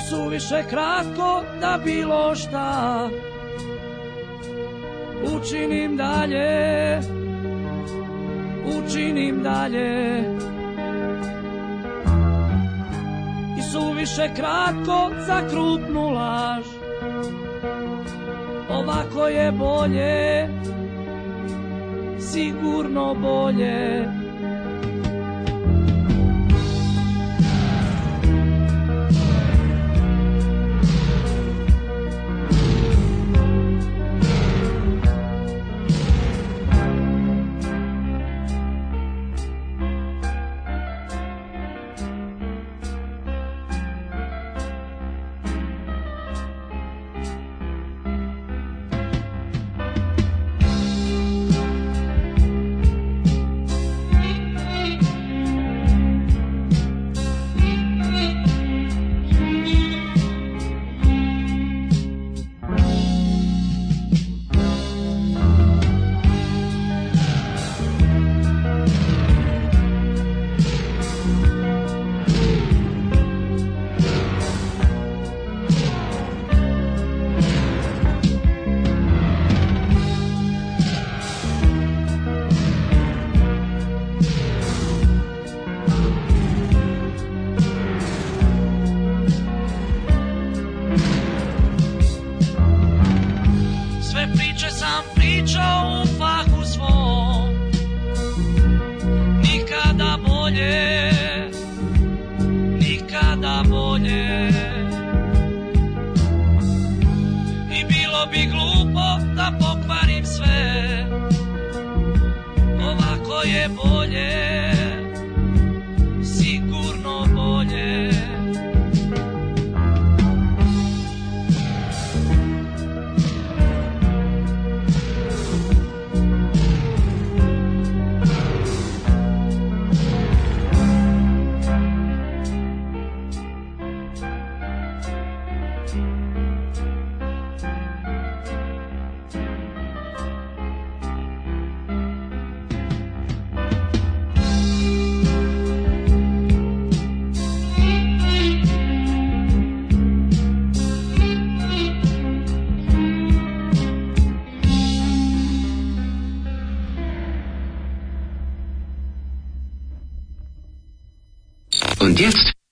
i suviše kratko da bilo šta učinim dalje učinim dalje i suviše kratko za krupnu laž ovako je bolje sigurno bolje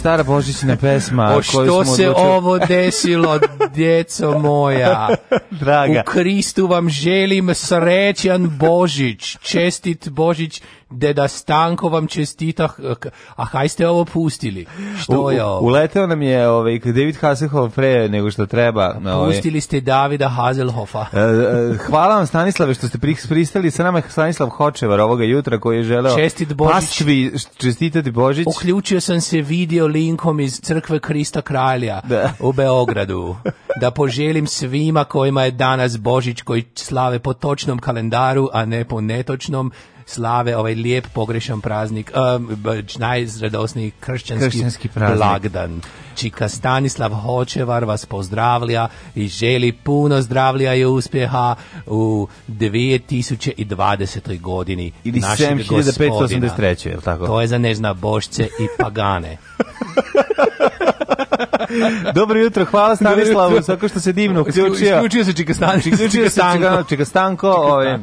stara božićna pesma o koju što smo se odlučili. ovo desilo, djeco moja? Draga. U Kristu vam želim srećan Božić, čestit Božić deda Stanko vam čestita, a haj ste ovo pustili. Što je ovo? Uleteo nam je ovaj, David Hasselhoff pre nego što treba. Ovaj. ste Davida Hasselhoffa. E, e, hvala vam Stanislave što ste pristali sa nama Stanislav Hočevar ovoga jutra koji je želeo Čestit Božić. Paštvi, čestitati Božić. Uključio sam se video linkom iz crkve Krista Kralja da. u Beogradu da poželim svima kojima je danas Božić koji slave po točnom kalendaru, a ne po netočnom slave ovaj lijep pogrešan praznik, um, najzradosniji kršćanski, kršćanski praznik. blagdan. Čika Stanislav Hočevar vas pozdravlja i želi puno zdravlja i uspjeha u 2020. godini. Ili 7583. Je tako? To je za nežna bošce i pagane. Dobro jutro, hvala Stanislavu, svako što se divno uključio. Uključio se Čika Stanko. Isključio se Čika Stanko. Ovaj.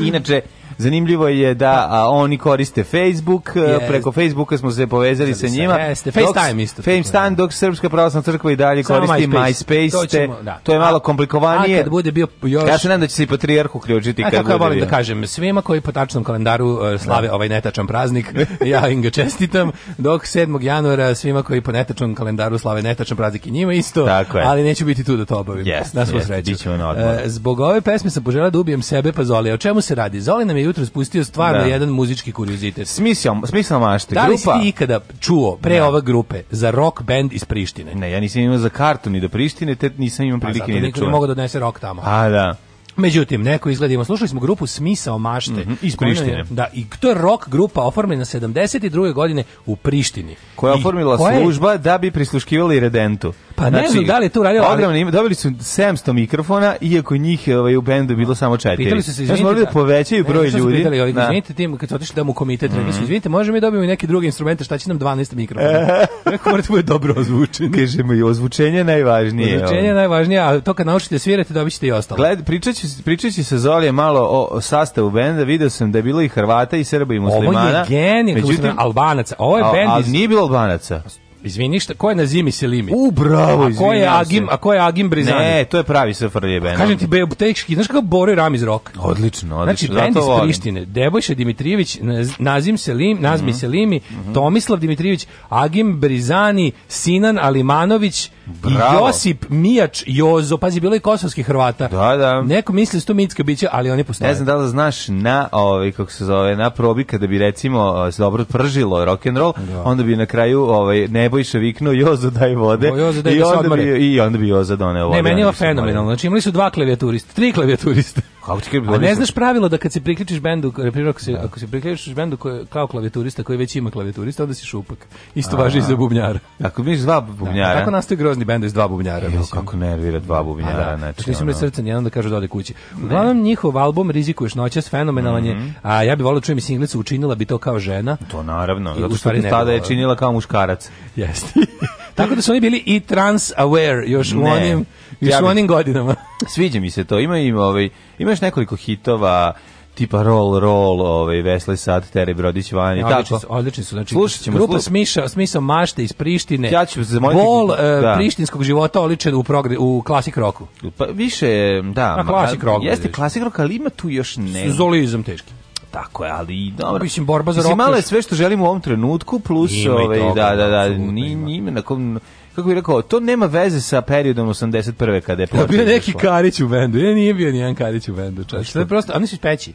Inače, Zanimljivo je da pa. a, oni koriste Facebook, yes. E, preko Facebooka smo se povezali Sada sa njima. Jeste, FaceTime isto. FaceTime da. dok Srpska pravoslavna crkva i dalje Samo koristi MySpace. MySpace to da. To je malo komplikovanije. A kad bude bio još Ja se nadam da će se i patrijarh uključiti kad kako volim da kažem, svima koji po tačnom kalendaru e, slave da. ovaj netačan praznik, ja im ga čestitam, dok 7. januara svima koji po netačnom kalendaru slave netačan praznik i njima isto, Tako je. ali neću biti tu da to obavim. Yes, na svu yes, sreću. E, zbog ove pesme sam požela da ubijem sebe pa Zoli. O čemu se radi? Zoli nam je jutro spustio stvarno da. jedan muzički kuriozitet. Smisao, smisao mašte. Da li si ikada čuo pre ne. Da. ove grupe za rock band iz Prištine? Ne, ja nisam imao za kartu ni do Prištine, te nisam imao pa prilike ni da čujem. Zato niko ne mogu da odnese rock tamo. A, da. Međutim, neko izgledimo, slušali smo grupu Smisao mašte. Mm -hmm, iz Prištine. Je, da, i to je rock grupa oformljena 72. godine u Prištini. Koja je oformila koja... služba da bi prisluškivali Redentu. Pa znači, ne znam da li je tu radio, ali... dobili su 700 mikrofona, iako njih ovaj, u bendu bilo samo četiri. Pitali su se, znači, izvinite... Znači, da povećaju broj ne, ljudi. Pitali, ovaj, izvinite, tim, kad su otišli da mu komitet, mm -hmm. izvinite, možemo mi dobijemo neke druge instrumente, šta će nam 12 mikrofona? Neko morate da bude dobro ozvučeni. Kažemo, i ozvučenje najvažnije. Ozvučenje najvažnije, a to kad naučite svirati, dobit ćete i ostalo. Gled, pričat ću pričajući sa Zolije malo o sastavu benda, video sam da je bilo i Hrvata i Srba i muslimana. Ovo je genij, međutim, albanaca. Ovo je bend iz... nije bilo albanaca. Izvini, šta, ko je na zimi Selimi? U, bravo, a ko je Agim, se. A ko je Agim Brizani? Ne, to je pravi sfrlje band. Kažem ti, be, teški, znaš kako Ram iz Rock? Odlično, odlično. Znači, band iz Prištine, Nebojša Dimitrijević, Nazim Selim, Nazmi mm -hmm. Selimi, mhm. Tomislav Dimitrijević, Agim Brizani, Sinan Alimanović, Bravo. I Josip Mijač Jozo, pazi, bilo je kosovskih Hrvata. Da, da. Neko misli da su to mitska biće, ali oni postoje. Ne znam da li znaš na, ovaj, kako se zove, na probi kada bi recimo se dobro pržilo rock and roll, da. onda bi na kraju ovaj, Nebojša viknuo Jozo daj vode. O, Jozo daj i, da onda bi, I onda bi Jozo doneo vode. Ne, meni je fenomenalno. Znači imali su dva klavijaturista, tri klavijaturista. Kako ti A ne znaš pravilo da kad se priključiš bendu, ako se, da. ako se priključiš bendu koje, kao klavijaturista koji već ima klavijaturista, onda si šupak. Isto važi i za bubnjara. Ako misliš dva bubnjara. Da, tako nastoji grozni bend iz dva bubnjara. Evo, kako nervira dva bubnjara. A, da. Znači, mislim ono... srce nijedno da kaže da ode kući. Uglavnom, njihov album Rizikuješ noćas, fenomenalan mm -hmm. je. Mhm. A ja bih volio da čujem i singlicu, učinila bi to kao žena. To naravno, zato što tada je činila kao muškarac. Jeste. Tako da su oni bili i trans aware još u onim još ja u onim godinama. Sviđa mi se to. Ima im ovaj imaš nekoliko hitova tipa roll roll, ovaj Vesli sad Teri Brodić vani, odlični tako. odlični su, znači Slušaćemo, grupa sluša. smiša, smisao mašte iz Prištine. Ja ću zamoliti bol uh, eh, da. prištinskog života oličen u progre, u klasik roku. Pa više da, na klasik roku. Jeste klasik rok, ali ima tu još ne. Zolizam teški tako je, ali dobro. Mislim, borba za rokeš. Mislim, malo je sve što želimo u ovom trenutku, plus, ima i ovaj, toga, da, da, da, njime, na kom, kako bih rekao, to nema veze sa periodom 81. kada je počeo. bio neki Karić u bendu, ja e, nije bio nijedan Karić u bendu. Čač. To je prosto, oni su peći.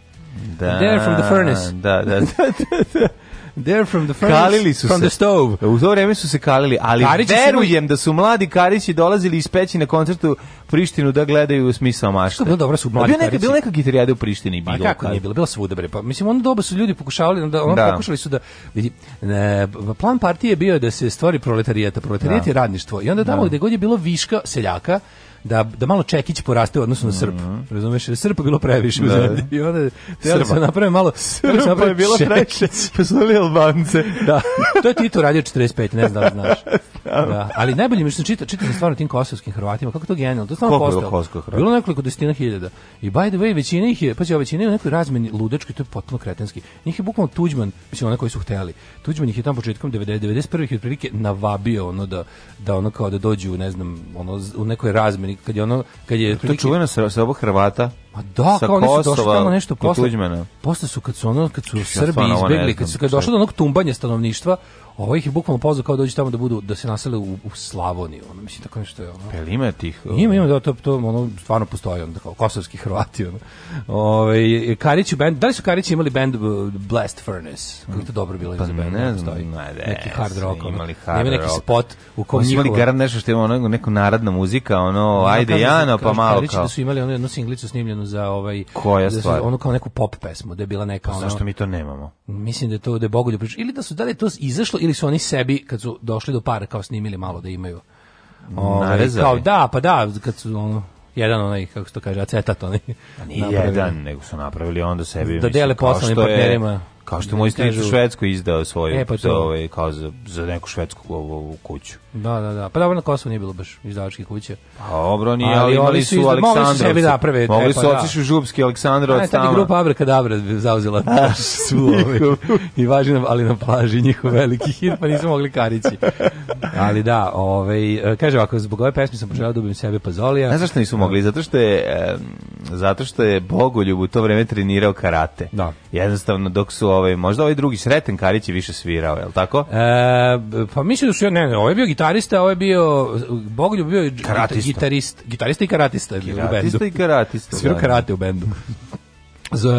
Da, They're from the furnace. Da, da, da, da. da. They're from the furnace, kalili su from se. the stove. U to vreme su se kalili, ali Karići verujem su... da su mladi Karići dolazili iz peći na koncertu Prištinu da gledaju u smisao mašte. Bilo dobro da su mladi. neka bila neka gitarijada u Prištini pa bilo. Pa kako nije bilo, bila svuda bre. Pa mislim onda doba su ljudi pokušavali onda ono da. pokušali su da ne, plan partije je bio da se stvori proletarijat, proletarijat da. je radništvo. I onda tamo da. gde god je bilo viška seljaka, da, da malo Čekić poraste u odnosu na Srp. Mm -hmm. Razumeš, Srpa bilo previše da. u zemlji. I onda Srpa. Da se naprave malo... Srpa da naprave je bilo previše, pa su bili Albance. Da, to je Tito radio 45, ne znam da znaš. Da. da. Ali najbolje mi što sam čitao, čitao sam stvarno tim kosovskim Hrvatima, kako to genijalno, to stvarno postao. Koliko je bilo nekoliko desetina hiljada. I by the way, većina ih je, pa će većina je u nekoj razmeni ludački, to je potpuno kretenski. Njih je bukvalno Tuđman, mislim onaj koji su hteli. Tuđman ih je tamo početkom 90, 91. otprilike navabio ono da, da ono kao da dođu, ne znam, ono, u nekoj razmeni i kad je ono kad je to čuveno sa sa obih Hrvata Ma da, sa kao oni su došli tamo nešto posle. Posle su kad su ono kad su Srbi izbegli, kad su kad došlo do onog tumbanja stanovništva, Ovo ih je bukvalno pozvao kao dođu tamo da budu da se nasele u, u Slavoniju. Ono mislim tako nešto je ono. Pa jel ima tih. Ovo... Ima ima um, da to to ono stvarno postoji onda kao kosovski Hrvati ono. Ovaj Karić band da li su Karići imali bend uh, Blast Furnace? je to dobro bilo pa, za bend. Ne znam, ne, ne, neki hard rock. Ono. Imali hard rock neki spot u kom njihova... imali garant nešto što ima ono neku narodna muzika, ono ja, ajde Jano pa malo kao. da su imali ono jednu singlicu snimljenu za ovaj Koja da su, ono kao neku pop pesmu, da je bila neka pa ono. Zašto mi to nemamo? Mislim da je to da je Bogoljub priča ili da su da li to izašlo ili su oni sebi kad su došli do para kao snimili malo da imaju. Ovaj kao da, pa da, kad su ono jedan onaj kako to kaže acetat onaj. Pa nije jedan, nego su napravili onda sebi. Da dele poslovnim partnerima. Kao što moj da stric u Švedskoj izdao svoju e, pa to. ovaj, kao za, za neku švedsku ovu kuću. Da, da, da. Pa dobro, na Kosovu nije bilo baš izdavačke kuće. Pa dobro, nije, ali, ali imali su izda... Aleksandrovci. Mogli su sebi da prve. Mogli pa su pa, da. otiši u Župski, Aleksandrovac tamo. Ajde, grupa Abrakadabra zauzela svu ove. I važno, ali na plaži njihov veliki hit, pa nisu mogli karići. Ali da, ovaj, e, kaže ovako, zbog ove pesmi sam poželao da ubim sebe Pazolija. Ne što nisu mogli, zato što je, e, zato što je Bogoljub u to vreme trenirao karate. Da. Jednostavno, dok su ovaj, možda ovaj drugi Sreten Karić više svirao, je li tako? E, pa mislim da su, ne, ne, ovaj je bio gitar gitarista, ovo je bio Bogoljub bio karatista. gitarist, gitarista i karatista je karatista u bendu. Karatista i karatista. Svirao da, karate u da. bendu.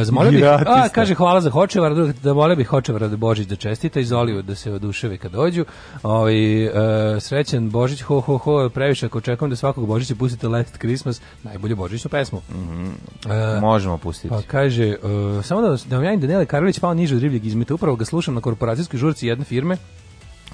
Zamolio bih, a, kaže hvala za Hočevar, da, da mole bih Hočevara da Božić da čestita i Zoliju da se oduševe kad dođu. Ovi, ovaj, e, srećan Božić, ho, ho, ho, previše ako očekujem da svakog Božića pustite Last Christmas, najbolju Božićnu pesmu. Mm -hmm. e, Možemo pustiti. Pa kaže, e, samo da, da vam javim Danele Karolić pao niže od ribljeg izmeta, upravo ga slušam na korporacijskoj žurci jedne firme,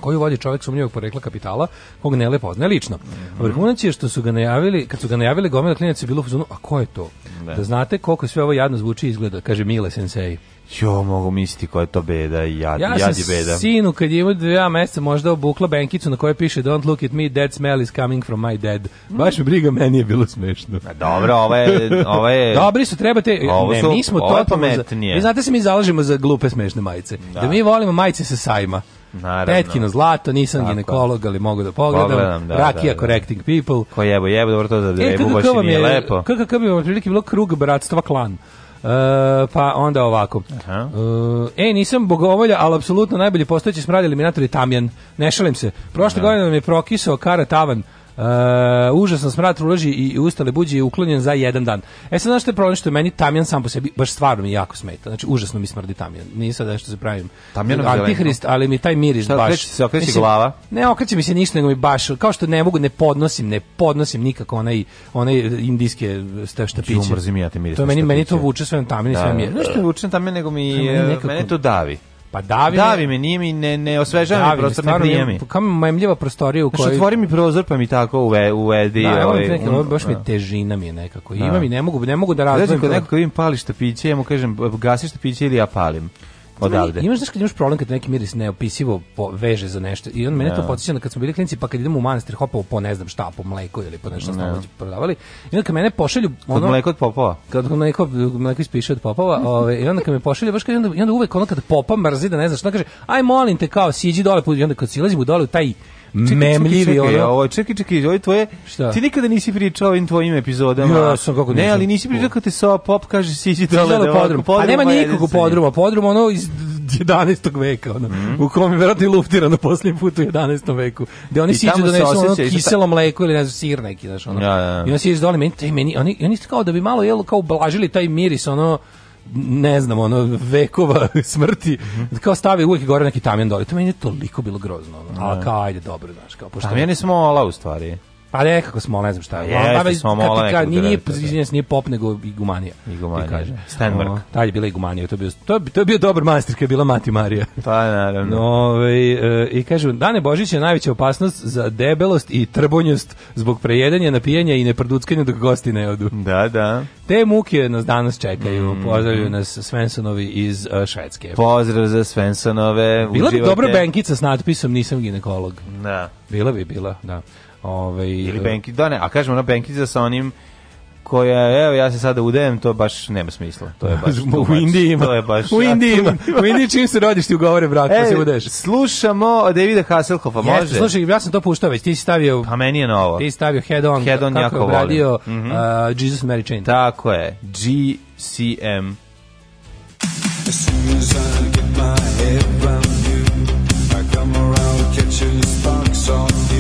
koju vodi čovjek sumnjivog porekla kapitala, kog ne lepo poznaje lično. Mm -hmm. je što su ga najavili, kad su ga najavili gomila klinac je bilo u zonu, a ko je to? Da. da znate koliko sve ovo jadno zvuči i izgleda, kaže Mile Sensei. Jo, mogu misliti koja je to beda i jad, ja jadi beda. Ja sam sinu kad je imao dva meseca možda obukla benkicu na kojoj piše Don't look at me, that smell is coming from my dad. Baš mi briga, meni je bilo smešno. A dobro, ovo je... Ovo je... Dobri su, trebate... Ovo su, ne, mi smo ovo je totalno... Za, vi znate da se mi zalažemo za glupe smešne majice. Da. da mi volimo majice sa sajma. Naravno. Tetkino zlato, nisam Tako. ginekolog, ali mogu da pogledam. pogledam da, Rakija da, da. Correcting People. Ko jebo, jebo, dobro to da e, jebu, baš i nije lepo. Kako bi vam prilike bilo krug bratstva klan? Uh, pa onda ovako. Aha. Uh, e, nisam bogovolja, ali apsolutno najbolji postojeći smrad eliminator je Tamjan. Ne šalim se. Prošle da. godine nam je prokisao kara tavan. Uh, užasan smrat uloži i ustale buđi je uklonjen za jedan dan. E sad znaš što je problem što je meni tamjan sam po sebi, baš stvarno mi jako smeta. Znači užasno mi smrdi tamjan. Nije sad nešto se pravim. Tamjan antihrist, ali mi taj miris Šta, baš. Okreći se okreći Mislim, glava. Ne okreće mi se ništa nego mi baš kao što ne mogu ne podnosim, ne podnosim nikako onaj onaj indijske šta šta piće. Ja to meni meni to vuče sve na tamjan i sve da, mi. Ne da. što vuče na tamjan nego mi meni, nekako, mene to davi. Pa davi, davi me, nije mi, ne, ne osvežava mi prostor, ne prije mi. Kao majemljiva prostorija u kojoj... Znaš, otvori mi prozor pa mi tako uve, uvedi. Da, ovaj, neke, um, baš mi da. težina mi je nekako. Da. Imam i ne mogu, ne mogu da, da razvojim. Znači, kod nekog vidim pali štapiće, ja mu kažem, gasiš štapiće ili ja palim odavde. Imaš znaš kad imaš problem kad neki miris neopisivo po, veže za nešto i on mene ja. to da. podsjeća na kad smo bili klinici pa kad idemo u manastir hopao po ne znam šta po mleko ili po nešto što da. ja. prodavali i onda kad mene pošalju ono kad mleko od popova kad mleko mleko ispiše od popova ovaj i onda kad me pošalju baš kad onda, i onda uvek ono kad popa mrzi da ne znaš onda kaže aj molim te kao siđi dole i onda kad silazimo dole u taj čekaj, memljivi čekaj, čekaj, ono. Ovo, čekaj, čekaj, ovo je tvoje. Šta? Ti nikada nisi pričao ovim tvojim epizodama. Ja sam kako Ne, ali nisi pričao kad te Soa Pop kaže siđi dole da podrum. A nema nikog u podruma, podrum ono iz 11. veka, ono, mm. u kom je verovatno luftirano posljednji put u 11. veku, gde oni siđu da donesu ono kiselo mleko ili ne znam, sir neki, znaš, ono. Ja, ja. I oni siđu dole, meni, meni, oni, oni kao da bi malo jelo, kao ublažili taj miris, ono, ne znam, ono, vekova smrti, kao stavi uvijek gore neki tamjan dole. To meni je toliko bilo grozno. Ono. A da. kao, ajde, dobro, znaš, kao, pošto... Tamjani smo ola u stvari. Pa nekako smo, ne znam šta. Je, pa, smo mola nekako. Nije, nije, nije, nije pop, nego igumanija. Igumanija, kaže. Stenmark. O, tad je bila igumanija, to je bio, to, to je bio dobar master kad je bila Mati Marija. Pa, naravno. Ove, ovaj, e, I kažu, Dane Božić je najveća opasnost za debelost i trbunjost zbog prejedanja, napijanja i neproduckanja dok gosti ne odu. Da, da. Te muke nas danas čekaju. Mm. Pozdravljuju nas Svensonovi iz e, Švedske. Pozdrav za Svensonove. Bila bi dobra benkica s natpisom Nisam ginekolog. Da. Bila bi, bila, da. Ovaj ili Benki, da ne, a kažem na Benkica sa onim koja evo ja se sada udajem to baš nema smisla to je baš u Indiji to je baš u Indiji u Indiji čim se rodiš ti ugovore brak da e, se udeš slušamo Davida Hasselhoffa može Jeste, slušaj ja sam to puštao već ti si stavio pa meni je novo ti si stavio head on head on jako radio mm -hmm. uh, Jesus Mary Chain tako je GCM As soon as I get my head around you, I come around, catch your sparks off.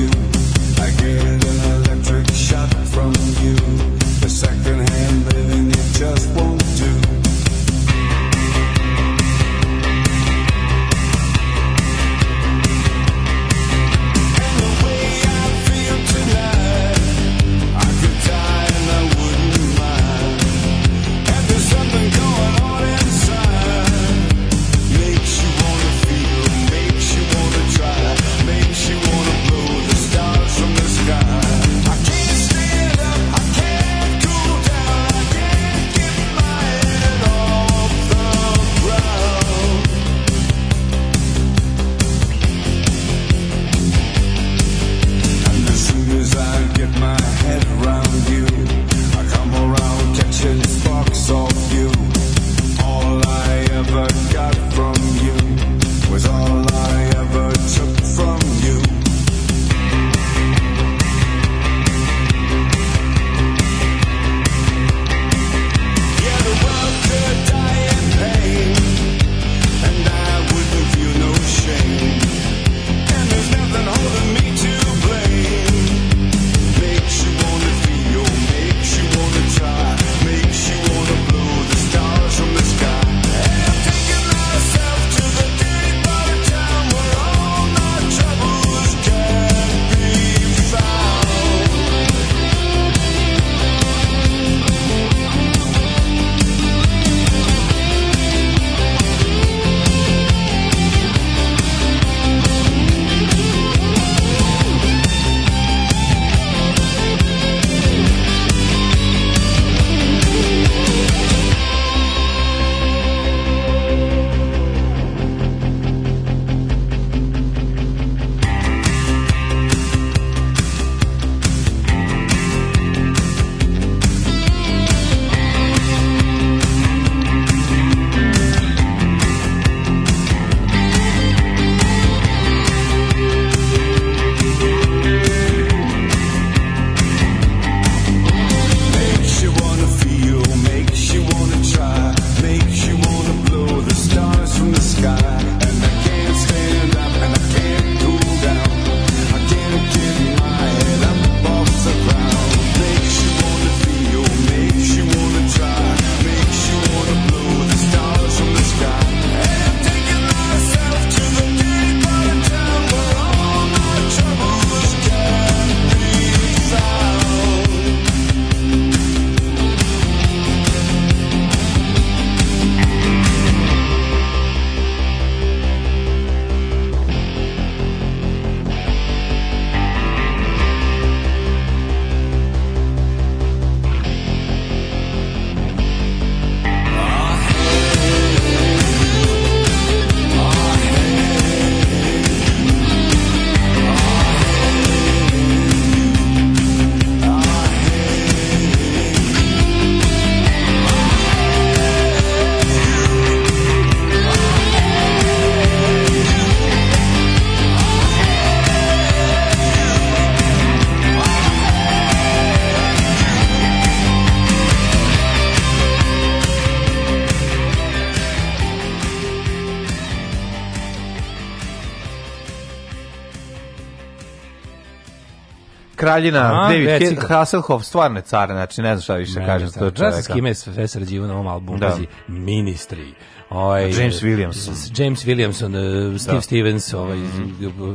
kraljina, David David Hasselhoff, stvarno je car, znači ne znam šta više kažem to čoveka. Ja s kime je sve sređivo na ovom albumu, da. ministri. Ovaj, James Williams. James Williamson, eh, Steve da. Stevens, ovaj, mhm.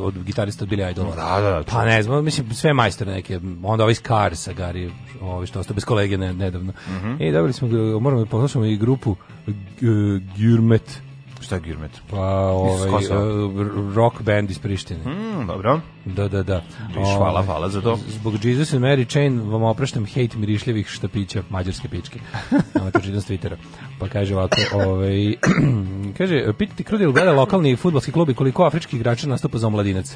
od gitarista od Billy Idola. Da, da, da, pa ne znam, mislim, sve majstore neke. Onda ovaj Scar sa Gary, ovaj, što ostao bez kolege ne, nedavno. Mm -hmm. E, dobili smo, moramo da poslušamo i grupu eh, Gurmet. Šta je Girmet? Pa ovaj, uh, rock band iz Prištine. Mm, dobro. Da, da, da. Viš, hvala, ovaj, hvala za to. Zbog Jesus and Mary Chain vam opraštam hejt mirišljivih štapića, mađarske pičke. Nama to čitam s Twittera. Pa kaže ovako, ovaj, kaže, pitajte krudi li gleda lokalni futbolski klub i koliko afričkih igrača nastupa za omladinac?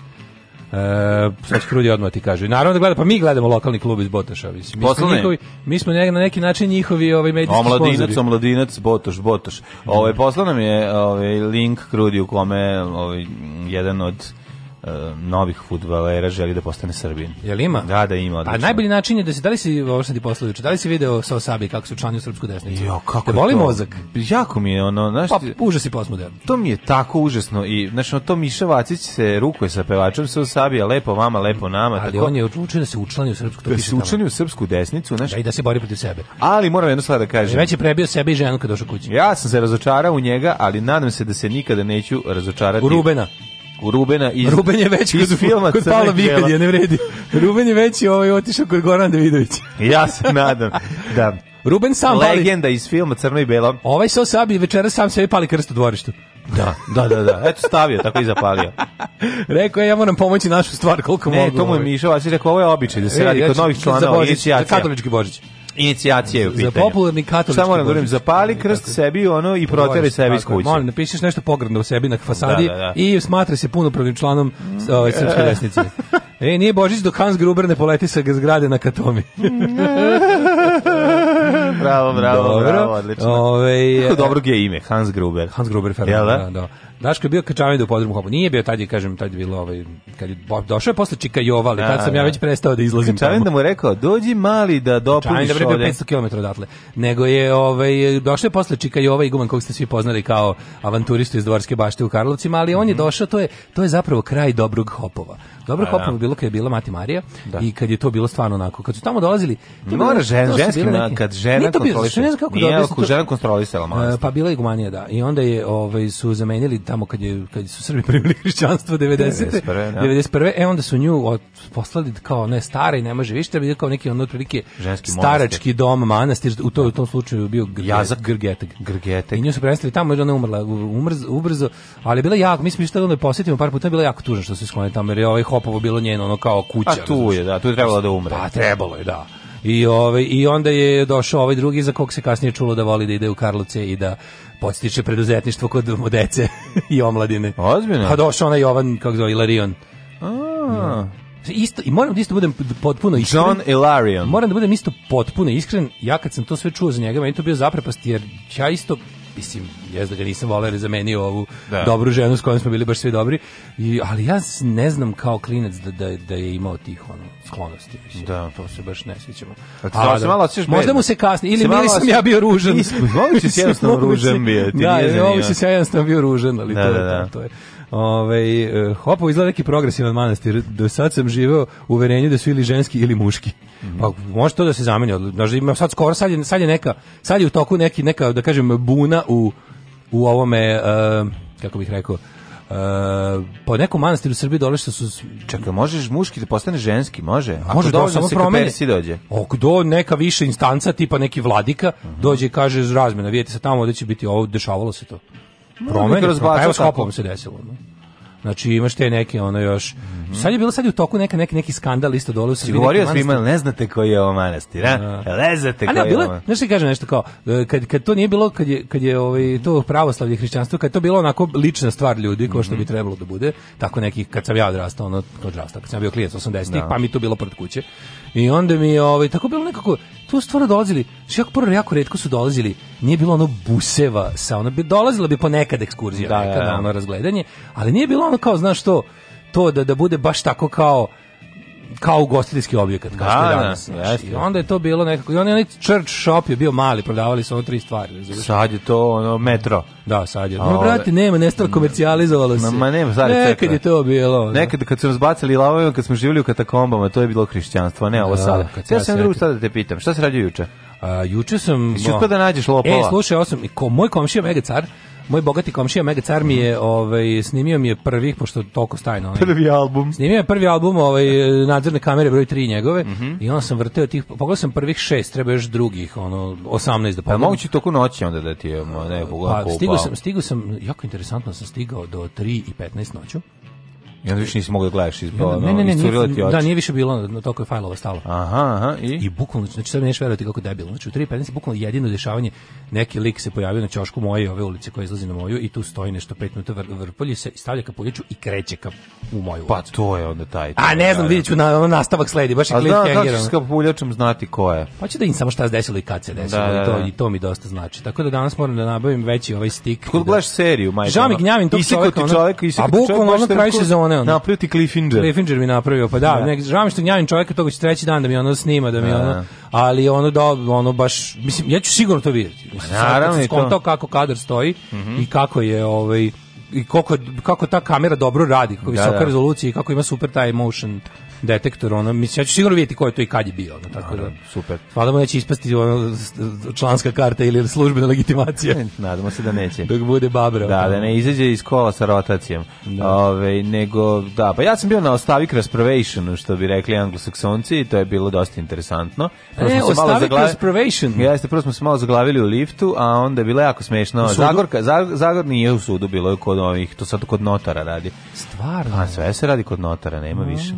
E, sad krudi odmah ti kaže. Naravno da gleda, pa mi gledamo lokalni klub iz Botoša. Mislim. Mi, Poslednji. smo njihovi, mi smo na neki način njihovi ovaj, medijski omladinac, sponzori. Omladinac, Botoš, Botoš. Ove, ovaj, posla nam je ove, ovaj, link krudi u kome ove, ovaj, jedan od E, novih fudbalera želi da postane Srbin. Jel ima? Da, da ima. Pa odlično. A najbolji način je da se da li si ovo što ti poslao da li se video sa Osabi kako se učlanio srpsku desnicu? Jo, kako Te boli mozak. Jako mi je ono, znaš, pa, užas i postmodern. To mi je tako užasno i znači to Miša Vacić se rukuje sa pevačem sa Osabi, a lepo vama, lepo nama, Ali tako. on je odlučio da se učlani u srpsku, to da se učlani u srpsku desnicu, znaš. Da, i da se bori protiv sebe. Ali moram jedno sada da kažem. Već je prebio sebe i ženu kad došao kući. Ja sam se razočarao u njega, ali nadam se da se nikada neću razočarati. U Rubena. Rubena iz Ruben je već iz filma kod Pavla Vikadija, ne vredi. Ruben je već ovaj otišao kod Gorana Davidovića. ja se nadam. Da. Ruben sam legenda pali. iz filma Crno i belo. Ovaj se osabi večera sam sebi pali krst u dvorištu. Da, da, da, da. Eto stavio, tako i zapalio. rekao je ja moram pomoći našu stvar koliko ne, mogu. Ne, to mu je ovaj. Mišo, a si rekao ovo je običaj da se e, radi ja kod novih članova. Božić, ja katolički Božić inicijacije u pitanju. Za popularni katolički Šta moram da Zapali krst tako. sebi ono i proteri sebi iz kuće. Molim, napišeš nešto pogrdno u sebi na fasadi da, da, da. i smatra se punopravnim članom mm. ove ovaj, srpske desnice. e, nije Božić dok Hans Gruber ne poleti sa zgrade na Katomi. bravo, bravo, Dobro. bravo, odlično. Ove, ovaj, Kako e, dobro je ime, Hans Gruber. Hans Gruber, Ferman, da, da. da. Daško je bio kačavanj u podrumu hopu. Nije bio tad kažem, tad je bilo ovaj, kad je došao je posle Čikajova, ali da, tad sam ja da. već prestao da izlazim. Kačavanj da mu rekao, dođi mali da, da dopuniš da ovde. 500 km odatle. Nego je, ovaj, došao je posle Čikajova i Guman, kog ste svi poznali kao avanturistu iz Dvorske bašte u Karlovcima, ali on je mhm. došao, to je, to je zapravo kraj dobrog hopova. Dobro hopova pa da. bilo kad je bila Mati Marija da. i kad je to bilo stvarno onako. Kad su tamo dolazili, mora žena, ženski neke, kad žena kontroliše. Ne znam kako da objasnim. žena kontrolisala malo. E, pa bila je gumanija, da. I onda je ovaj su zamenili tamo kad je kad su Srbi primili hrišćanstvo 90. 91. Da. 91. E onda su nju od, poslali kao ne stara i ne može više, bio kao neki ono otprilike starački dom, manastir, u to u tom slučaju bio Jazak Grgetek. Grgetek. I nju su premestili tamo, je ona umrla, umrz, ubrzo, ali bila jako, mi smo išli da posetimo par puta, bila jako tužno što se sklonili tamo, jer je ovaj hop Popovo bilo njeno ono kao kuća. A tu je, da, tu je trebalo da umre. Pa trebalo je, da. I, ovaj, I onda je došao ovaj drugi za kog se kasnije čulo da voli da ide u Karlovce i da podstiče preduzetništvo kod dece i omladine. Ozbiljno? Pa došao onaj Jovan, kako zove, Ilarion. A, da. Isto, I moram da isto budem potpuno iskren. John Ilarion. Moram da budem isto potpuno iskren. Ja kad sam to sve čuo za njega, meni to bio zaprepast, jer ja isto mislim, jes da ga nisam volao jer je zamenio ovu da. dobru ženu s kojom smo bili baš svi dobri, I, ali ja ne znam kao klinac da, da, da je imao tih ono, sklonosti, mislim, da. to se baš ne svićemo. A, A da, malo možda mu se kasni, ili mi sam ja bio ružan. Moguće si jednostavno ružan bio, ti da, nije zanimljivo. Da, moguće si ja jednostavno bio ružan, ali da, to, da, da. to je. Ove, ovaj, eh, Hopo izgleda neki progresivan manastir. Do sad sam živeo u uverenju da su ili ženski ili muški. Pa može to da se zameni. Znači ima sad skoro sad je, sad je neka sad je u toku neki neka da kažem buna u u ovome uh, kako bih rekao Uh, po nekom manastiru u Srbiji dole što su čekaj možeš muški da postane ženski može a može da samo promene. si dođe ok do neka viša instanca tipa neki vladika uh -huh. dođe i kaže razmena vidite se tamo da će biti ovo dešavalo se to Da Promeni, evo s Hopom se desilo. Znači imaš te neke ono još. Mm -hmm. Sad je bilo sad je u toku neka neki neki skandal isto dole u znači, Srbiji. Govorio sam ima ne znate koji je ovo manastir, a? Da. Ne znate koji. je. Ali bilo, ne se kaže nešto kao e, kad kad to nije bilo kad je kad je ovaj to pravoslavlje hrišćanstvo, kad je to bilo onako lična stvar ljudi, kao što bi mhm. trebalo da bude, tako neki kad sam ja odrastao, ono odrastao, kad sam bio klijent 80-ih, da. pa mi to bilo pred kuće. I onda mi je ovaj tako bilo nekako tu stvarno dolazili, što jako prvo jako redko su dolazili, nije bilo ono buseva sa ono, bi dolazila bi ponekad ekskurzija, da, nekad, da, da. ono razgledanje, ali nije bilo ono kao, znaš to, to da, da bude baš tako kao kao ugostiteljski objekat, kao što je da, da, danas. Znači. onda je to bilo nekako, i on je onaj church shop je bio mali, prodavali su ono tri stvari. Znači. Sad je to ono metro. Da, sad je. No, brate, nema, nestalo komercijalizovalo se. Ma nema, sad je Nekad je to bilo. Ono. Nekad kad su razbacali lavove, kad smo živjeli u katakombama, to je bilo hrišćanstvo, ne ovo da, sada. Ja sam drugo sad da te pitam, šta se radio juče? A, juče sam... Jesi uspio da nađeš lopova? E, slušaj, osam, ko, moj komšija Mega Car, moj bogati komšija Mega Car mi je mhm. ovaj snimio mi je prvih pošto toliko stajno ovaj, prvi album snimio je prvi album ovaj nadzorne kamere broj 3 njegove mm -hmm. i onda sam vrteo tih pogledao sam prvih 6 treba još drugih ono 18 da pa pogledam moguće toku noći onda da ti je ne pa, stigao sam stigao sam jako interesantno sam stigao do 3 i 15 noću Ja više nisi mogao da gledaš iz ono, ne, ne, ne, iscurila ti oči. Da, nije više bilo, na toliko je fajlova stalo. Aha, aha, i? I bukvalno, znači sad mi neš verovati kako debilo. Znači u 3.15 bukvalno jedino dešavanje, neki lik se pojavio na ćošku moje ove ulice koja izlazi na moju i tu stoji nešto pet minuta vr, vrpolji se, stavlja kapuljiću i kreće ka u moju Pa to je onda taj. taj A ne znam, da, vidjet ću da. na, ono nastavak sledi, baš je klip da, da, ćeš s kapuljačem znati ko je. Pa će da im samo šta se desilo i kad se desilo da, da, da. i, to, i to mi dosta znači. Tako da danas moram da nabavim veći ovaj stik. Kod da... gledaš seriju, majka. mi gnjavim tog čoveka. Isiko ti čovek, isiko ti čovek. A bukvalno na kraj sezone one ono. Napravio ti Cliffinger. Cliffinger mi napravio, pa da, da. nek, žao mi što gnjavim čovjeka toga će treći dan da mi ono snima, da mi da. ono, ali ono da, ono baš, mislim, ja ću sigurno to vidjeti. Mislim, pa Naravno je to. kako kadar stoji mm -hmm. i kako je, ovaj, i koliko, kako ta kamera dobro radi, kako da, visoka da. rezolucija i kako ima super taj motion detektor, ono, mislim, ja ću sigurno vidjeti ko je to i kad je bio, ono, tako da, super. Hvala mu neće ispasti ono, članska karta ili službena legitimacija. Nadamo se da neće. Dok bude babra. Da, da ne izađe iz kola sa rotacijom. Da. Ove, ovaj, nego, da, pa ja sam bio na Ostavik Raspravationu, što bi rekli anglosaksonci, to je bilo dosta interesantno. Prvo e, smo Ostavik zaglavi... ja Jeste, prvo smo se malo zaglavili u liftu, a onda je bilo jako smešno. Zagorka, Zagor, Zagor nije u sudu, bilo je kod ovih, to sad kod notara radi. Stvarno? A sve se radi kod notara, nema više.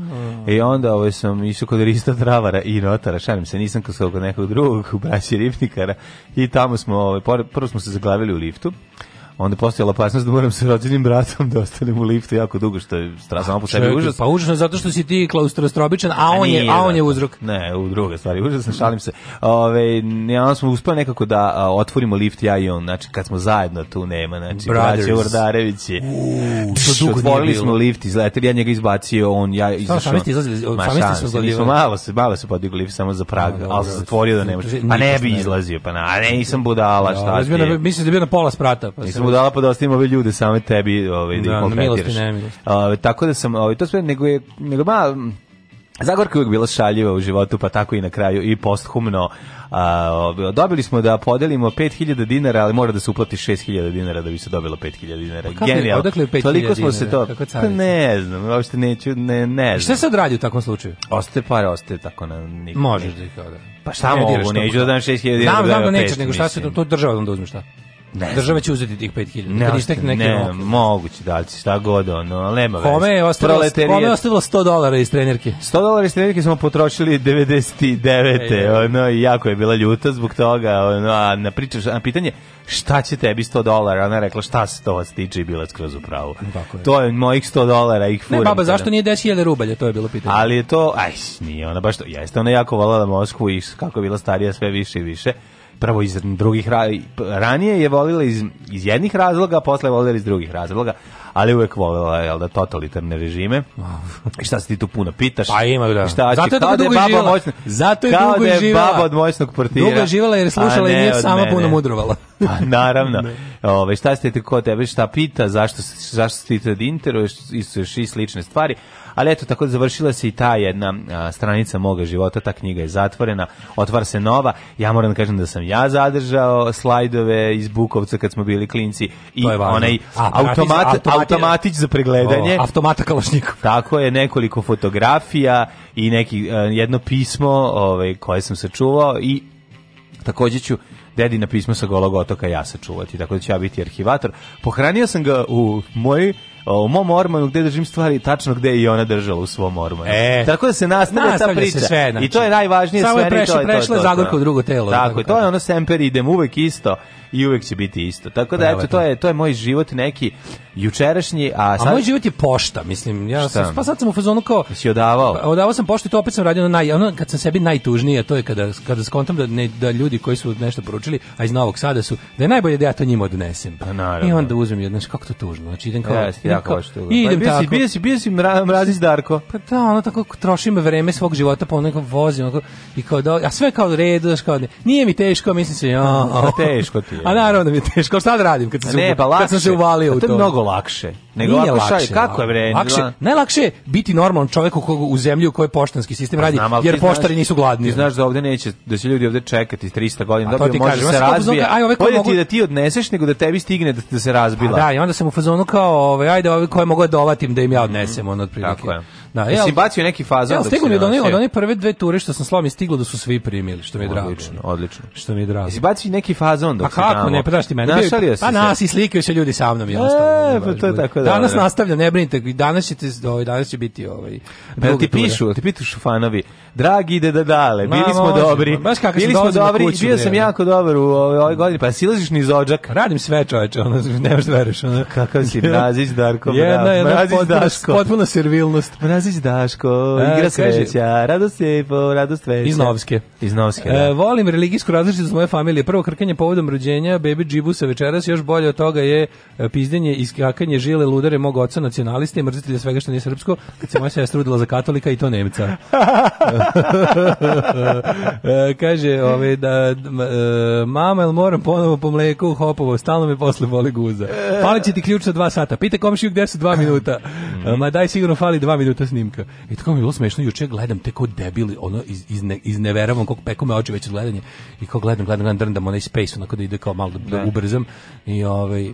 E, I e onda ovaj, sam išao kod Rista Travara i Notara, šalim se, nisam kod nekog drugog, u braći Ripnikara. I tamo smo, ovaj, prvo smo se zaglavili u liftu onda postojala opasnost da moram sa rođenim bratom da ostanem u liftu jako dugo što je stra samo po sebi užas. Pa užasno zato što si ti klaustrofobičan, a on je a on je uzrok. Ne, u druge stvari, užasno šalim se. Ove, ja smo uspeli nekako da a, otvorimo lift ja i on, znači kad smo zajedno tu nema, znači braća Urdarević je. Što dugo otvorili smo lift, izleteli, ja njega izbacio, on ja izašao. Sami ste izlazili, Ma, sami ste se izlazili. Malo se, malo se podigli lift samo za prag, al se zatvorio da ne može. Pa ne bi izlazio, pa na, a ne, nisam budala, šta. Mislim da bi na pola sprata, pa budala, budala pa da ostavimo ove ljude same tebi, ovaj da, da ih milosti, ne, tako da sam, ovaj to sve nego je nego ba Zagorka je uvijek bila šaljiva u životu, pa tako i na kraju i posthumno. A, ovaj, dobili smo da podelimo 5000 dinara, ali mora da se uplati 6000 dinara da bi se dobilo 5000 dinara. Pa Genijalno. Odakle 5000 smo se to... Kako ne znam, uopšte neću, ne, ne znam. Šta se odradi u takvom slučaju? Ostaje pare, ostaje tako na... Nik, Možeš da ih Pa šta ne mogu, neću da, da, da dam 6000 dinara. Znam, znam da nećeš, nego šta se to, to država da uzme šta? Ne Država će uzeti tih 5000. Ne, kad istekne ne, moguće, da li će šta god, ono, lema veze. Kome je ostavilo, kome je ostavilo 100 dolara iz trenerke? 100 dolara iz trenerke smo potrošili 99. Ej, ono, jako je bila ljuta zbog toga, ono, a na, pričaš, na pitanje, šta će tebi 100 dolara? Ona je rekla, šta se to vas tiče i bila skroz u pravu. To je mojih 100 dolara, ih furam. Ne, baba, zašto nije 10.000 rubalja, to je bilo pitanje. Ali je to, aj, nije ona baš to, jeste ona jako volala Moskvu i kako je bila starija sve više i više prvo iz drugih ranije je volila iz, iz jednih razloga, a posle je volila iz drugih razloga, ali uvek volila je da totalitarne režime. I šta se ti tu puno pitaš? Pa ima da. Šta Zato je tako da dugo živjela. Moćno, Zato je dugo da je živjela. baba od moćnog portira. Dugo je živjela jer slušala i nije sama mene. puno mudrovala. Pa naravno. ne. Ove, šta ste ti ko tebe šta pita, zašto, zašto ste ti interuješ i slične stvari ali eto tako završila se i ta jedna a, stranica moga života, ta knjiga je zatvorena, otvara se nova. Ja moram da kažem da sam ja zadržao slajdove iz Bukovca kad smo bili klinci i onaj automat, automat, automatić za pregledanje. automata Kalašnikov. Tako je, nekoliko fotografija i neki, a, e, jedno pismo ovaj, koje sam sačuvao i takođe ću dedina pismo sa Gologotoka ja sačuvati, tako da ću ja biti arhivator. Pohranio sam ga u mojoj u mom ormanu gde držim stvari tačno gde je i ona držala u svom ormanu. E, tako da se nastavlja, ta priča. sve, znači. I to je najvažnije. sve. Samo je prešla, Zagorka u drugo telo. Tako, tako, to je ono semper idem uvek isto i uvek će biti isto. Tako da, eto, to je, to je moj život neki jučerašnji, a sad... A moj život je pošta, mislim. Ja šta? sam, pa sad sam u fazonu kao... Si odavao? Pa, odavao sam poštu i to opet sam radio na naj... Ono, kad sam sebi najtužnije, to je kada, kada skontam da, ne, da ljudi koji su nešto poručili, a iz Novog Sada su, da je najbolje da ja to njima odnesem. Pa naravno. I onda uzmem, znaš, kako to tužno. Znači, idem kao... Jeste, idem kao, kao I idem pa, tako. Bio si, bio si, mra, Darko. Pa da, ono tako trošim vreme svog života, pa ono kao vozim, onako, i kao da, a sve kao redu, daš kao, nije mi teško, mislim se, ja, teško ti je. A naravno da mi je teško, šta da radim kad sam, ne, pa lakše, kad sam se uvalio pa u to? To je mnogo lakše. Nego Nije lakše, šaj, kako je bre? Lakše, najlakše je biti normalan čovjek u zemlji u kojoj poštanski sistem pa radi, znam, jer poštari znaš, nisu gladni. Ti znaš da ovdje neće, da će ljudi ovdje čekati 300 godina, pa da bi može se razbije. Bolje mogu... ti da ti odneseš nego da tebi stigne da, da se razbila. A da, i onda sam u fazonu kao, ovaj, ajde, ove koje mogu da dovatim da im ja odnesem, mm, on otprilike. Tako je. Da, ja, bacio neki fazon. Ja, stiglo mi od one, od one prve dve ture što sam slao mi stiglo da su svi primili, što mi je drago. Odlično, odlično. Što mi je drago. Jesi bacio neki fazon dok A kako ne, pa daš ti mene. Našalio pa nas i slikaju se ljudi sa mnom i ostalo. E, pa to je tako da. Danas da. nastavlja, ne brinite, danas ćete, ovaj, danas će biti ovaj. Da ti pišu, ti pišu fanovi. Dragi da dale, bili smo dobri. Baš kako bili smo dobri, bio sam jako dobar u ovoj godini, pa si silaziš niz odžak. Radim sve, čoveče, ono ne možeš veruješ, ono. Kakav si Brazić Darko, Jedna, jedna potpuno servilnost. Lazić Daško, igra sreća, radost je po radost veća. Iz Novske. Iz Novske, e, da. E, volim religijsku različitost moje familije. Prvo krkanje povodom rođenja, bebi džibusa večeras, još bolje od toga je e, pizdenje i skakanje žile ludare mog oca nacionaliste i mrzitelja svega što nije srpsko, kad se moja sestra udala za katolika i to Nemca. e, kaže, ove, ovaj, da, e, mama, jel moram ponovo po mleku, hopovo, stalno me posle boli guza. Fali će ti ključ sa dva sata. Pite komšiju gde su dva minuta. Mhm. Ma daj sigurno fali dva minuta snimka. I tako mi je bilo smešno, juče gledam te kao debili, ono, iz, iz, izneveravam, kako peku me oči već od gledanja, i kao gledam, gledam, gledam, drndam onaj space, onako da ide kao malo da, da, da. ubrzam, i ovaj,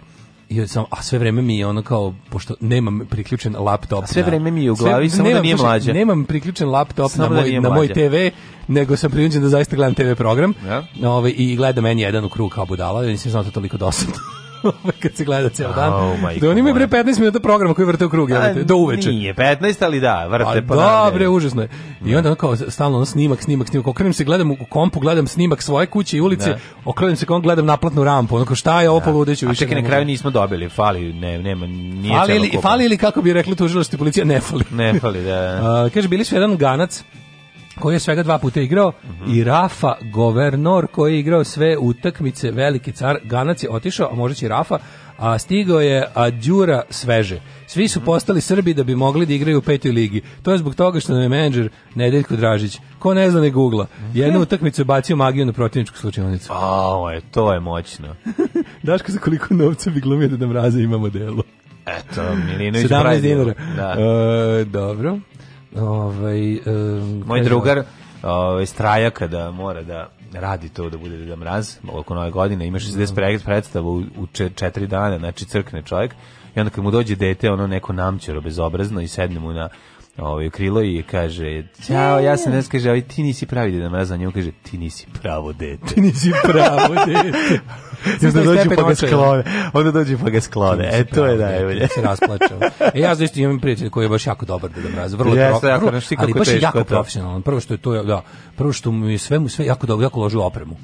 i sam, a sve vreme mi je ono kao, pošto nemam priključen laptop. A sve vreme mi je u glavi, sve, samo da nemam, da nije mlađa. Nemam priključen laptop samo na da moj, da na moj TV, nego sam priključen da zaista gledam TV program ja. Ove, ovaj, i gledam N1 u krug kao budala, nisam znao to toliko dosadno. kad se gleda ceo dan. Oh da oni imaju bre 15 minuta programa koji vrte u krug, jel do uveče. Nije 15, ali da, vrte pa. Da, bre, užasno je. I onda kao stalno on snimak, snimak, snimak. Okrenem se, gledam u kompu, gledam snimak svoje kuće i ulice, da. okrenem se kom gledam naplatnu rampu. Onako šta je ovo da. poludeće više. A čekaj, na kraju nismo dobili, fali, ne, nema, nije fali ili, fali ili kako bi rekli tužilaštvo i policija, ne fali. Ne fali, da. da. A, kaže bili su jedan ganac koji je svega dva puta igrao mm -hmm. i Rafa Governor koji je igrao sve utakmice veliki car Ganac je otišao a možda će Rafa a stigao je Adjura sveže svi su postali Srbi da bi mogli da igraju u petoj ligi. To je zbog toga što nam je menadžer Nedeljko Dražić. Ko ne zna ne googla. Jednu utakmicu je bacio magiju na protivničku slučajnicu. A, je, to je moćno. Daško, za koliko novca bi glumio da nam raze imamo delo. Eto, Milinović 17 dinara. Da. E, dobro ovaj, um, Moj drugar, ovaj, straja kada mora da radi to da bude da mraz oko nove godine, imaš 60 da. predstava u, u četiri dana, znači crkne čovjek i onda kad mu dođe dete, ono neko namćero bezobrazno i sedne mu na ovaj krilo i kaže ciao ja sam danas kaže ali ovaj, ti nisi pravi dete mraz on kaže ti nisi pravo dete ti nisi pravo dete onda dođe pa, pa ga sklone onda dođe pa ga sklone e to je najbolje se rasplačao e ja zaista imam prijatelj koji je baš jako dobar deda mraz vrlo Jeste, pro, jako, vrlo, ali baš je jako profesionalan prvo što je to da prvo što mu je mu sve jako dobro jako loži opremu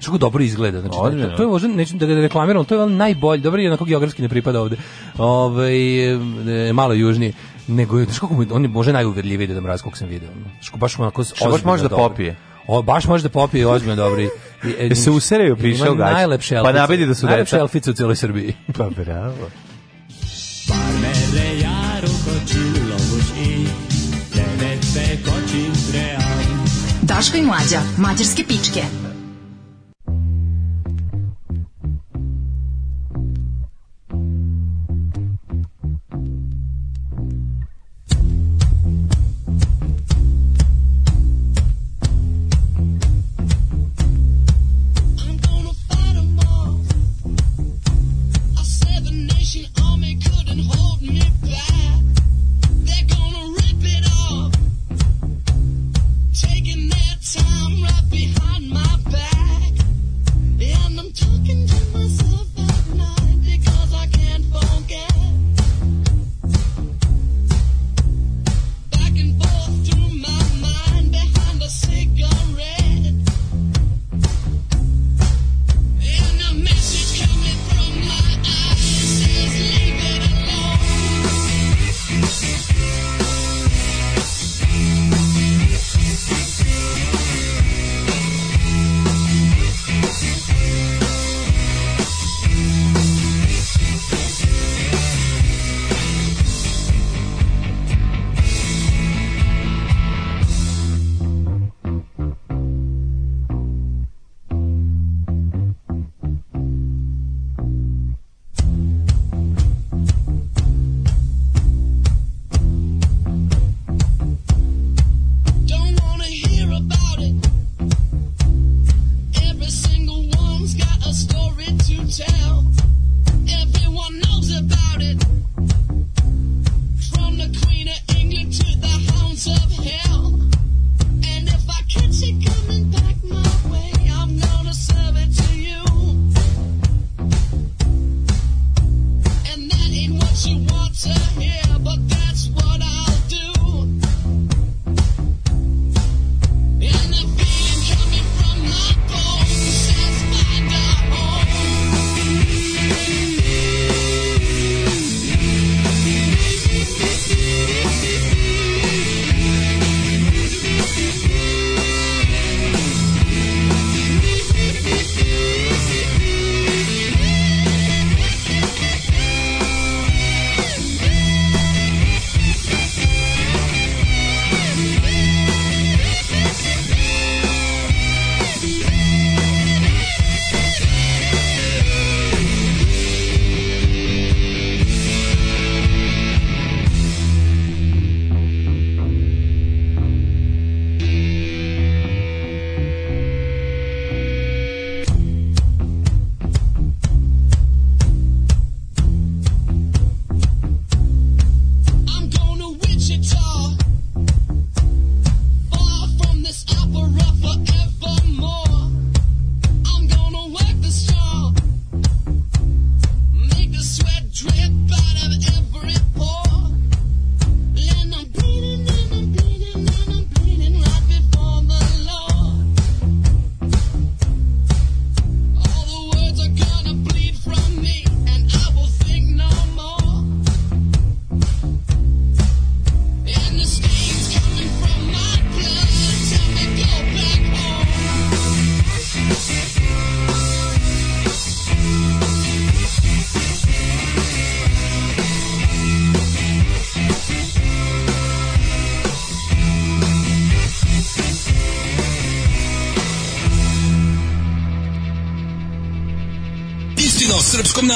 što dobro izgleda. Znači, Odmjeno. to je možda, neću da ga reklamiram, to je najbolji, dobro je kog geografski ne pripada ovde, Ovaj Ove, malo južnije nego je, znaš kako mu, on je bože najuverljiviji Deda Mraz, kako sam vidio. Što baš onako ozbiljno baš može da popije? O, baš može da popije ozbiljno dobri. E, se znači, usereju piše u gaći. Najlepše pa elfice. Pa nabidi da su deca. Najlepše elfice u cijeloj Srbiji. Pa bravo. Parmele ja rukoču lobuš i tebe kočim trean. Daško i mlađa, mađarske pičke.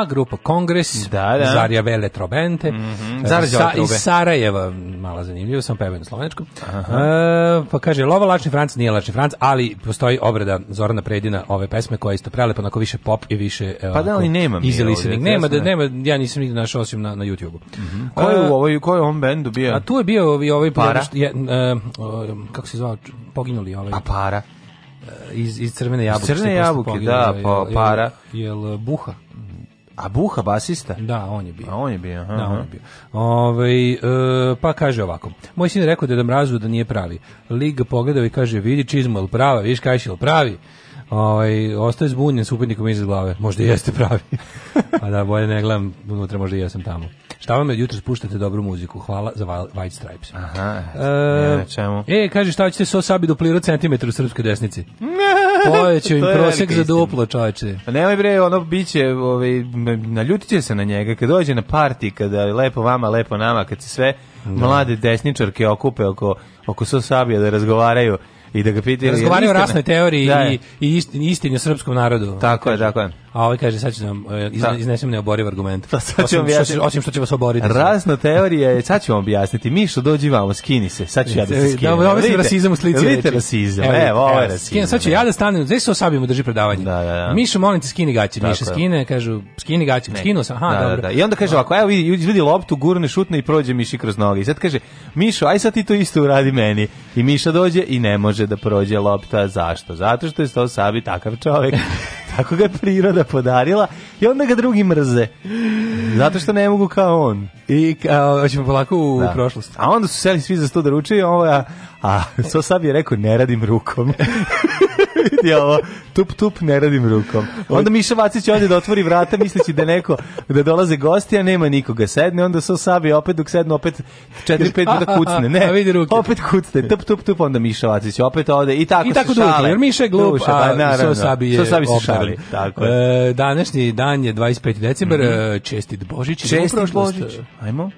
A grupa Kongres, da, da. Zarja Vele Trobente, mm -hmm. Sa, iz Sarajeva, mala zanimljivo, sam pevao na slovenačkom. E, pa kaže, Lova Lačni Franc nije Lačni Franc, ali postoji obreda Zorana Predina ove pesme koja je isto prelepa, onako više pop i više... E, pa da, ali nema mi ovdje, Nema, da, nema, ja nisam nigdje našao osim na, na YouTube-u. Mm -hmm. Ko je e, u ovoj, ko je on bendu bio? A tu je bio i ovaj... Para? Je, e, kako se zvao? Poginuli ovaj... A para? iz, iz crvene jabuke. crvene jabuke, da, pa para. Jel, jel buha? Buha basista? Da, on je bio. A on je bio, aha. Da, on je bio. Ove, ovaj, e, pa kaže ovako. Moj sin je rekao da da mrazu da nije pravi. Liga pogledao i kaže, vidi čizmo, je prava, Viš kaj je pravi? Ovaj ostaje zbunjen s upitnikom iz glave. Možda jeste pravi. A pa da bolje ne gledam unutra, možda i ja sam tamo. Šta vam jutro spuštate dobru muziku? Hvala za White Stripes. Aha. E, čemu? e kaže šta ćete so sabi duplirati centimetar u srpskoj desnici? Ne. Poveću im prosek za duplo, čoveče. Pa nemoj bre, ono biće, ovaj, naljutiće se na njega kad dođe na parti, kada je lepo vama, lepo nama, kad se sve da. mlade desničarke okupe oko, oko sabije da razgovaraju i da ga pitaju... Da razgovaraju o rasnoj teoriji da i, i istini o srpskom narodu. Tako je, tako je. A ovaj kaže, sad ću nam, da e, da. iznesem neoboriv argument. Da, sad osim, vam što, osim što će vas oboriti. Razna teorija je, sad ću vam objasniti. Mišo, dođi vamo, skini se. Sad ću ja da se skinem. Dobro, ovo je rasizam u slici. Vidite rasizam, evo, evo, ovo je rasizam. Sad ću ja da stanem, gde se osabimo drži predavanje. Da, da, da. Mišo, molim te, skini gaće. Mišo, skine, kažu, skini gaće. Skinuo sam, aha, da, da dobro. Da, da. I onda kaže ovako, evo, vidi, vidi loptu, gurne, šutne i prođe Miši kroz noge. I sad kaže, Mišo, aj sad ti to isto uradi meni. I Miša dođe i ne može da prođe lopta. Zašto? Zato što je to Sabi takav čovek. Tako ga je priroda podarila i onda ga drugi mrze. Zato što ne mogu kao on. I kao, hoćemo polako u, da. prošlost. A onda su seli svi za sto da ruče i ovo, a, a Sosab je rekao, ne radim rukom. vidi ovo, tup tup ne radim rukom. Onda Miša Vacić onda da otvori vrata misleći da neko da dolaze gosti, a nema nikoga. Sedne, onda se osabi opet dok sedne opet 4 5 puta kucne. Ne, a vidi ruke. opet kucne. Tup tup tup onda Miša Vacić opet ode i tako, I tako se šale. Jer Miša je glup, a da, se osabi je. Osabi se šali. Tako je. E, današnji dan je 25. decembar, mm -hmm. čestit Božić. Čestit Božić. Ajmo.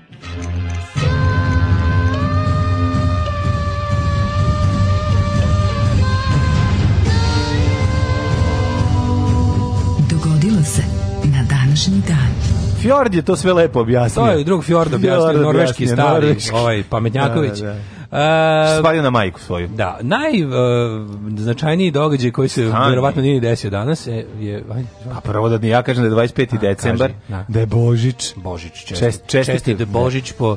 Fjord je to sve lepo objasnio. To je drug Fjord objasnio, Fjord norveški objasnio, stari, norveški. ovaj Pametnjaković. Da, da. Uh, Spalio na majku svoju. Da, najznačajniji e, uh, događaj koji se Sani. verovatno nije desio danas je... je aj, pa prvo da ja kažem da je 25. A, decembar, kaži, da. da. je Božić. Božić, čestit, čest, čestit, čestit da. Božić po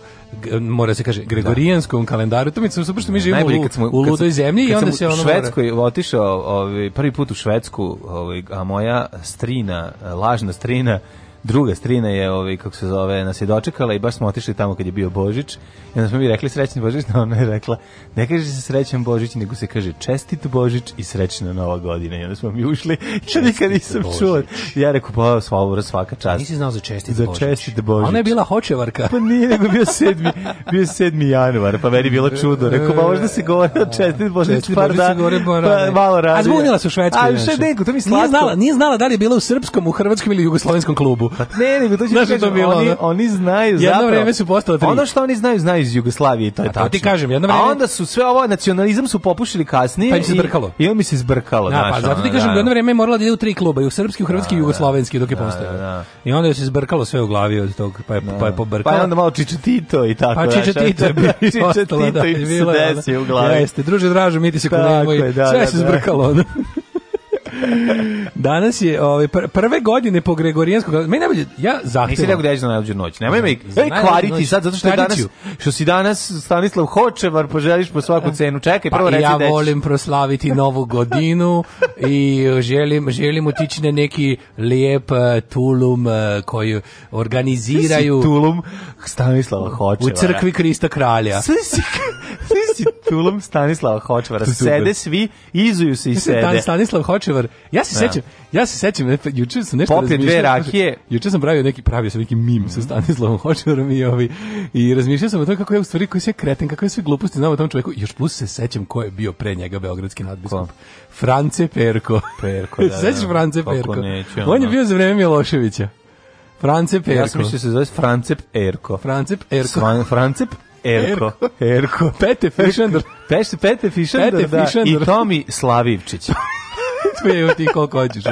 mora se kaže gregorijanskom da. kalendaru to mi se super što mi živimo Najbolje, smo, u ludoj zemlji i onda se ono u Švedskoj mora... otišao ovaj prvi put u Švedsku ovaj a moja strina lažna strina druga strina je, ovaj, kako se zove, nas je dočekala i baš smo otišli tamo kad je bio Božić. I onda smo mi rekli srećan Božić, no ona je rekla, ne kaže se srećan Božić, nego se kaže čestit Božić i srećna Nova godina. I onda smo mi ušli, što nikad nisam Božić. čuo. Ja rekao, pa sva svaka čast. Nisi znao za čestit za Božić. Za čestit Božić. Ona je bila hočevarka. Pa nije, nego bio sedmi, bio sedmi januar, pa meni bilo čudo. Rekao, pa možda se govori o čestit Božić čestit par dana. Pa, da malo razvije. A zbunila se u Švedskoj. A, što nego, to mi slatko. Nije znala, nije znala da li je bila u srpskom, u hrvatskom ili jugoslovenskom klubu. Ne, ne, to Znaš što to bilo? Oni, oni znaju jedno zapravo. vreme su postala tri. Ono što oni znaju, znaju iz Jugoslavije, to je tačno. ti kažem, jedno vreme... A onda su sve ovo, nacionalizam su popušili kasnije. Pa im se zbrkalo. I, i on mi se zbrkalo. Da, pa zato ti kažem, da. jedno vreme je morala da ide u tri kluba, i u srpski, u hrvatski i da, da, jugoslovenski, dok je postojao. I onda je se zbrkalo sve u glavi od tog, pa je, pa je pobrkalo. Pa onda malo Tito i tako. Pa Čičetito je bio ostalo, da. Čičetito im se desi u glavi. Jeste, druže, draže, mi ti se kolimo i sve se zbrkalo. Danas je ovaj prve godine po gregorijanskom. Meni najbolje ja zahtijevam. Nisi rekao da je najluđu noć. Nemoj me ej kvariti sad zato što danas što si danas Stanislav Hočevar poželiš po svaku cenu. Čekaj, prvo pa, reci ja da ja volim proslaviti novu godinu i želim želim otići na neki lep uh, e, tulum uh, koji organiziraju Si tulum Stanislava Hočevara. U crkvi Krista kralja. Sve si si tulum Stanislava Hočvara. Sede svi, izuju se i sede. Stanislav Hočevar. Ja se da. sećam, ja se sećam, juče sam nešto Popio dve rakije. Juče sam pravio neki pravio sam neki mim mm sa mhm. Stanislavom Hočevarom i ovi i razmišljao sam o tome kako je u stvari koji se kreten, kako je sve gluposti znao o tom čoveku. Još plus se sećam ko je bio pre njega beogradski nadbiskup. France Perko. Perko, da. da. Sećaš France Perko? Kako neću, On je bio za vreme Miloševića. Francep Erko. Ja sam mislio da se zove Francep Erko. Francep Erko. Svan, Francep Erko. Erko. Pete Fišander. Pete, Pete da. Fišander, da. I Tomi Slavivčić. Smeju ti koliko hoćeš.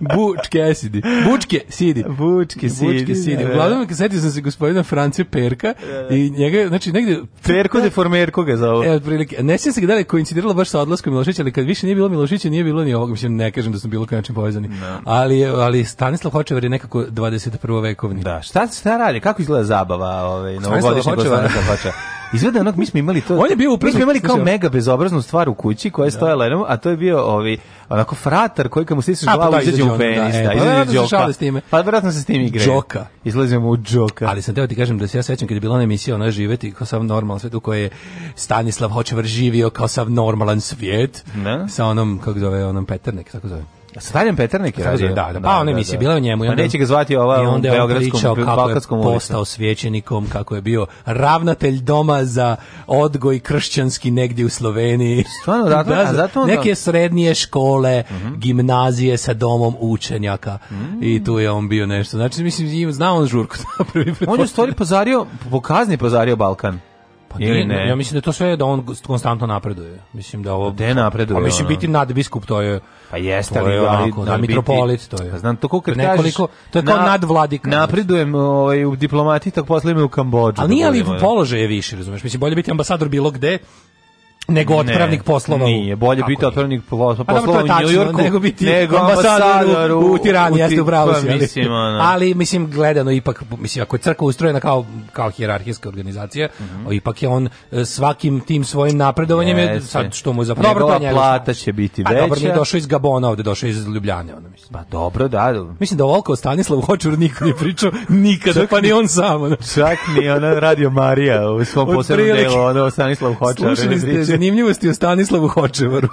Bučke sidi. Bučke sidi. Bučke sidi. Bučke sidi. Da, da. Uglavnom, setio sam se gospodina France Perka da, i njega, znači, negde... Perko de Formerko ga zove. E, otprilike. Ne sjećam se da je koincidiralo baš sa odlaskom Milošića, ali kad više nije bilo Milošića, nije bilo ni ovog. Mislim, ne kažem da smo bilo koji način povezani. No. Ali, ali Stanislav Hočevar je nekako 21. vekovni. Da, šta, šta radi? Kako izgleda zabava ovaj, novogodišnjeg Stanislava Hočevara? Izgleda onog, mi smo imali to. On je bio upravo, mi smo imali kao mega bezobraznu stvar u kući koja je da. stojala jednom, a to je bio ovi ovaj, onako fratar koji kad mu stisneš pa glavu da, izađe u da, penis, da, e, pa izađe džoka. Pa verovatno se s tim igra. Džoka. Izlazimo u džoka. Ali sam teo ti kažem da se ja sećam kad je bila ona emisija ona živeti kao sav normalan svet u kojoj je Stanislav Hočevar živio kao sav normalan svijet. Ne? Sa onom kako zove, onom Peternek, tako zove. Sa Darjan Peternik je radio. Da, da, da, pa ona da, emisija da. bila o njemu. Pa neće ga zvati ova u Beogradskom, je on postao svećenikom, kako je bio ravnatelj doma za odgoj kršćanski negdje u Sloveniji. Stvarno, zato, dakle, da, a zato onda... Neke srednje škole, uh mhm. -huh. gimnazije sa domom učenjaka. Uh mm. -huh. I tu je on bio nešto. Znači, mislim, zna on žurku. on je u stvari pozario, pokazni pozario Balkan. Pa ili ne? Ja mislim da to sve da on konstantno napreduje. Mislim da ovo gde napreduje. A mislim ono? biti nadbiskup to je pa jeste ali je da onako, da, da mitropolit to je. Pa znam to kako kažeš. Nekoliko to je kao na, nadvladik. Napredujem ovaj u diplomati tako posle u Kambodži. Ali nije li da položaj je viši, razumeš? Mislim bolje biti ambasador bilo gde nego otpravnik ne, poslova. Nije, bolje biti otpravnik poslova, pa poslova u Njujorku nego biti nego ambasador u, u, Tirani, jeste u pravu pa si. ali, ali, mislim, gledano ipak, mislim, ako je crkva ustrojena kao, kao hijerarhijska organizacija, mm -hmm. ipak je on e, svakim tim svojim napredovanjem, je, sad što mu za zapravo... Dobro, njega, plata će biti pa veća. A dobro, nije došao iz Gabona ovde, došao iz Ljubljane. Ono, mislim. Pa dobro, da. Mislim da ovoliko o Stanislavu Hočuru niko nije pričao nikada, pa ni on sam. Ono. Čak ni ona radio Marija u svom posebnom delu, ono Stanislav Hočar. Slušali ste zanimljivosti o Stanislavu Hočevaru.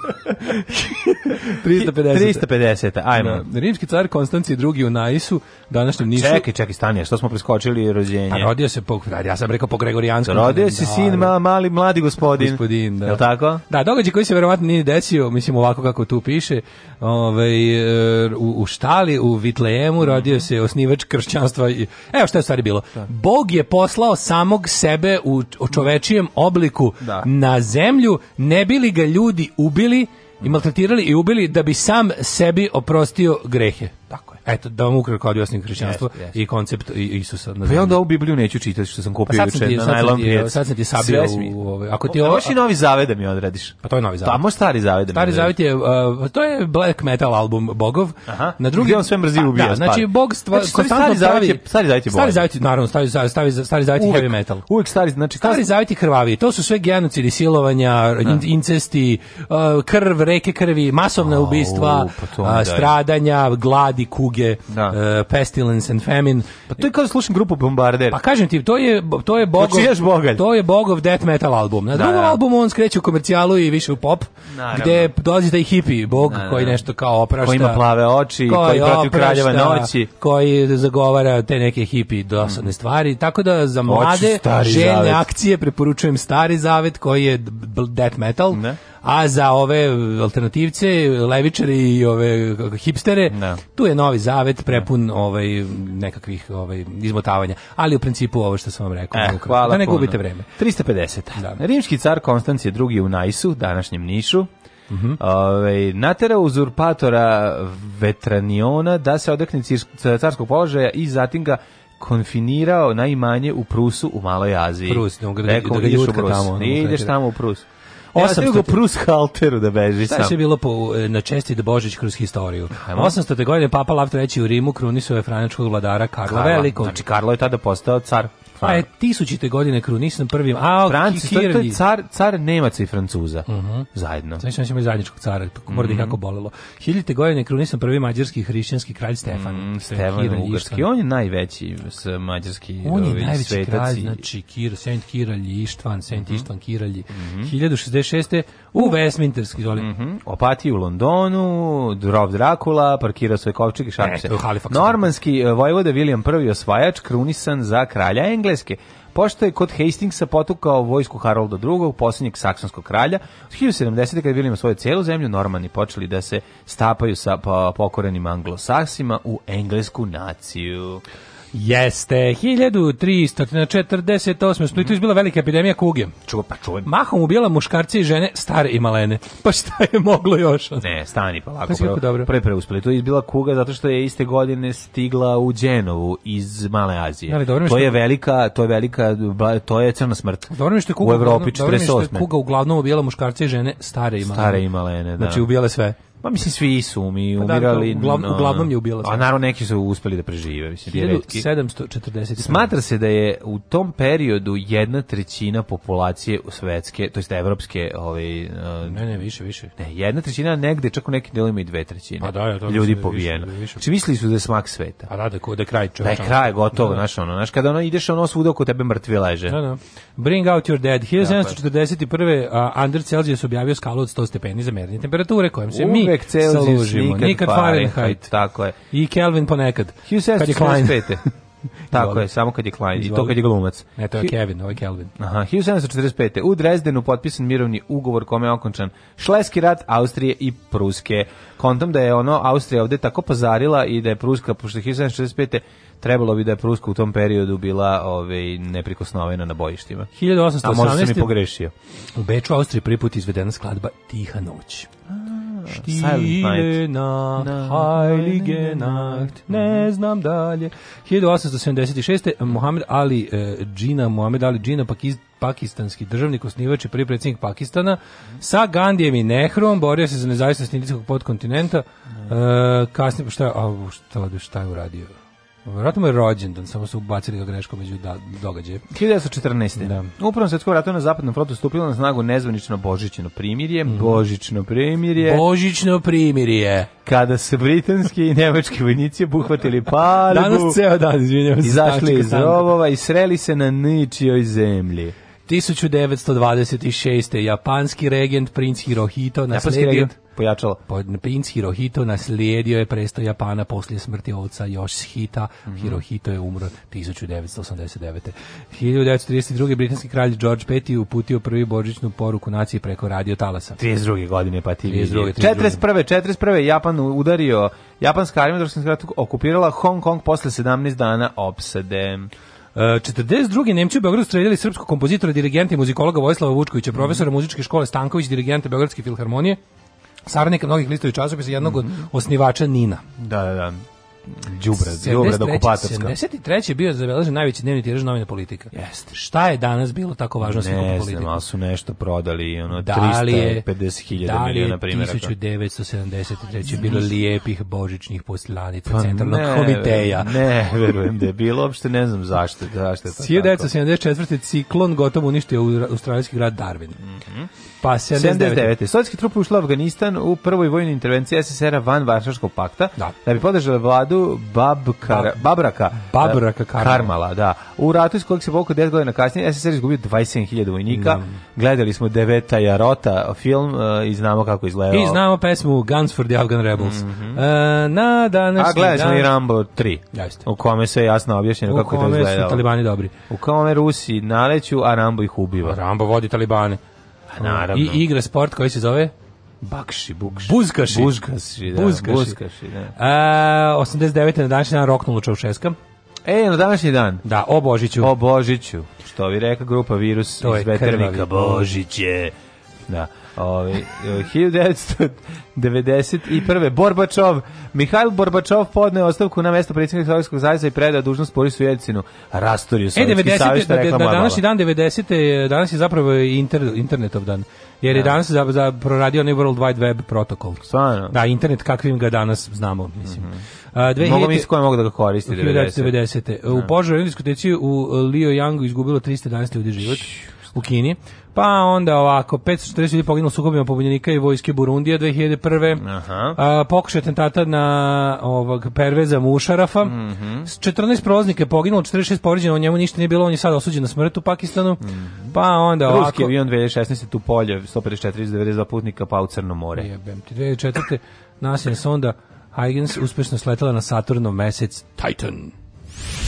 350. 350. Ajmo. Da. Rimski car Konstanci II u Naisu, današnjem Nišu. Čekaj, čekaj, stani, što smo preskočili rođenje? A pa, rodio se po, ja sam rekao po Gregorijanskom. Rodio se da, sin, da. ma, mali, mladi gospodin. Gospodin, da. Je tako? Da, događaj koji se verovatno nije desio, mislim ovako kako tu piše, ovaj, er, u, u Štali, u Vitlejemu, rodio se osnivač kršćanstva. I, evo šta je stvari bilo. Da. Bog je poslao samog sebe u čovečijem obliku da. na zemlju Srbiju ne bili ga ljudi ubili i maltretirali i ubili da bi sam sebi oprostio grehe. Tako Eto, da vam ukratko objasnim hrišćanstvo yes, yes. i koncept Isusa. Na pa ja onda ovu Bibliju neću čitati što sam kupio juče na najlon pijet. Sad sam ti sabio u, ove. Ako ti ovo... i novi zaved da mi odrediš. Pa to je novi zaved. Pa možeš stari zaved Stari zaved je, uh, to je black metal album Bogov. Aha. Na drugi... on sve mrzi ubija. Da, znači Bog stva... Znači, stari zaved je, stari zaved je Stari zaved, naravno, stari zaved, stari, stari zaved heavy metal. Uvek stari, znači... Stari zaved je krvavi. To su sve genocidi, silovanja, da. incesti, uh, krv, reke krvi, masovna ubistva, pa uh, stradanja, gladi, kuge kuge, da. uh, pestilence and famine. Pa to je kao da slušam grupu Bombarder. Pa kažem ti, to je to je bogov, bogalj. to je bogov death metal album. Na da, drugom da. albumu on skreće u komercijalu i više u pop, Naravno. gde dolazi taj hipi bog Naravno. Da, koji nešto kao oprašta. Koji ima plave oči, koji, koji protiv kraljeva noći, koji zagovara te neke hipi dosadne mm. stvari. Tako da za mlade željne akcije preporučujem Stari zavet koji je death metal. Ne? a za ove alternativce, levičari i ove hipstere, ne. tu je novi zavet prepun ovaj nekakvih ovaj izmotavanja. Ali u principu ovo što sam vam rekao, eh, hvala da ne gubite puno. vreme. 350. Da. Rimski car Konstancije II u Najsu, današnjem Nišu, Mm -hmm. Ove, ovaj, natera uzurpatora Vetraniona da se odrekne carskog položaja i zatim ga konfinirao najmanje u Prusu u Maloj Aziji. Prus, no, da, Rekao, da ga ideš Tamo, ne ideš tamo u Prus. 800 ja, Prus halteru da beži sam. Šta je bilo po, e, na česti da Božić kroz historiju? Ajmo. 800. godine Papa Lav III u Rimu krunisuje franačkog vladara Karla, Karla. Velikog. Znači Karlo je tada postao car. Pa je tisućite godine krunisan prvim Al Francis, to je car, car Nemaca i Francuza. Uh mhm. -huh. Zajedno. Znači, znači imaju zajedničkog cara, tako mora da kako mhm. jako bolelo. Hiljite godine krunisan prvi mađarski hrišćanski kralj Stefan. Mm, Stefan Ugarski, on je najveći s mađarski On je najveći svetaci. kralj, znači Kir, Saint Kiralj, Ištvan, Saint mm -hmm. Ištvan Kiralji. Mm -hmm. 1066. u uh. Westminsterski, izvoli. Mm -hmm. Opati u Londonu, Drov Drakula, parkirao svoj kovčeg i šapiše. Normanski eh, vojvoda William I osvajač krunisan za kralja Engleska Engleske, pošto je kod Hastingsa potukao vojsku Harolda II, posljednjeg saksonskog kralja. od 1070. kada je bili imali svoju cijelu zemlju, normani počeli da se stapaju sa pokorenim anglosaksima u englesku naciju. Jeste, 1348. U Splitu je bila velika epidemija kuge. Čuva, pa čujem. Mahom ubijala muškarce i žene, stare i malene. Pa šta je moglo još? Ne, stani pa lako. Pa dobro. Pre, pre u Splitu je bila kuga zato što je iste godine stigla u Dženovu iz Male Azije. Ali, dobro to je velika, to je velika, to je crna smrt. Dobro mi što je kuga, u Evropi 48. Dobro mi što je kuga uglavnom ubijala muškarce i žene, stare i malene. Stare i malene, da. Znači ubijale sve. Pa mislim svi su mi umirali. Pa da, uglav, uglavnom je ubila. A naravno neki su uspeli da prežive, mislim, 1740. Smatra se da je u tom periodu jedna trećina populacije u svetske, to jest evropske, ovaj uh, Ne, ne, više, više. Ne, jedna trećina, negde čak u nekim delovima i dve trećine. Pa da, ja, to ljudi da pobijeno. Da Či znači, mislili su da je smak sveta. A da, da, ko, da je kraj čovječa. Da je kraj gotovo, da, da. znaš ono, znaš kada ono ideš ono svuda oko tebe mrtvi leže. Da, da. Bring out your dead. 1741. Uh, Anders Celsius objavio skalu od 100 stepeni za merenje temperature, kojom se mi uvek Celsius, nikad, nikad Fahrenheit. Tako je. I Kelvin ponekad. 1745. Tako je, samo kad je Klein i to kad je glumac. Ne, to je Kevin, ovo je Kelvin. Aha, 1745. U Drezdenu potpisan mirovni ugovor kome je okončan Šleski rat Austrije i Pruske. Kontam da je ono Austrija ovde tako pozarila i da je Pruska, pošto 1745 trebalo bi da je Pruska u tom periodu bila ovaj neprikosnovena na bojištima. 1818. A možda sam i pogrešio. U Beču, Austriji prvi put izvedena skladba Tiha noć. A Stile na, Heilige Nacht, ne mhm. znam dalje. 1876. Mohamed Ali e, Džina, eh, Mohamed Ali Džina, Pakiz, pakistanski državnik, osnivač i prvi predsjednik Pakistana, mhm. sa Gandijem i Nehrom borio se za nezavisnost indijskog podkontinenta. Eh, kasnije, šta, a, šta, šta je uradio? Vjerojatno mu je rođendan, samo su ubacili ga greško među da, događaje. 1914. Da. U Prvom svjetskom ratu na Zapadnom frontu stupilo na snagu nezvanično Božićno primirje. Mm. Božićno primirje. Božićno primirje. Kada se britanski i nemački vojnici obuhvatili palbu. Danas ceo dan, izvinjavam se. Izašli iz rovova i sreli se na ničijoj zemlji. 1926. japanski regent princ Hirohito naslijedio pojačalo. Po, Princ Hirohito naslijedio je presto Japana poslije smrti oca Yoshihita. Mm -hmm. Hirohito je umro 1989. 1932. britanski kralj George V uputio prvi božićnu poruku naciji preko radio talasa. 32. godine pa ti 32. 41. 41. Japan udario Japanska armija okupirala Hong Kong posle 17 dana opsede. 42. Nemci u Beogradu streljali srpskog kompozitora, dirigenta i muzikologa Vojislava Vučkovića, profesora muzičke škole Stanković, dirigenta Beogradske filharmonije, saradnika mnogih listovi časopisa, jednog od mhm. osnivača Nina. Da, da, da đubre, đubre do okupatorska. 73. bio zabeležen najveći dnevni tiraž novina politika. Jeste. Šta je danas bilo tako važno sa politikom? Ne znam, su nešto prodali, ono, da 350.000 miliona primjera. Da li je 1973. bilo lijepih božićnih poslanica pa, centralnog ne, komiteja? Ne, verujem da je bilo, uopšte ne znam zašto. zašto je to 1974. ciklon gotovo uništio australijski grad Darwin. Mhm. Mm Pa 79. 79. Sovjetske trupe ušle u Afganistan u prvoj vojnoj intervenciji SSR-a van Varšavskog pakta da, da bi podržala vladu Babkara, Bab, Babraka, e, Babraka Karmala. Karmala. da. U ratu iz kojeg se volko 10 godina kasnije SSR izgubio 27.000 vojnika. Mm. Gledali smo Deveta Jarota film uh, i znamo kako izgledao. I znamo pesmu Guns for the Afghan Rebels. Mm -hmm. uh, na današnji A gledali smo dan... i Rambo 3. Jeste. U kome se jasno objašnjeno kako je to izgledalo. U kome su Talibani dobri. U kome Rusi naleću, a Rambo ih ubiva. Rambo vodi Talibane. Pa naravno. I igra sport koji se zove Bakši, bukši. Buzkaši. Buzkaši, da. Buzkaši. Buzkaši da. E, A, 89. na današnji dan roknulo Čaušeska. E, na današnji dan. Da, o Božiću. O Božiću. Što vi reka grupa Virus to iz Veternika. Božić je. Da. Ovi, ovaj, 1991. Borbačov, Mihajl Borbačov podneo ostavku na mesto predsjednika Sovjetskog zajza i predao dužnost Borisu Jelcinu. Rastorio e, Sovjetski e, savez, da-, da, da, današnji dan 90. danas je zapravo inter, internetov dan. Jer je da. danas za, za proradio onaj World Wide Web protokol. Stvarno? Da, internet kakvim ga danas znamo, mislim. Mm -hmm. uh, mogu misliti koje mogu da ga koristi 90. 90. U da. požaru u diskoteciju u Lio Yangu izgubilo 311 ljudi život u Kini. Pa onda ovako, 540 ljudi poginulo sukobima pobunjenika i vojske Burundija 2001. Aha. A, pokušaj atentata na ovog Perveza Mušarafa. Mm -hmm. 14 proznika je poginulo, 46 povrijeđeno, njemu ništa nije bilo, on je sad osuđen na smrt u Pakistanu. Mm -hmm. Pa onda Ruski ovako... Ruski avion 2016. tu polje, 154 iz 92 putnika, pa u Crno more. Jebem ti, 2004. nasilje sonda Huygens uspešno sletela na Saturnov mesec Titan.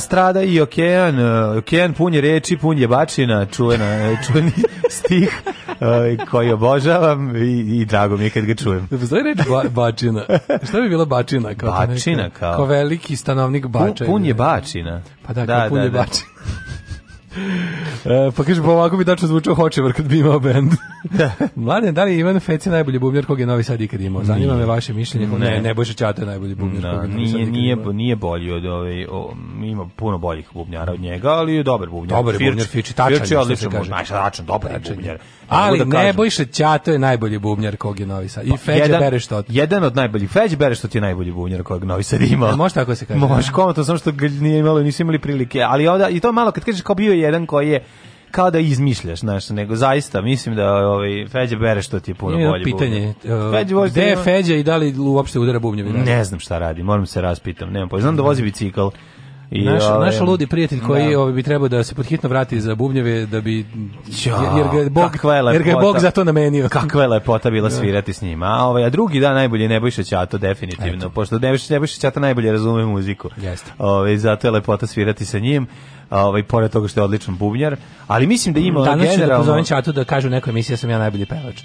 strada i okean, e, okean pun je reči, pun je bačina, čuvena, e, čuveni stih e, koji obožavam i, i drago mi je kad ga čujem. Da reč bačina. Šta bi bila bačina? Kao bačina neka, kao. Kao veliki stanovnik bača. Pun, je bačina. Pa da, da pun da, je da. bačina. pa kaže, pa ovako bi tačno zvučao Hočevar kad bi imao bend. Da. Mladen, da li je Ivan Feci najbolji bubnjar kog je Novi Sad ikad imao? Zanima me vaše mišljenje. Ne, ne, ne Bojša Čata je najbolji da, bubnjar no, kog je Novi Sad ikad nije, imao. Nije bolji od ove, o, ima puno boljih bubnjara od njega, ali je dobar bubnjar. Dobar je bubnjar, Fiči, tačan. Fiči je odličan, najša tačan, dobar je bubnjar. Da ali ne Bojša Čata je najbolji bubnjar kog je Novi Sad. I pa Feđa Bereštot. Jedan od najboljih. Feđa Bereštot je najbolji bubnjar kog Novi Sad imao. E, Može tako se kaže. Može, komentno, sam što nije imalo, nisu imali prilike. Ali onda, i to malo, kad kažeš kao bio jedan koji je kao da izmišljaš, znaš, nego zaista mislim da ovaj Feđa bere što ti je puno bolje. pitanje. E, Feđa vozi gde je Feđa i da li uopšte udara bubnjevi? Da? Ne znam šta radi, moram se raspitam, nemam pojma. Znam da vozi bicikl. I naš, ove, ovaj, naš ludi prijatelj koji da. Ove, ovaj, bi trebao da se podhitno vrati za bubnjeve da bi jo, jer ga je Bog je lepota, jer ga je Bog za to namenio. Kakva je lepota bila da. svirati s njima. A ovaj a drugi da najbolje Nebojša Ćato definitivno, Eto. pošto Nebojša Nebojša Ćato najbolje razume muziku. Jeste. Ovaj zato je lepota svirati sa njim ovaj pored toga što je odličan bubnjar, ali mislim da ima Danas generalno Danas ću da Čatu da kažu nekoj emisiji da sam ja najbolji pevač.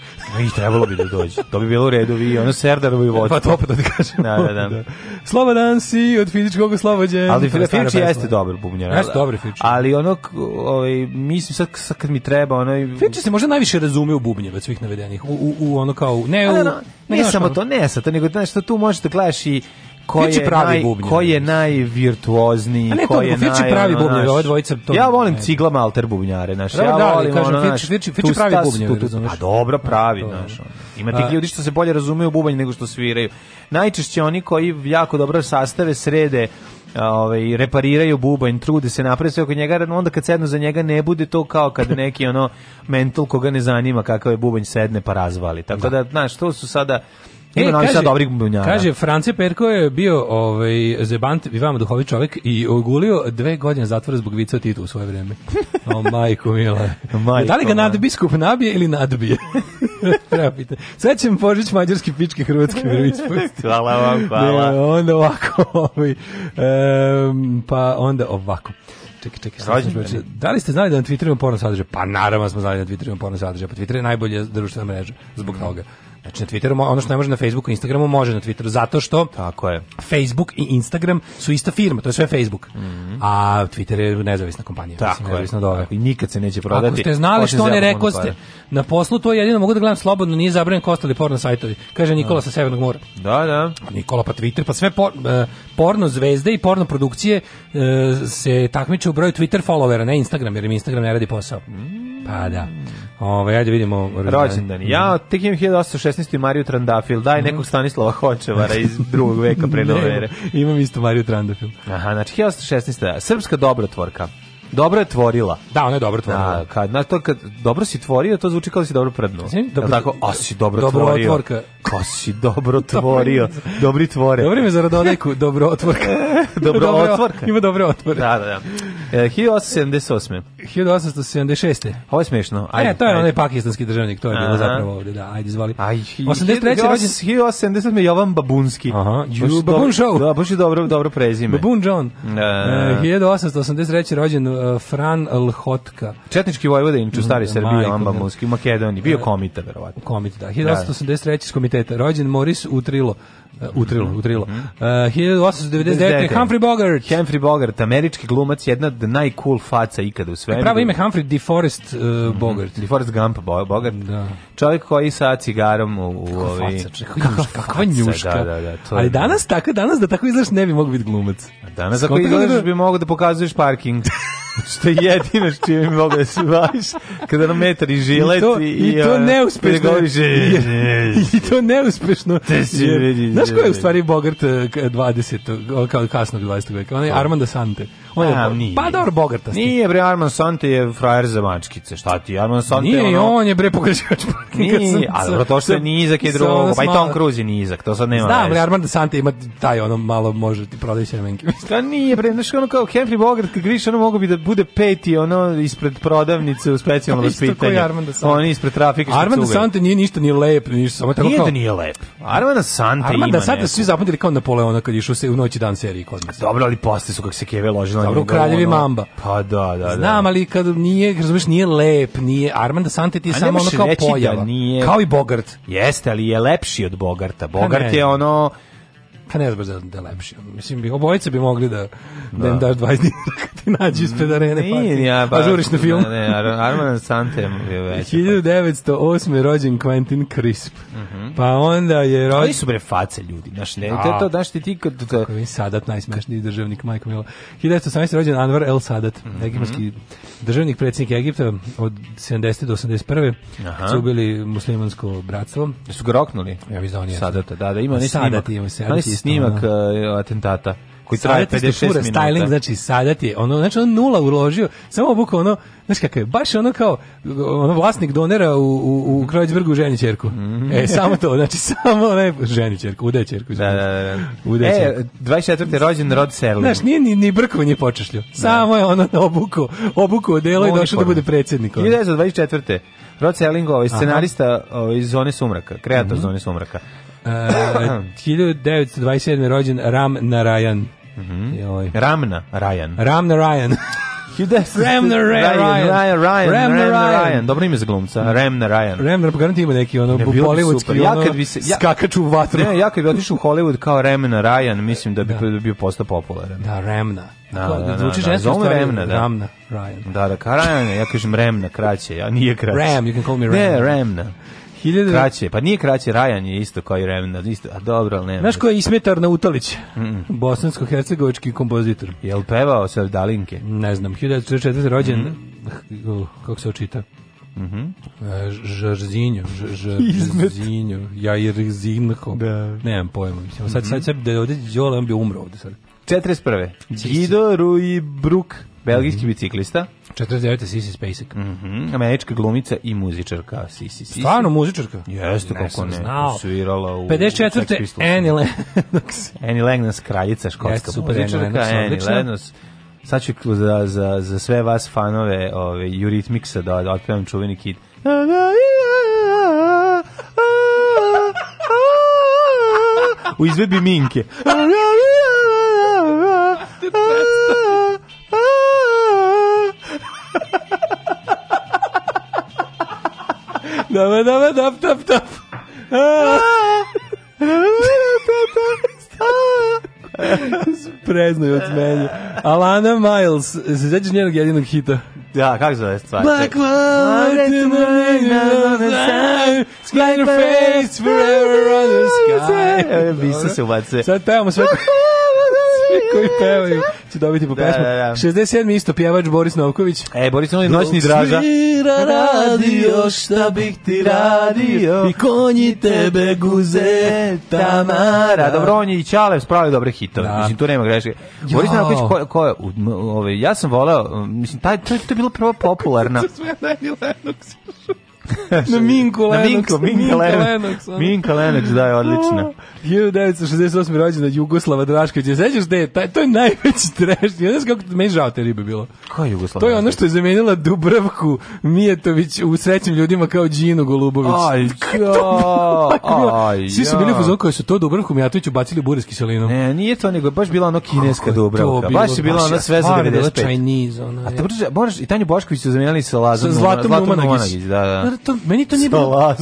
I trebalo bi da dođe. To bi bilo u redu, vi ono Serdarovo i vodu. Pa to opet da kažem. Da, da, da. da. Slobodan si od fizičkog oslobođenja. Ali Filipić jeste dobar bubnjar. Jeste dobar Filipić. Ali ono ovaj mislim sad, sad kad mi treba onaj Filipić se možda najviše razume u bubnjeve svih navedenih. U, u, u ono kao ne u, ne, ne, ne, ne samo to, ne, sa to nego da što tu možete da gledaš i koji je pravi naj, bubnjar. Koji je najvirtuozniji, A ne, koji je naj... pravi bubnjar, ove dvojice to. Ja volim ciglama alter bubnjare, naš. Ja da, volim kažem, Fiči, Fiči, Fiči pravi bubnjar. Tu, pa dobro, pravi, to, znaš. Ima tih ljudi što se bolje razumeju bubanj nego što sviraju. Najčešće oni koji jako dobro sastave srede ovaj repariraju bubanj, trude se naprave sve oko njega, onda kad sednu za njega ne bude to kao kad neki ono mental koga ne zanima kakav je bubanj sedne pa razvali. Tako da, da znaš, to su sada Ima e, novi sad dobrih bunjara. Kaže, France Perko je bio ovaj, zebant, i vama duhovi čovjek, i ogulio dve godine zatvora zbog vica Tito u svoje vreme. O, majko, mila. majko, da li ga nadbiskup nabije ili nadbije? Treba pita. Sad će mi Božić mađarski pičke hrvatske veroispust. hvala vam, hvala. Ne, onda ovako, ovaj, um, pa onda ovako čekaj, čekaj, čekaj. Da li ste znali da na Twitteru porno sadržaj? Pa naravno da smo znali da na Twitteru porno sadržaj. Pa Twitter je najbolje društvena mreža zbog mm. toga. Znači na Twitteru, ono što ne može na Facebooku i Instagramu, može na Twitteru, zato što Tako je. Facebook i Instagram su ista firma, to je sve Facebook. Mm -hmm. A Twitter je nezavisna kompanija. Tako mislim, je. Nezavisna I nikad se neće prodati. Ako ste znali što ne rekao ste, na poslu to je jedino mogu da gledam slobodno, nije zabranjen kostali porno sajtovi. Kaže Nikola da. sa Severnog mora. Da, da. Pa Nikola pa Twitter, pa sve por, uh, porno zvezde i porno produkcije uh, se takmiče u broju Twitter followera, ne Instagram, jer im Instagram ne radi posao. Mm. Pa da. Ovaj ajde vidimo rođendan. Ja tek imam 1816 Mariju Trandafil, daj mm. nekog Stanislava Hočevara iz drugog veka pre nove ere. Imam isto Mariju Trandafil. Aha, znači 1816. Srpska dobrotvorka. Dobro je tvorila. Da, ona je dobro tvorila. Da, kad, na to kad dobro si tvorio, to zvuči kao da si dobro prdnuo. Dobro, tako, a si dobro, dobro tvorio. Otvorka. Ka si dobro tvorio. Dobri tvore. Dobro me za radonajku, dobro otvorka. dobro, dobro otvorka. Ima dobro otvorka. Da, da, da. 1878. E, 1876. Ovo je smešno. E, ajde, ne, to je ajde. onaj pakistanski državnik, to je Aha. bilo zapravo ovde, da, ajde, izvoli. Aj, 83. rođen... 1877. Jovan Babunski. Aha, ju, Babun Show. Da, baš je dobro, dobro prezime. Babun John. Da. E, uh, 1883. rođen uh, Fran Lhotka. Četnički vojvodin, u mm, stari Srbiji, Majko, Jovan Babunski, u Makedoniji, bio komita, verovatno. Komita, da. 1883. Da. iz komiteta. Rođen Moris Utrilo utrilo, utrilo. Mm -hmm. uh, 1899. Humphrey Bogart. Humphrey Bogart, američki glumac, jedna od najcool faca ikada u svemiru. Pravo ime Humphrey DeForest uh, mhm. Bogart. Mm -hmm. DeForest Gump Bogart. Da. Čovjek koji sa cigarom u, u ovi... Kakva njuška. Da, da, da, Ali da. danas, tako, danas da tako izgledaš ne bi mogu biti glumac. Danas ako izgledaš bi mogu da pokazuješ parking. što je jedino što je mogu da se baviš, kada nam metari žilet i, to, i, i, to e, neuspešno. I, to neuspešno. Znaš ko je u stvari Bogart 20. E, kao kasnog 20. veka? On Armando Sante. On je, nije. Pa dobro, bogatasti. Nije, bre, Arman Sante je frajer za mačkice. Šta ti, Arman Sante nije, je ono... on je, bre, pogrešivač parkinga. Nije, ali to što je nizak je drugo. Pa i Tom Cruise je nizak, to sad nema Da, bre, Arman Sante ima taj ono malo može ti prodaje semenke. Šta nije, bre, znaš ono kao Henry Bogart, kad griš, ono mogu bi da bude peti ono ispred prodavnice u specijalnom vaspitanju. Pa on ispred trafika. Arman Sante nije ništa ni lep, ni ništa, samo tako nije kao. da nije lep. Arman Sante Arman Sante svi zapamtili kao Napoleona kad išao se u noći dan seriji kod nas. Dobro, ali posle su kak se keve ložilo Dobro, u kraljevi mamba. Pa da, da, da. Znam, ali kad nije, razumeš, nije lep, nije Armanda Santet je samo ono kao da pojava. Da nije... Kao i Bogart. Jeste, ali je lepši od Bogarta. Pa Bogart je ono Pa ne znam da, da lepši. Mislim, bi, obojice bi mogli da, da. im da. daš 20 dinara kad ti nađi ispred mm, arene. Nije, nije, pa, žuriš na film. Ne, ne, Arman Sante je već. 1908. Pa- rođen Quentin Crisp. Uh mhm. -huh. Pa onda je rođen... Oni su bre face ljudi, znaš, ne, te to, znaš ti ti kad... Kako je Sadat najsmešniji državnik, majko Milo. 1918. rođen Anwar El Sadat, uh mhm. -huh. egipatski državnik, predsjednik Egipta od 70. do 81. Aha. su ubili muslimansko bratstvo. Su ga roknuli? Ja bih znao nije. Sadata, da, da, ima, ne, Sadat, ima, Sadat, snimak uh, atentata koji traje 56 minuta. Styling, znači sada ti je, ono, znači on nula uložio, samo obuka ono, znači kako je, baš ono kao ono vlasnik donera u, u, u Krojcbergu ženi čerku. Mm E, samo to, znači samo ne, ženi čerku, ude čerku. Da, da, da, da. Ude e, 24. rođen Rod Serling. Znači, nije ni, ni brko nije počešlju, da. samo je ono obuku obuko odelo i došao da bude predsjednik. Ono. 24. Rod Serling, ovaj, scenarista ovaj, iz Zone sumraka, kreator mm -hmm. Zone sumraka. 1927. Eh, rođen Ram Narayan. Mhm. -hmm. Ramna Ryan. Ramna Rajan. Ramna Ryan. Ryan, Ryan, Ramna Ryan. Dobro ime za glumca, Ramna Ryan. Ramna, pa da neki ono ne, bollywoodski ja kad bi se, ja, skakač u vatru. Ne, ja kad bi otišao u Hollywood kao Ramna Ryan, mislim da bi da. bio postao popularan. Da, Ramna. Da, da, da, da, zvuči da. ženski da, da, Ramna, da. Ramna, Ryan. Da, da, ka ja kažem Ramna, kraće, ja nije kraće. Ram, you can call me Ram. Ne, Ramna. Hiljada... Kraće, pa nije kraće, Rajan je isto kao i Remna, isto, a dobro, ali ne. Znaš ko je Ismetar Nautalić? Mm -mm. Bosansko-hercegovički kompozitor. Je li pevao sa Dalinke? Ne znam, 1944. rođen, mm -hmm. kako se očita? Mhm. Mm Žarzinjo, Žarzinjo, ja i Zinko. Da. Nemam pojma, mislim. Sad, mm -hmm. sad, mm-hmm. sad, da je ovdje Đole, on bi umro ovde sad. 41. Gido Rui Bruk, belgijski mm -hmm. biciklista. 49. Sisi Spacek. Mm -hmm. Američka glumica i muzičarka Sisi Sisi. Stvarno muzičarka? Jeste, kako ne. Znao. Svirala u... 54. Annie Lennox. Annie Lennox, kraljica škotska Jeste, super, muzičarka. Annie Lennox, Sad ću za, za, za sve vas fanove ove, Eurythmicsa da, da otpevam čuveni kid. U izvedbi Minke. Dava, dava, dap, tap, tap. Prezno je od mene. Alana Miles, se sećaš njenog jedinog hita? Da, kako zove stvar? Black light in the night, sky your face forever on the sky. Bisa se ubace. Sad pevamo sve koji pevaju će dobiti po da, pesmu. Da, da, da. 67. isto pjevač Boris Novković. E, Boris Novković, noćni draža. Svira radio, šta bih ti radio, i konji tebe guze, tamara. Da, dobro, on je i Čalev spravio dobre hitove. Da. Mislim, tu nema greške. Boris Novković, ko, ko je, ove, ovaj, ja sam voleo, mislim, taj, to, to je bilo prvo popularna. na Minku Lenox. Na Minku, Minka Lenox. Minka Lenox, da, je odlično. 1968. rođena Jugoslava Drašković. Ja sećaš da je, taj, to je najveći trešnji. Ja znaš kako meni žao te ribe bilo. Ko je Jugoslava To je ono što je zamenila Dubravku Mijetović u srećnim ljudima kao Đinu Golubović. Aj, aj, Svi su bili u fazonu koji su to Dubravku Mijatoviću bacili u bure s kiselinom. Ne, nije to nego, baš bila ono kineska Dubravka. Baš je bila ona sve za 95. Chinese, ona, a te moraš, i Tanju Bošković su zamenili sa Lazom. Zlatom Numanagić. Da, da to, meni to nije bilo...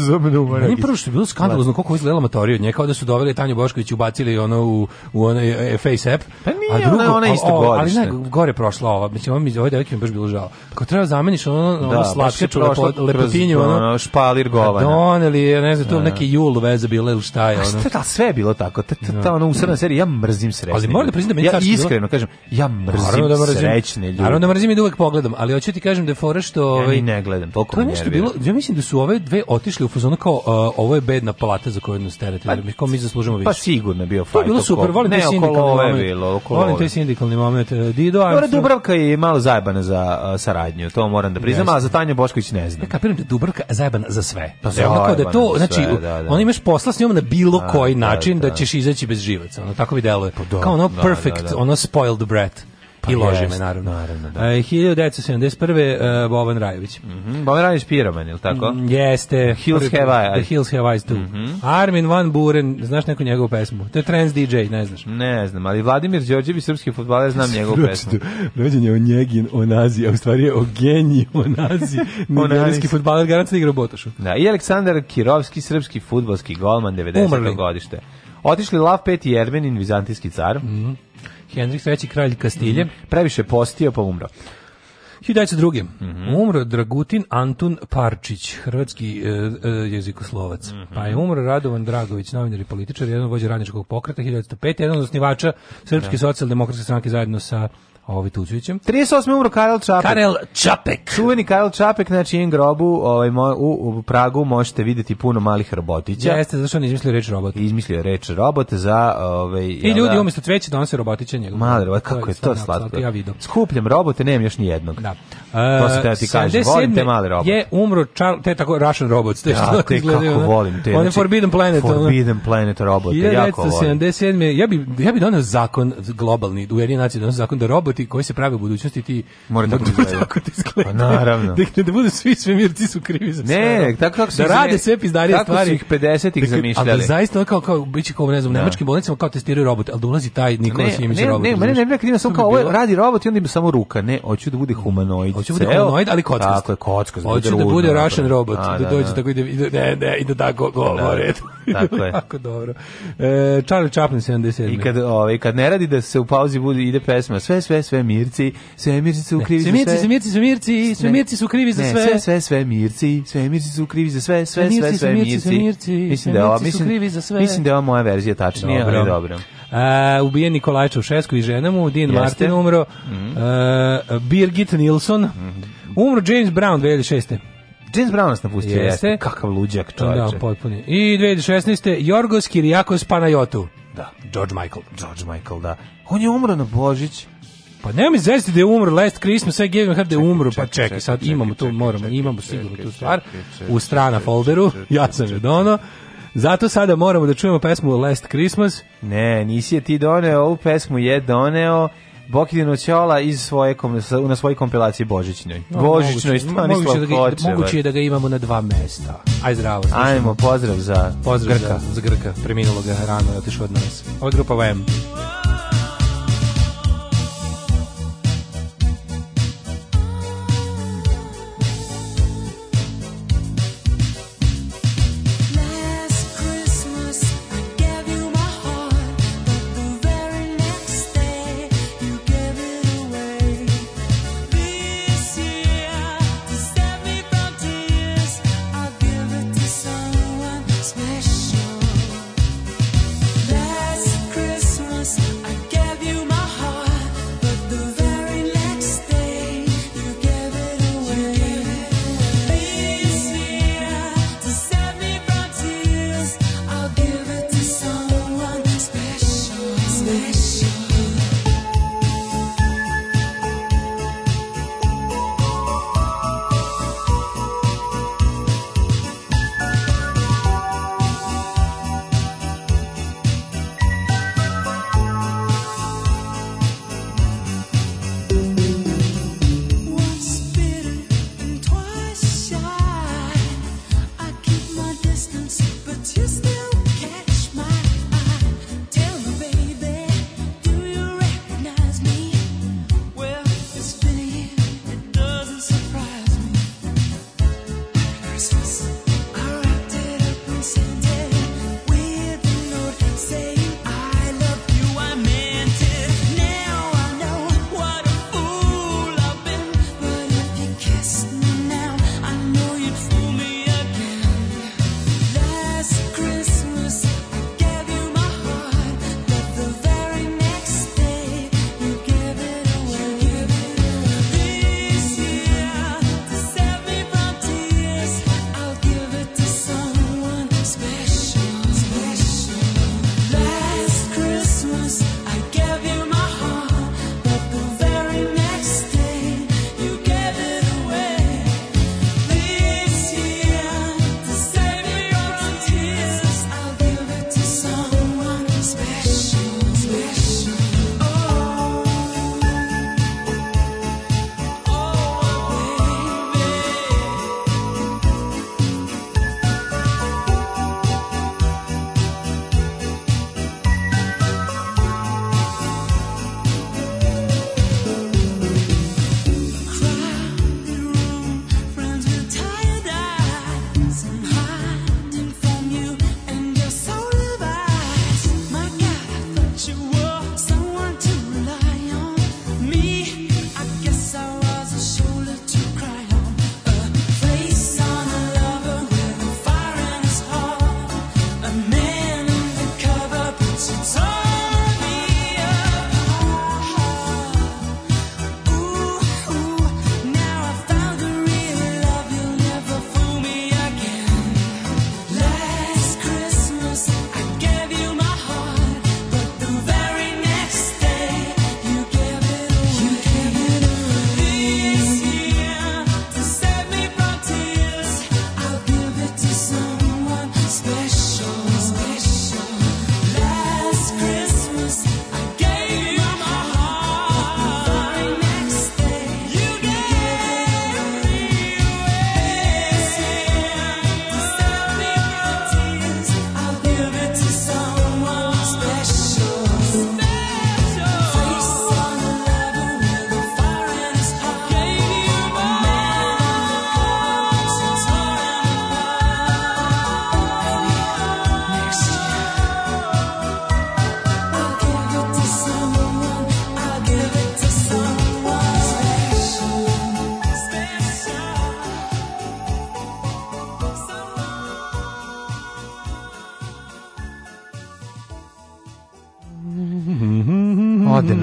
Meni prvo što je bilo skandalozno koliko izgleda matorija od nje, kao da su doveli Tanju Bošković i ubacili ono u, u onaj e, e, face app. Pa nije, a drugo, ona, ona isto godište. Ali ne, gore prošla ova. Mislim, on mi, ovoj devojke mi baš bilo žao. Kao treba da zameniš ono, ono da, slatkaču, lepo, lepotinju, ono, ono, špalir pa govana. Doneli, ne znam, to da. neki jul veze bila ili šta je. Ono. A šta, sve je bilo tako. Ta, ta, ta da. ono usrna seriji ja mrzim srećne. Ali moram da priznam meni ja iskreno kažem, ja mrzim, srećne ljude. Naravno da mrzim i uvek pogledam, ali hoću ti kažem da je fora što... ovaj ne gledam, toliko mi nervira. Bilo, ja mislim da su ove dve otišle u fazonu kao uh, ovo je bedna palata za koju nas terate. Pa, da mi kao mi zaslužujemo više. Pa sigurno bio fajt. To je bilo super, oko, volim taj sindikalni moment. Bilo, oko volim taj sindikalni moment. Dido Dobra, Dubravka je malo zajebana za uh, saradnju, to moram da priznam, a za Tanja Bošković ne znam. Ja kapiram da Dubravka je zajebana za sve. Pa za ono kao da to, znači, sve, znači, da, da. ona imaš posla s njom na bilo a, da, koji da, način da, da, ćeš izaći bez živaca. Ono tako mi deluje. Pa, do, kao ono perfect, ono spoiled breath pa i ložime, jest, naravno. naravno da. 1971. Uh, Bovan Rajović. Mm -hmm. Bovan Rajović piroman, ili tako? Mm, jeste. Hills Have eyes. The Hills Have eyes, too. Mm -hmm. Armin Van Buren, znaš neku njegovu pesmu? To je trans DJ, ne znaš. Ne znam, ali Vladimir Đorđević, srpski futbaler, znam njegovu pesmu. Rođen je o njegin, o nazi, a u stvari je o geniji, o nazi. Nigerijski futbaler, garantno igra u Botošu. Da, i Aleksandar Kirovski, srpski futbalski golman, 90. Umrli. godište. Otišli Lav Peti Jermenin, vizantijski car. Mm -hmm. Henrik III. kralj Kastilje. Mhm. Previše postio pa umro. 1902. Mm -hmm. Umro Dragutin Antun Parčić, hrvatski e, e, jezikoslovac. Mm -hmm. Pa je umro Radovan Dragović, novinar i političar, jedan vođa radničkog pokreta 1905, jedan od osnivača Srpske da. socijaldemokratske stranke zajedno sa Ovi Tucovićem. 38. umro Karel Čapek. Karel Čapek. Čuveni Karel Čapek znači in grobu ovaj, u, u Pragu možete videti puno malih robotića. Jeste, zašto on izmislio reč robot? Izmislio reč robot za... Ovaj, I jel, ljudi da? umjesto cveće donose robotića njegov. Mali robot, kako je to slatko. Ja vidim. Skupljam robote, nemam još ni jednog. Da. Uh, to se te ti kažem, volim te male robote. je umro Charles, te tako Russian robots, te ja, da, te izgledaju, kako ne? volim te. On je znači, Forbidden Planet. Forbidden ono. Planet robot, jako volim. 1977. Ja bi, ja bi donio zakon globalni, u jedini naciji da zakon da robot kako ti koji se prave u budućnosti ti mora da bude tako da ti da Pa naravno. Da, da bude svi svemirci su krivi za sve. Ne, tako kako su da rade sve pizdarije stvari. Tako su ih 50 ih da zamišljali. Ali zaista kao kao biće kao ne znam, nemačkim bolnicama kao testiraju robot, al da ulazi taj Nikola Simić robot. Ne, ne, ne, ne, ne, krivo sam kao radi robot i onda im samo ruka. Ne, hoću da bude humanoid. Hoću da bude humanoid, ali kockast. Tako je, kockast. Hoću da bude Russian robot, da dođe tako ide ne, ne, da tako govore. Tako je. Tako dobro. E, Charlie Chaplin 70. I kad, ovaj, kad ne radi da se u pauzi bude ide pesma, sve sve sve svemirci, svemirci su krivi ne, za sve. Sve mirci, sve mirci su krivi za sve. Ne, sve, sve mirci, sve mirci su krivi za sve, sve, sve, sve mirci. mislim da je mislim, Mislim da je moja verzija tačna, dobro, dobro. dobro. E, uh, ubijen Nikolajča u Šesku i žena mu, Dean Jeste. Martin umro, mm uh, Birgit Nilsson, mm umro James Brown 2006. James Brown nas napustio, jeste. jeste. Kakav luđak čovječe. Da, potpuni. I 2016. Jorgos Kirijakos Panajotu. Da. George Michael. George Michael, da. On je umro na Božić. Pa nema mi zvezdi da je umro Last Christmas, sve Gavin Hard da je umro, pa čekaj, sad čekaj, imamo tu, moramo, imamo sigurno tu stvar, u strana folderu, ja sam je dono, zato sada moramo da čujemo pesmu Last Christmas. Ne, nisi je ti doneo, ovu pesmu je doneo Bokidino Ćola iz svoje na svojoj kompilaciji Božićnoj. No, Božićnoj Stanislav moguće, da ga, moguće je da ga imamo na dva mesta. Aj zdravo. Slušamo. Ajmo, pozdrav za pozdrav Grka. Za, za Grka, preminulo ga rano, otišao od nas. Ova grupa VM.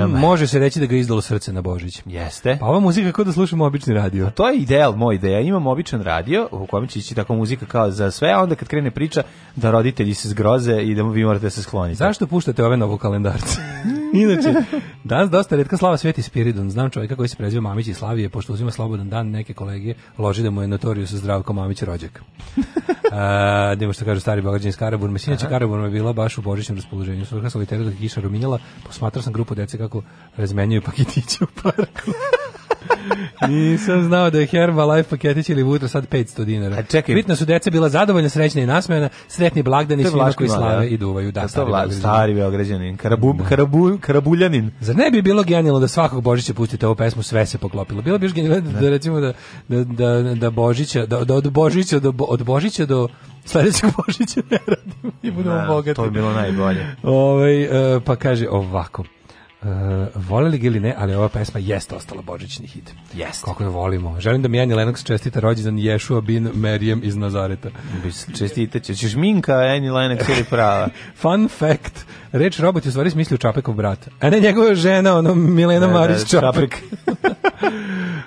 godinama. Može se reći da ga izdalo srce na Božić. Jeste. Pa ova muzika kao da slušamo obični radio. A pa to je ideal, moj ideja. Imamo običan radio u kojem će ići tako muzika kao za sve, a onda kad krene priča da roditelji se zgroze i da vi morate da se skloniti. Zašto puštate ove novokalendarce? Inače, danas dosta redka slava Sveti Spiridon. Znam čovjeka koji se preziva Mamić i Slavije, pošto uzima slobodan dan neke kolege, loži da mu je notoriju sa zdravkom Mamić rođak. A, nemo da što kažu stari Beograđani iz Karaburme. Sinoć Karaburma je bila baš u božićnom raspoloženju. Slušao sam literu da kiša ruminjala, posmatrao sam grupu dece kako razmenjuju paketiće u parku. Nisam znao da je Herbalife paketić ili vutra sad 500 dinara. A čekaj. Bitno su deca bila zadovoljna, srećna i nasmejana, sretni blagdani svima koji slave mali, i duvaju. Da, to je stari Beograđanin. Karabu, da. Karabu, karabuljanin. Zar ne bi bilo genijalno da svakog Božića pustite ovu pesmu, sve se poklopilo? Bilo bi još genijalno da, da recimo da, da, da, da Božića, da, da od Božića do, od Božića do sledećeg Božića ne radimo i budemo da, bogati. To je bilo najbolje. Ove, ovaj, pa kaže ovako. Uh, voleli ga ili ne, ali ova pesma jeste ostala božićni hit. Jeste. Kako je volimo. Želim da mi Annie Lennox čestita rođendan Ješua bin Merijem iz Nazareta. Čestita ćeš Minka, Annie Lennox ili prava. Fun fact, Reč robot je u stvari smislio Čapekov brat. A ne njegova žena, ono Milena ne, Marić ne, Čapek.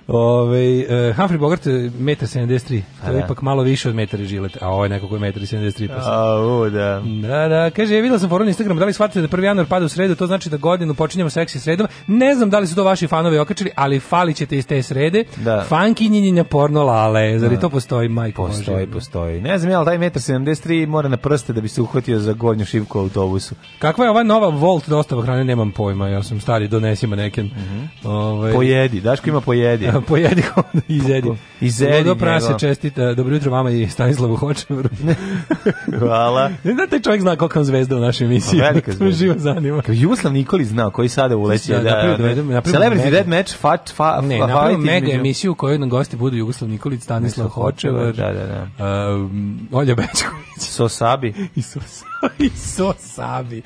Ove, uh, Humphrey Bogart, 1,73 To je da. ipak malo više od metara žileta. A ovo je neko koji je 1,73 pa A, u, da. Da, da. Kaže, ja videla sam forum na Instagramu, da li shvatite da 1. januar pada u sredu, to znači da godinu počinjemo seksi sredom. Ne znam da li su to vaši fanovi okačili, ali falit ćete iz te srede. Da. Funky njinjenja porno lale. Zari da. to postoji, majko? Postoji, može. postoji. Ne znam, ali taj 1,73 mora na prste da bi se uhvatio za gornju šipku autobusu. Kako Kakva je ova nova Volt dostava hrane, nemam pojma, ja sam stari, donesimo neken. Mm -hmm. Ove, ovaj, pojedi, Daško ima pojedi. pojedi, onda izedi. Po, po, izedi Ludo prase da. čestita, e, dobro jutro vama i Stanislavu Hočevaru. Hvala. Ne da taj čovjek zna koliko je zvezda u našoj emisiji. No, velika zvezda. živo zanima. Kao Jugoslav Nikoli zna koji sada uleće. Da, da, napravio, da, napravio, Celebrity Red Match, fat, fa, ne, fa, napravio mega među... emisiju u kojoj na gosti budu Jugoslav Nikoli, Stanislav Hočevar, da, da, da. Uh, Olja Bečković. Sosabi. I Sosabi. I Sosabi.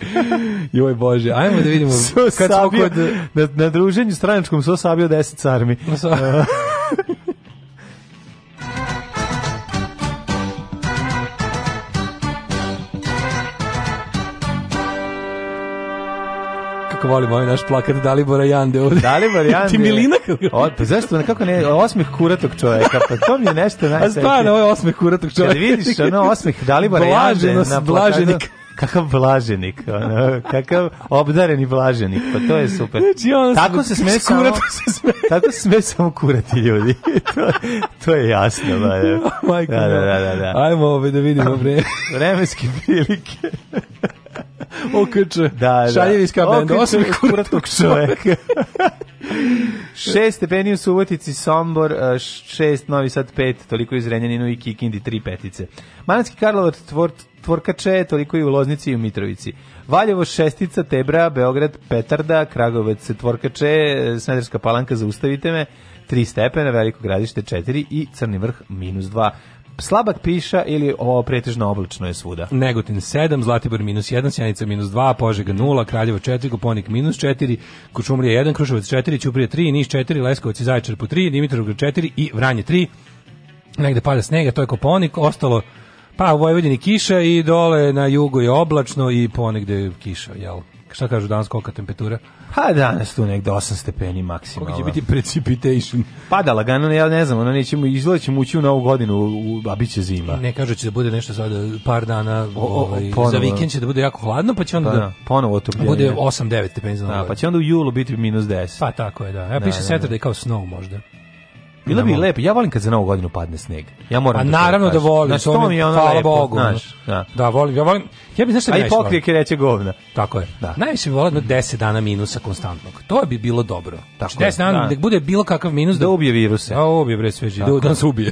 Joj bože, ajmo da vidimo so kad smo kod na, na druženju stranačkom so sabio 10 sarmi. Uh. kako volim ovaj naš plakat Dalibora Jande ovde. Dalibor Jande. Ti Milina kako? O, pa zašto, kako ne, osmih kuratog čoveka, pa to mi je nešto najsvetlije. A stvarno, ovo je osmeh kuratog čoveka. Kad vidiš ono osmih Dalibora Jande na plakatu kakav blaženik, ono, kakav obdareni blaženik, pa to je super. Znači, ono tako se sme samo, se sme. tako se sme samo kurati ljudi. to, to je jasno, ba, da. Majko, da, da, da, da. Ajmo ove da vidimo vreme. Vremenske prilike. Okrče. Da, da. Šaljeviska benda, osam kuratog čoveka. šest stepeni u Subotici, Sombor, e, šest, Novi Sad pet, toliko iz Renjaninu i Kikindi, tri petice. Manatski Karlovac, Tvort, Tvorkače, toliko i u Loznici i u Mitrovici. Valjevo šestica, Tebra, Beograd, Petarda, Kragovec, Tvorkače, Smederska palanka, zaustavite me, tri stepena, Veliko gradište 4 i Crni vrh minus 2 slabak piša ili ovo pretežno oblačno je svuda. Negotin 7, Zlatibor minus 1, Sjanica minus 2, Požega 0, Kraljevo 4, Koponik minus 4, Kočumlija 1, Kruševac 4, Ćuprija 3, Niš 4, Leskovac i Zaječar po 3, Dimitrovgrad 4 i Vranje 3. Negde pada snega, to je Koponik, ostalo Pa u Vojvodini kiša i dole na jugu je oblačno i ponegde kiša, jel? Šta kažu danas, kolika temperatura? Pa danas tu negde 8 stepeni maksimalno. Kako će biti precipitation? Padala ga, no, ja ne znam, ono nećemo, izgleda ćemo ući u novu godinu, a bit će zima. Ne kažu će da bude nešto sada par dana, o, o, ovaj, za vikend će da bude jako hladno, pa će onda pa da, da ponovo da to bude 8-9 stepeni za da, Pa će onda u julu biti minus 10. Pa tako je, da. Ja piše da, da, da. kao snow možda. Bilo bi lepo. Ja volim kad za novu godinu padne sneg. Ja moram. A da naravno da volim. Znači, to mi je ono lepo, Bogu. Znaš, da. da. volim. Ja volim. Ja bih znaš šta bi najviše. Aj reće govna. Tako je. Da. Najviše bih volio 10 da dana minusa konstantnog. To bi bilo dobro. Tako. 10 znači, dana da. bude bilo kakav minus da, da ubije viruse. A da ubije bre sve živo. Da, da nas ubije.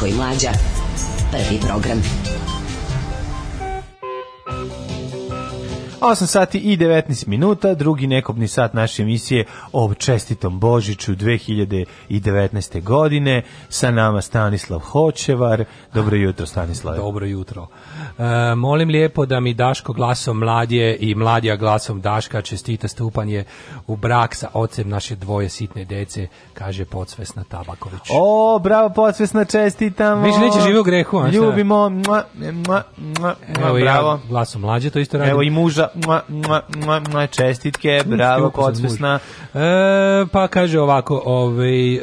Daško i Mlađa. Prvi program. 8 sati i 19 minuta, drugi nekobni sat naše emisije o čestitom Božiću 2019. godine. Sa nama Stanislav Hočevar. Dobro jutro, Stanislav. Dobro jutro. E, molim lijepo da mi Daško glasom mladje i mladija glasom Daška čestita stupanje u brak sa ocem naše dvoje sitne dece, kaže Podsvesna Tabaković. O, bravo Podsvesna, čestitamo. Više neće živi u grehu, a šta? Ljubimo, mla, mla, mla, Evo bravo. ja glasom mlađe to isto radim. Evo i muža, čestitke, bravo Podsvesna. E, pa kaže ovako, ovaj, e,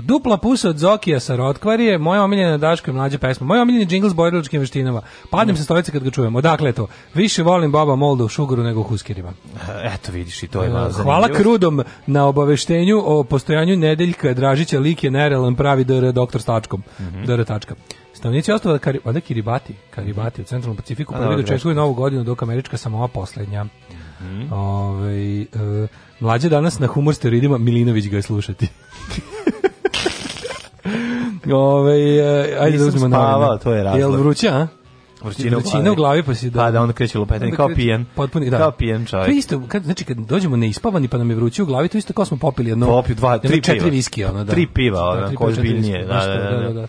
dupla pusa od Zokija sa Rotkvarije, moja omiljena Daška i mlađa pesma, moja omiljena džingl s borilačkim veštinama, padnem se stolice kad ga čujem. Odakle to? Više volim Baba Molda u šugaru nego u Huskerima. Eto vidiš i to je e, malo Hvala Krudom na obaveštenju o postojanju nedeljka Dražića lik je nerealan pravi dr. doktor Stačkom. Mhm. dr. Tačka. Stanovnici ostala da Kari, valjda Kiribati, Karibati u centralnom Pacifiku prvi dočekuju novu godinu dok američka samoa poslednja. Mm Ove, ovaj, e, mlađe danas na humor steroidima Milinović ga je slušati. Ove, ovaj, e, ajde da Nisam da uzmemo spavao, to je razlog. Jel vruće, a? Vrućina, vrućina u glavi pa si da. Pa da onda kreće lupetanje kao pijen. Potpuni da. Kao pijen čovjek. To isto kad znači kad dođemo neispavani pa nam je vruće u glavi, to isto kao smo popili jedno. Popio dva, tri četiri viskija, ono da. Tri piva, da, ono, ko ozbiljnije. Da da, da, da, da. da.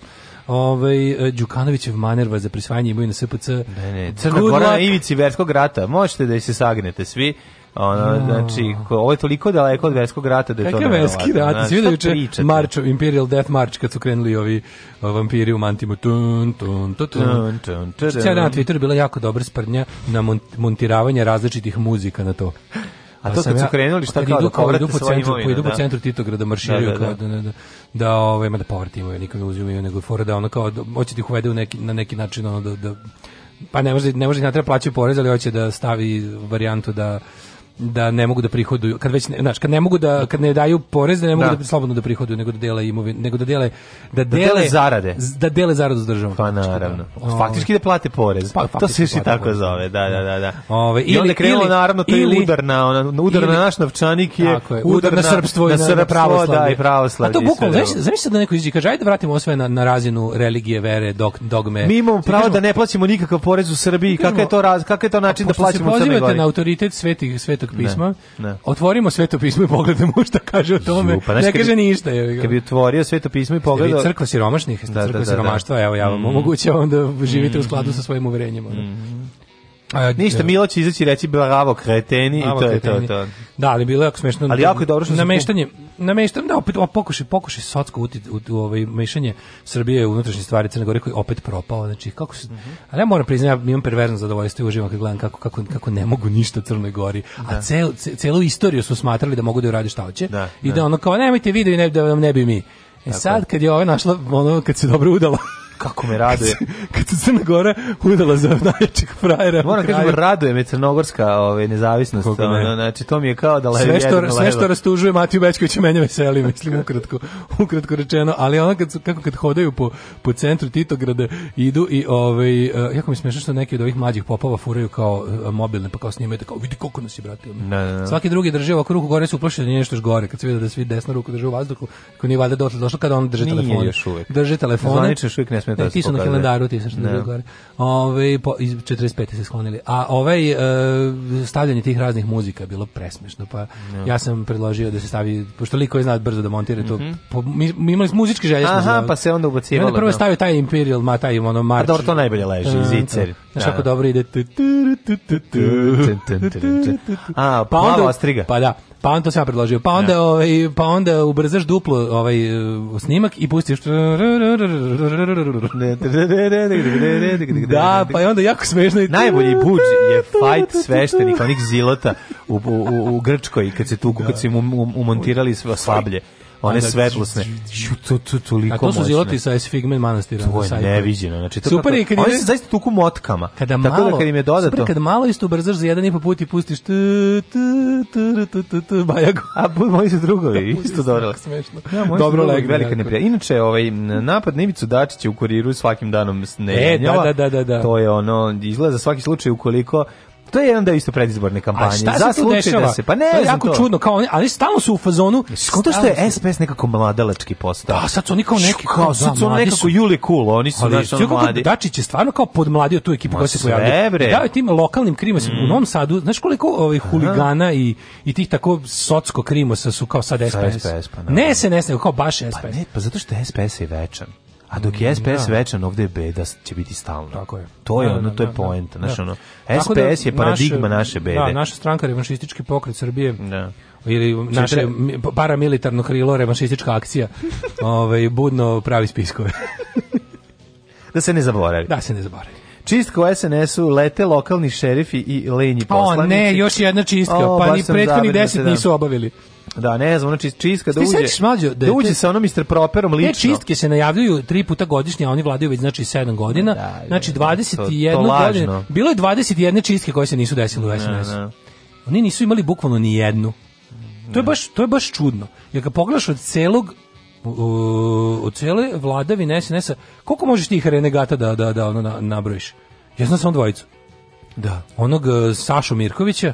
Ovaj e, Đukanovićev manerva za prisvajanje imaju na SPC. Ne, ne, Crna Gora na ivici verskog rata. Možete da se sagnete svi Ono, znači, ovo je toliko daleko od verskog rata da je Kakav to verski rat? Znači, Svi da juče Marčov, Imperial Death March, kad su krenuli ovi vampiri u Mantimu. Tun, tun, tun, tun. tun, tun, tun. na Twitteru bila jako dobra sprnja na montiravanje različitih muzika na to. A to kad su krenuli šta kao da povrate po svoje imovine. idu po da. centru Titograda da, da, marširaju da, da, da. da, ovaj, da povrate imovine, nikome uzimaju, nego fora da ono kao, hoće da ih uvede na neki način ono da, da, pa ne može, ne može da treba plaćaju porez, ali hoće da stavi varijantu da da ne mogu da prihoduju kad već znaš kad ne mogu da kad ne daju porez da ne mogu da, da slobodno da prihoduju nego da dele imovinu nego da dele da dele, da dele zarade da dele zaradu s državom pa da? naravno da, faktički da plate porez pa, pa to da se svi tako porez. zove da da da da Ove, ovaj, ili, i onda krenulo naravno to ili, je udar na ona udar ili, na naš novčanik je, je udar na srpstvo i na, na pravoslavlje da, i pravoslavlje a pa to bukvalno znači da neko izađe kaže ajde vratimo osve na na razinu religije vere dok, dogme mi imamo pravo da ne plaćamo nikakav porez u Srbiji kakav je to kakav je to način da plaćamo u Crnoj Gori na autoritet svetih svetih svetog pisma. Ne, ne. Otvorimo sveto pismo i pogledamo šta kaže o tome. Ju, pa ne kaže ništa. Je. Kad bi otvorio sveto pismo i pogledao... crkva siromašnih, da, da, crkva da, da, siromaštva, evo ja vam mm. omogućavam da živite mm. u skladu sa mhm. svojim uverenjima. Mm. A, Ništa, da. Milo će izaći i reći bravo kreteni bravo, i to kreteni. je to, to. Da, ali bilo je jako smešno. Ali jako je dobro što nameštanje, su... nameštanje, da, opet pokušaj, pokušaj socko uti, u, u, ovaj, mešanje Srbije u unutrašnje stvari Crne Gore koji opet propao, znači kako se... Mm -hmm. Ali ja moram priznati, ja imam perverzno zadovoljstvo i uživam kad gledam kako, kako, kako ne mogu ništa Crnoj Gori, da. a cel, celu istoriju su smatrali da mogu da urade šta hoće da, i da, da ono kao nemojte video i ne, da vam ne bi mi. E Tako. sad kad je ova našla, ono, kad se dobro udala kako me raduje. Kad se Crna Gora udala za najjačeg frajera. Moram kažem, raduje me crnogorska ovaj, nezavisnost. Ono, znači, to mi je kao da levi sve što, Sve što rastužuje Matiju Bečković mene veseli, mislim, ukratko, ukratko rečeno. Ali ono, kad, kako kad hodaju po, po centru Titograde, idu i, ovaj, eh, jako mi smiješno što neki od ovih mlađih popova furaju kao eh, mobilne, pa kao snimaju, tako, vidi koliko nas je, brate. Da, da, da. Svaki drugi drži ovako ruku gore, su uplašili da nije nešto gore. Kad se vidi da svi desna ruku drže u vazduhu, ko nije valjda došlo, došlo kada on drži telefon. Drži telefon. Zvaniče, uvijek ne ne, ne ti su na kalendaru, ti su na da. drugo. Ove, po, iz 45. se sklonili. A ovaj, e, stavljanje tih raznih muzika bilo presmešno, pa ne. ja sam predložio da se stavi, pošto liko je znao brzo da montira to, mm -hmm. po, mi, imali smo muzičke želje. Aha, znao. pa se onda ubacivalo. Onda prvo da. stavio taj Imperial, ma taj ono pa marč. A dobro, to najbolje leži, uh, zicer. Znaš kako dobro ide. A, pa onda, ostriga. Pa da, Pa on to sam predložio. Pa onda, ovaj, pa onda ubrzaš duplo ovaj, eh, snimak i pustiš... Da, pa onda jako smešno. Najbolji buđ je fight sveštenik onih zilota u, u, u Grčkoj, kad se tuku, kad se mu montirali umontirali slablje one svetlosne. Ju to to toliko moćne. A to su ziloti sa Esfigmen manastira. To je neviđeno. Znači to super je kad oni se zaista tuku motkama. Kada malo, tako da kad im je dodato. Super kad malo isto ubrzaš za jedan i po put i pustiš tu tu tu tu tu tu bajago. A moji su drugovi da, isto dobro. Smešno. Dobro leg velika neprija. Inače ovaj napad na Ivicu Dačića u kuriru svakim danom ne. E, da, da, da, da, da, To je ono izgleda za svaki slučaj ukoliko To je jedan deo isto predizborne kampanje. A šta se Za tu Da se, pa ne, to je jako to. čudno, kao oni, ali stalno su u fazonu. Skonto što je SPS nekako mladalački postao. Da, sad su oni kao neki kao, kao da, sad su nekako su, Juli Cool, oni su ali, znaš, mladi. Dačić je stvarno kao podmladio tu ekipu koja se pojavlja. Da, tim lokalnim krimom mm. u Novom Sadu, znaš koliko ovih huligana i, i tih tako socsko krimosa su kao sad SPS. SPS pa, ne, ne, se ne, kao baš SPS. Pa ne, pa zato što SPS je večan. A dok je SPS mm, da. večan, ovde je beda će biti stalno. Tako je. To je da, ono, da, to je da, da. poenta. Znaš, ono, SPS da, je paradigma naše, naše bede. Da, naša stranka, revanšistički pokret Srbije, da ili znači, naše paramilitarno krilo revanšistička akcija ovaj budno pravi spiskove da se ne zaboravi da se ne zaboravi Čistka u SNS-u lete lokalni šerifi i lenji poslanici. O ne, još jedna čistka, o, pa ni prethodnih deset nisu obavili. Da, ne znam, znači čistka da uđe. Mlađo, da, da uđe sa onom Mr. Properom lično. Te čistke se najavljuju tri puta godišnje, a oni vladaju već znači 7 godina. Da, da znači 21 da, to, godina. Bilo je 21 čistke koje se nisu desile u SNS. Da, oni nisu imali bukvalno ni jednu. To je baš to je baš čudno. Jer kad pogledaš od celog od cele vladavine SNS-a, koliko možeš tih renegata da da da ono nabrojiš? Ja znam samo dvojicu. Da. Onog e, Sašu Mirkovića,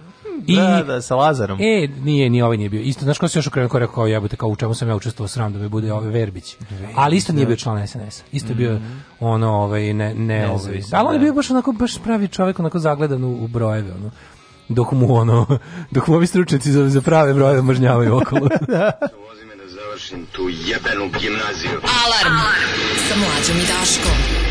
I, da, da, sa Lazarom. E, nije, ni ovaj nije bio. Isto, znaš ko se još okrenuo ko je rekao, jebote, kao u čemu sam ja učestvovao sram Random, da me bude ove ovaj Verbić. Ali isto nije da. bio član SNS-a. Isto je bio mhm. ono, ovaj, ne, ne, ovaj. Ali on je da. bio baš onako, baš pravi čovjek, onako zagledan u, u brojeve, ono dok mu ono, dok mu ovi stručnici za, za prave brojeve mržnjavaju okolo. da. Vozi me da završim tu jebenu gimnaziju. Alarm! Alarm! Sa mlađom i Daškom.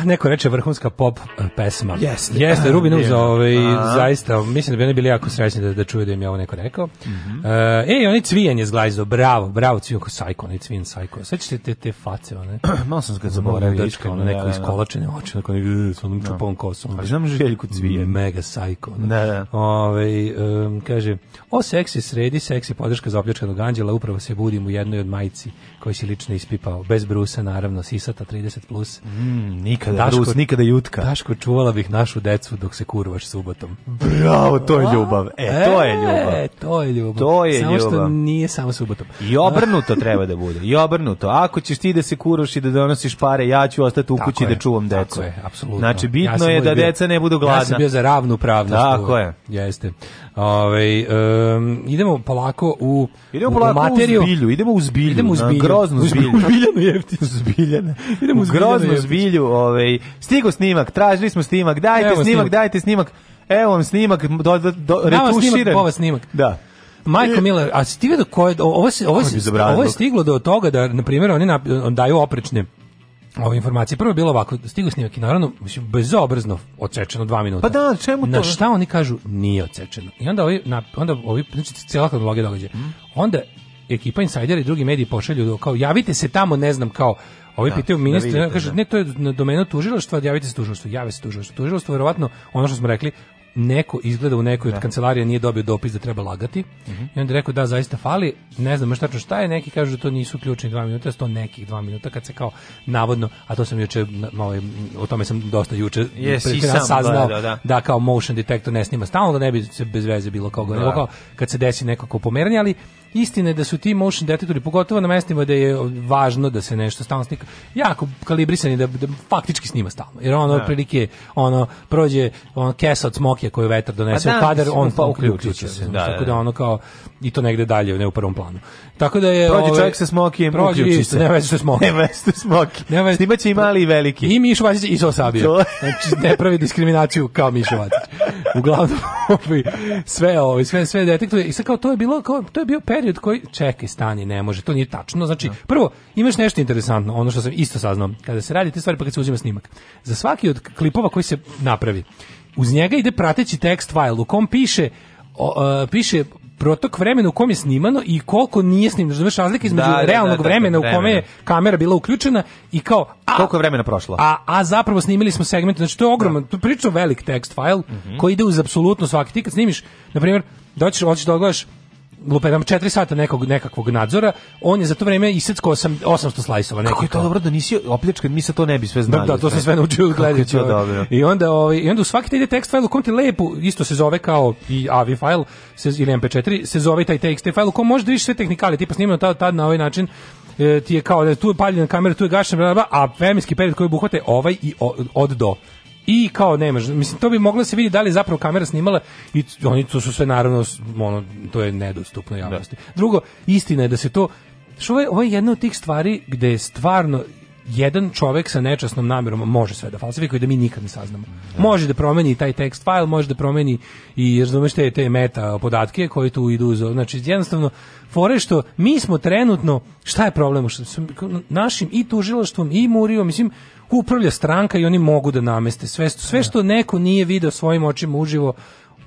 Ah, neko reče vrhunska pop eh, pesma. Jeste. Jeste, ah, Rubin Uz, ovaj, zaista, mislim da bi oni bili jako srećni da, da čuju da im je ovo neko rekao. Mm -hmm. uh, ej, oni cvijen je zglajzdo, bravo, bravo, cvijen ko sajko, oni cvijen sajko. Sećate te, te face, one? Malo sam kad zaboravio. Dečka, ono neko da, iskolačenje da. oči, neko neko e, s onom da. čupom kosom. Ali znam željku cvijen. Mega sajko. Da, da. Ove, ovaj, um, kaže, o seksi sredi, seksi podrška za opljačkanog anđela, upravo se budim u jednoj od majici koji si lično ispipao, bez brusa naravno, sisata 30+. Plus. Mm, nikada Daško, brus, nikada jutka. Daško, čuvala bih našu decu dok se kurvaš subotom. Bravo, to je ljubav. E, e to je ljubav. E, to je ljubav. To je samo ljubav. što nije samo subotom. I obrnuto treba da bude. I obrnuto. Ako ćeš ti da se kuraš i da donosiš pare, ja ću ostati u tako kući da je, da čuvam decu. Tako je, apsolutno. Znači, bitno ja je da bio, deca ne budu gladna. Ja sam bio za ravnu pravnost. Tako je. Jeste. Ove, ovaj, um, idemo polako u idemo polako u materiju. U zbilju, idemo u zbilju, idemo u zbilju. Na groznu zbilju. Zbiljanu jeftinu. Zbiljane. Idemo u, u groznu zbilju. Ovaj, stigo snimak, tražili smo snimak, dajte snimak, snimak, dajte snimak. Evo vam snimak, do, do, do, Evo Dava snimak, snimak. Da. Majko Miller, a si ti vidio koje, ovo se, ovo, se, ovo je stiglo do toga da, na primjer, oni, na, daju oprečne ove informacije. Prvo je bilo ovako, stigo snimak i naravno, mislim, bezobrazno odsečeno dva minuta. Pa da, čemu to? Na šta oni kažu, nije odsečeno. I onda ovi, na, onda ovi znači, cijela kronologija događa. Mm. Onda ekipa insajdera i drugi mediji pošalju kao, javite se tamo, ne znam, kao, Ovi da, pitaju da ministra, da vidite, kaže, da. ne, to je na domenu tužilaštva, javite se tužilaštvu, jave se tužilaštvu. Tužilaštvo, verovatno, ono što smo rekli, neko izgleda u nekoj od da. kancelarija nije dobio dopis da treba lagati. Mm -hmm. I onda je rekao da zaista fali, ne znam šta šta je, neki kažu da to nisu ključni 2 minuta, da sto nekih 2 minuta kad se kao navodno, a to sam juče malo ovaj, o tome sam dosta juče yes, pre, sam, saznao da, da, da. da, kao motion detector ne snima stalno da ne bi se bez veze bilo kao, da. kao kad se desi nekako pomeranje, ali istina je da su ti motion detektori, pogotovo na mestima da je važno da se nešto stalno slika, jako kalibrisani da, da faktički snima stalno. Jer ono, da. prilike ono, prođe ono, kesa od smokija koju vetar donese pa da, u kadar, on pa uključi se. Da, tako da, da, da ono kao, i to negde dalje, ne u prvom planu. Tako da je... Prođe ovaj, čovjek sa smokijem, uključi se. Ne veze što smoki. Ne veze što smoki. Snimaće i mali i veliki. I Mišo Vacić i Sosabio. Znači, ne pravi diskriminaciju kao Mišo Vacić. Uglavnom, ovaj, sve ovo, sve, sve detektuje. I sad kao, to je bilo, kao, to je bio pet period koji čekaj stani, ne može, to nije tačno. Znači, da. prvo imaš nešto interesantno, ono što sam isto saznao, kada se radi te stvari pa kad se uzima snimak. Za svaki od klipova koji se napravi, uz njega ide prateći tekst file u kom piše o, uh, piše protok vremena u kom je snimano i koliko nije snimano. Znači, razlika između da, da, da, realnog da, da, vremena u kome je kamera bila uključena i kao a, koliko je vremena prošlo. A, a zapravo snimili smo segment, znači to je ogroman, to prilično velik tekst file mm -hmm. koji ide uz apsolutno svaki. Ti kad snimiš, na primjer, doćeš, hoćeš da ogledaš lupetam 4 sata nekog nekakvog nadzora, on je za to vreme iseckao 8 800 slajsova nekako. Kako je to dobro da nisi opljačkan, mi se to ne bi sve znali. Da, da to se sve naučio gledajući. Ovaj. I onda ovaj i onda u svaki taj ide tekst fajl u kom ti lepo isto se zove kao i AVI fajl se ili MP4 se zove taj tekst fajl u kom možeš da vidiš sve tehnikale, tipa snimljeno tad tad na ovaj način e, ti je kao da tu je paljena kamera, tu je gašena, a vremenski period koji obuhvate ovaj i od do i kao nemaš, mislim to bi moglo da se vidjeti da li je zapravo kamera snimala i oni to su sve naravno ono to je nedostupno da. javnosti. Da. Drugo, istina je da se to što ovo je, ovo je jedna od tih stvari gde je stvarno jedan čovek sa nečasnom namerom može sve da falsifikuje da mi nikad ne saznamo. Da. Može da promeni taj tekst file, može da promeni i razumeš te, te meta podatke koji tu idu. Za, znači, jednostavno, fore što mi smo trenutno, šta je problem? Što, našim i tužilaštvom i murio, mislim, upravlja stranka i oni mogu da nameste sve, sve da. što neko nije video svojim očima uživo,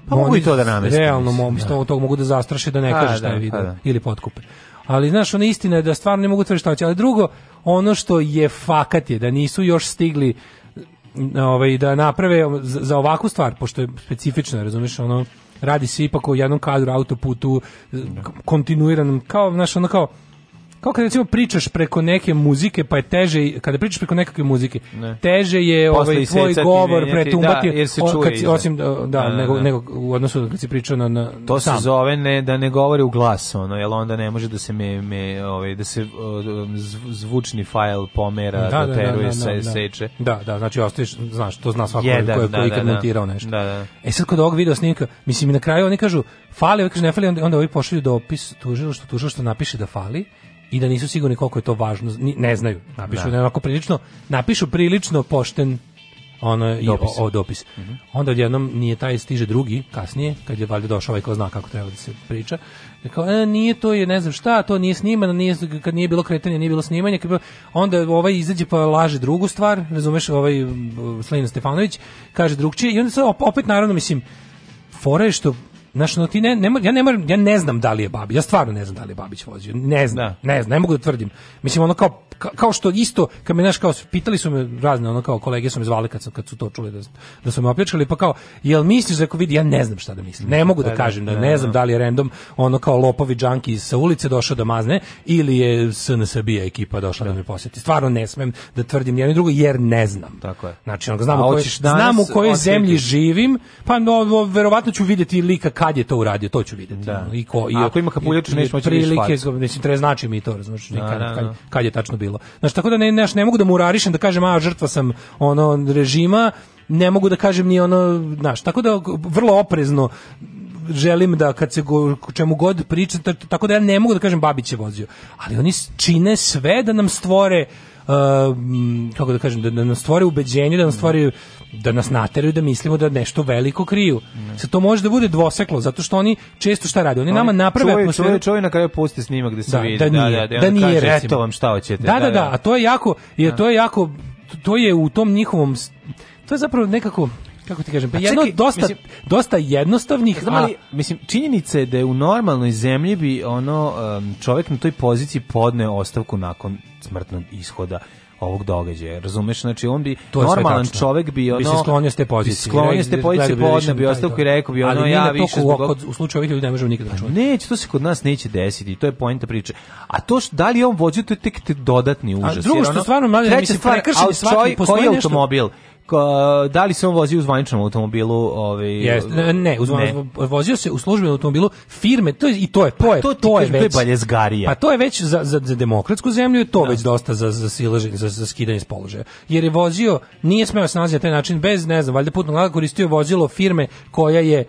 pa mogu i to da nameste. Realno mogu, da. to, to mogu da zastraše da ne pa kaže da, šta je pa video da. ili potkupe. Ali znaš, ona istina je da stvarno ne mogu da tvrditi šta hoće, ali drugo, ono što je fakat je da nisu još stigli mm, ovaj da naprave za ovakvu stvar pošto je specifično razumiješ ono radi se ipak o jednom kadru autoputu kontinuiranom kao znaš ono kao Kao kad recimo pričaš preko neke muzike, pa je teže, kada pričaš preko nekakve muzike, ne. teže je ovaj, tvoj govor da, pretumbati, da, kad, osim, da, da, da, da nego, nego u odnosu kad si pričao na, na To sam. se zove ne, da ne govori u glas, ono, jer onda ne može da se me, me ovaj, da se zvučni fajl pomera, da, doteruje, da, se, da, seče. Da, da, znači ostaješ, znaš, to zna svako Jedan, ko je, ko ikad montirao nešto. E sad kod ovog video snimka, mislim, na kraju oni kažu, fali, ovaj kaže, ne fali, onda, onda ovi ovaj pošalju dopis tužilaštvo, što napiše da fali, i da nisu sigurni koliko je to važno, ni, ne znaju. Napišu da. onako prilično, napišu prilično pošten ono i dopis. O, o dopis. Mm -hmm. Onda odjednom nije taj stiže drugi kasnije kad je valjda došao ovaj ko zna kako treba da se priča. Rekao e, nije to je ne znam šta, to nije snimano, nije kad nije bilo kretanja, nije bilo snimanja, kad bilo, onda ovaj izađe pa laže drugu stvar, razumeš, ovaj Slina Stefanović kaže drugčije i onda se opet naravno mislim fore što Znaš, no ti ne, ne, ja, ne moram, ja ne znam da li je Babić, ja stvarno ne znam da li je Babić vozio, ne znam, da. ne znam, ne mogu da tvrdim. Mislim, ono kao, kao što isto, kad me, znaš, kao, pitali su me razne, ono kao, kolege su me zvali kad, kad su to čuli da, da su me opljačkali, pa kao, jel misliš da ako vidi, ja ne znam šta da mislim, ne mogu da, pa da kažem, da, da ne da. znam da li je random, ono kao lopovi džanki sa ulice došao da mazne, ili je SNSB-a ekipa došla da, da. me posjeti. Stvarno ne smem da tvrdim jedno i drugo, jer ne znam. Tako je. Znači, ono, znam, A, u kojoj, znam u kojoj zemlji živim, pa no, verovatno ću videti lika kad je to uradio, to ću videti. Da. I ko, i, Ako ima kapuljač, nešto moći prilike, mislim, treba znači mi to, znaš, nikad, da, da, kad, da, da. kad, je tačno bilo. Znači tako da ne, ne, ne mogu da mu urarišem da kažem, a, žrtva sam ono, režima, ne mogu da kažem ni ono, znaš, tako da vrlo oprezno želim da kad se go, čemu god priča, tako da ja ne mogu da kažem Babić je vozio, ali oni čine sve da nam stvore Uh, kako da kažem, da, da nam stvore ubeđenje, da nam stvore da nas nateraju da mislimo da nešto veliko kriju. Mm. Sad to može da bude dvoseklo, zato što oni često šta rade, oni nama naprave čuje, atmosferu. Čuje, čovjek na kraju pusti snimak gde da se da, vidi. Da, da, nije, da, da, da nije kaže, eto vam šta hoćete. Da, da, da, da, a to je jako, jer to je jako, to je u tom njihovom, to je zapravo nekako, kako ti kažem, pa jedno čekaj, dosta, mislim, dosta jednostavnih, znam ali, a... mislim, činjenica je da je u normalnoj zemlji bi ono, um, čovjek na toj poziciji podneo ostavku nakon smrtnog ishoda ovog događaja. Razumeš, znači on bi to normalan čovjek bi ono bi se sklonio s te pozicije. Sklonio s te pozicije podne bi ostao i rekao bi ono ali ja više zbog u, u slučaju ovih ljudi ne možemo nikad pa računati. Neće, to se kod nas neće desiti, to je poenta priče. A to što da li on vođe to je tek dodatni užas. A drugo što stvarno mlađe mislim prekršenje svaki postoji automobil. Nešto Ko, da li se on vozio u zvaničnom automobilu? Ovaj, yes, ne, uz, ne, vozio se u službenom automobilu firme, to je, i to je, to je, pa to, to je već... Baljezgarija. Pa to je već za, za, za demokratsku zemlju, je to da. već dosta za, za, silaži, za, za skidanje s položaja. Jer je vozio, nije smeo da se nalaziti na taj način, bez, ne znam, valjda putno laga koristio vozilo firme koja je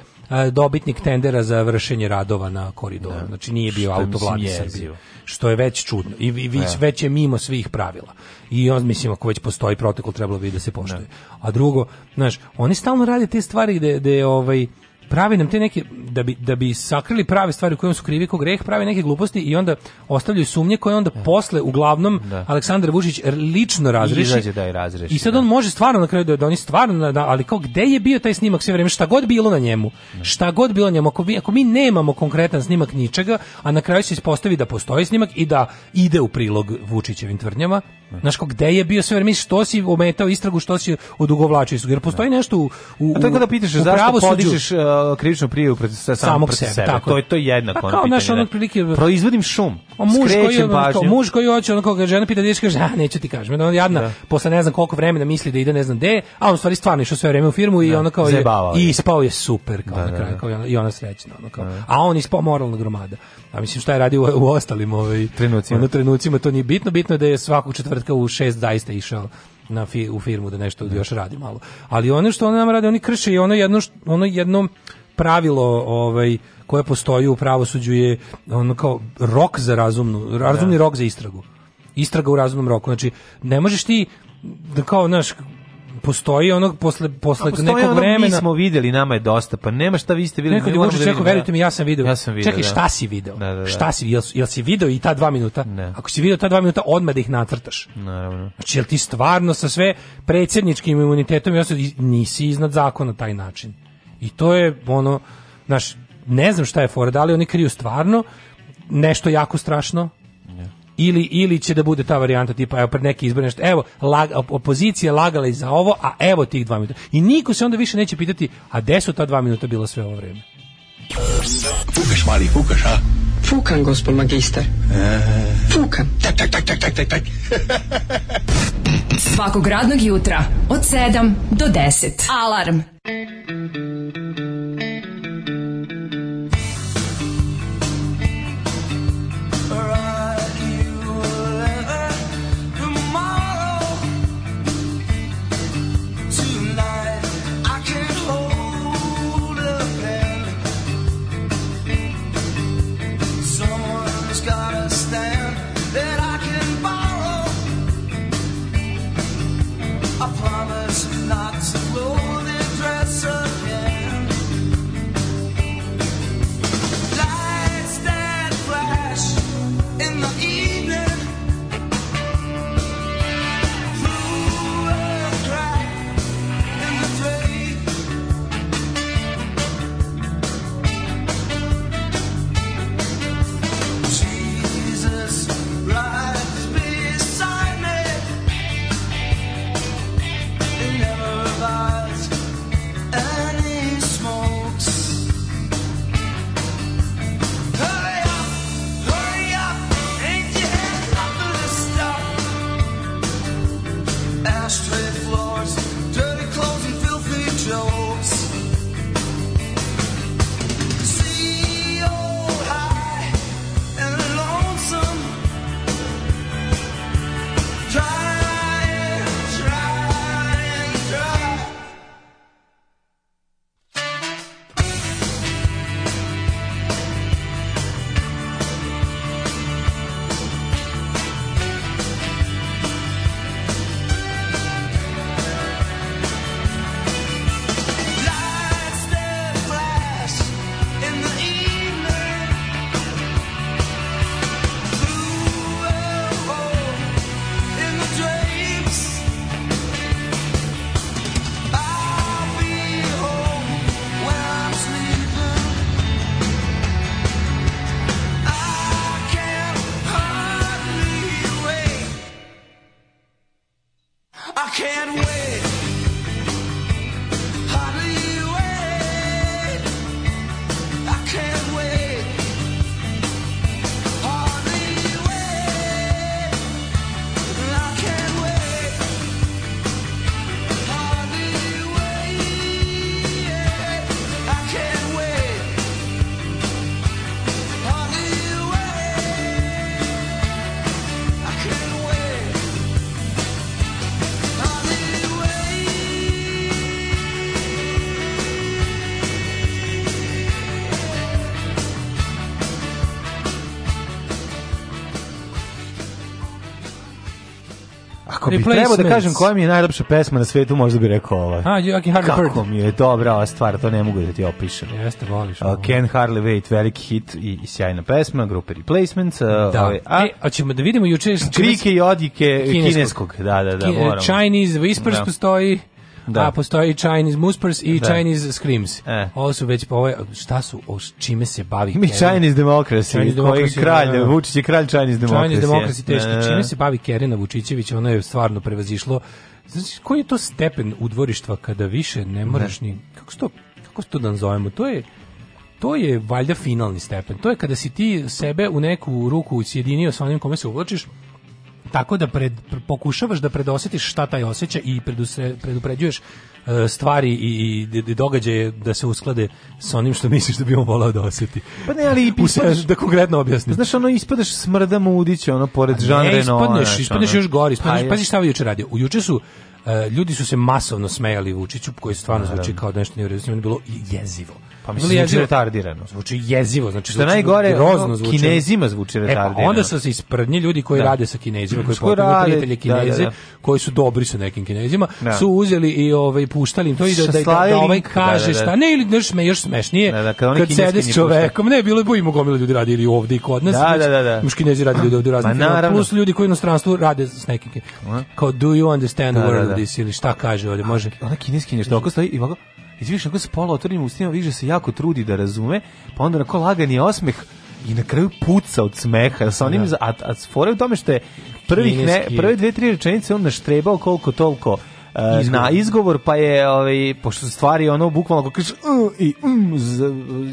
dobitnik tendera za vršenje radova na koridoru. Da. Znači nije bio autovlad vlade Srbije. Što je već čudno. I, i već, da. već je mimo svih pravila. I on, mislim, ako već postoji protokol, trebalo bi da se poštuje. Da. A drugo, znaš, oni stalno rade te stvari gde, gde ovaj, pravi nam te neke da bi da bi sakrili prave stvari u kojima su krivi ko greh, pravi neke gluposti i onda ostavljaju sumnje koje onda ja. Da. posle uglavnom da. Aleksandar Vučić lično razreši. I izađe da je razreši. I sad da. on može stvarno na kraju da, da oni stvarno da, ali kao gde je bio taj snimak sve vreme, šta god bilo na njemu. Da. Šta god bilo na njemu, ako mi, ako mi nemamo konkretan snimak ničega, a na kraju se ispostavi da postoji snimak i da ide u prilog Vučićevim tvrdnjama. Da. Znaš kako gde je bio sve vrijeme što si ometao istragu, što si odugovlačio jer postoji da. nešto u, u, a tako da pitaš zašto podižeš uh, uh, krivičnu prijavu protiv sa, sam, samog sebe. sebe. Tako. To je to je jednako pa, kao, da. ono pitanje. Ono prilike, proizvodim šum. O, muž koji, ono, kao, muž koji hoće, ono koga žena pita, dješ kaže, a neću ti kažem. Ono, jadna, da. posle ne znam koliko vremena misli da ide ne znam gde, a on stvari stvarno išao sve vreme u firmu da. i ono kao je, i ispao je super kao da, na da, kraju, da. kao, i ona srećna. Ono, kao, a on ispao moralna gromada. A mislim šta je radio u, u ostalim ovaj, trenucima. Ono, trenucima to nije bitno, bitno je da je svakog četvrtka u šest zaista išao na fi, u firmu da nešto da još radi malo. Ali ono što oni nam radi, oni krše i ono jedno, ono jedno pravilo ovaj koje postoji u pravosuđu je ono kao rok za razumnu, razumni da. rok za istragu. Istraga u razumnom roku. Znači, ne možeš ti da kao, znaš, postoji onog posle posle pa nekog ono, vremena. Mi smo videli, nama je dosta, pa nema šta vi ste videli. Neko Vučić da rekao, verujte mi, ja sam video. Ja sam video. Čekaj, da. šta si video? Da, da, da, šta si, jel, jel si video i ta dva minuta? Ne. Ako si video ta dva minuta, odmah da ih nacrtaš. Naravno. Znači, jel ti stvarno sa sve predsjedničkim imunitetom ja nisi iznad zakona taj način. I to je ono, naš, ne znam šta je fora, da li oni kriju stvarno nešto jako strašno, ili, ili će da bude ta varijanta tipa evo pred neki izbor nešto evo lag, opozicija lagala i za ovo a evo tih 2 minuta i niko se onda više neće pitati a gde su ta 2 minuta bila sve ovo vreme Fukaš mali, fukaš, a? Fukan, gospod magister. E... Fukan. Tak, tak, tak, tak, tak, tak, tak. Svakog radnog jutra od 7 do 10. Alarm. Alarm. bih trebao da kažem koja mi je najlepša pesma na svetu, možda bih rekao ova. A, Joakim Harley Kako Bird. mi je dobra ova stvar, to ne mogu da ti opišem. Jeste, voliš. Uh, Ken Harley Wait, veliki hit i, i sjajna pesma, grupe Replacements. Uh, da. Ove, ovaj, a, e, a ćemo da vidimo juče... Krike i odike kineskog. kineskog. Da, da, da, moramo. Chinese Whispers da. postoji da. a postoji i Chinese Muspers i da. Chinese Screams. E. Ovo su već, ovo šta su, o čime se bavi? Mi Chinese Democracy, Chinese koji democracy, kralj, uh, Vučić je kralj Chinese Democracy. Chinese Democracy, teško, da, da, da. čime se bavi Kerina Vučićević, ono je stvarno prevazišlo. Znači, koji je to stepen udvorištva kada više ne moraš ni, kako se to, kako se to da nazovemo, to je, to je valjda finalni stepen. To je kada si ti sebe u neku ruku sjedinio sa onim kome se uvlačiš, tako da pred, pokušavaš da predosetiš šta taj osjeća i predusre, predupređuješ e, stvari i, i događaje da se usklade sa onim što misliš da bi on volao da oseti. Pa ne, ali ispadaš, da konkretno objasnim. Znaš, ono ispadaš smrda mudića, ono pored žanre Ne, ispadneš, ispadneš ono. još gori, ispadneš, pa pazi šta juče radio. U juče su e, ljudi su se masovno smejali Vučiću koji stvarno zvuči kao da nešto nije bilo jezivo Pa mi zvuči jezivo, retardirano. Zvuči jezivo, znači što najgore grozno zvuči. Kinezima zvuči e, retardirano. E, pa onda su se isprdnji ljudi koji da. rade sa Kinezima, koji su prijatelji Kineze, da, da, da, koji su dobri sa nekim Kinezima, da. su uzeli i ovaj puštali im to i da da-, da, da, ovaj kaže šta ne ili nešto još smešnije. Da, da, kad, oni kad sede s čovekom, ne bilo je bojimo gomila ljudi radi ili ovde i kod nas. Da, da, da, da. Kinezi rade ljudi ovde raznih plus ljudi koji u inostranstvu rade s nekim. Kao do you understand the world this ili šta kaže ovde može. Ona nešto što stoji i ovako I ti vidiš kako se pola otvorenim ustima, vidiš da se jako trudi da razume, pa onda onako lagani osmeh i na kraju puca od smeha sa onim, da. a, a fore u tome što je prvih ne, prve dve, tri rečenice on naštrebao koliko tolko E, izgovor. na izgovor, pa je, ovaj, pošto stvari ono, bukvalno, ako kaže mm, i mm,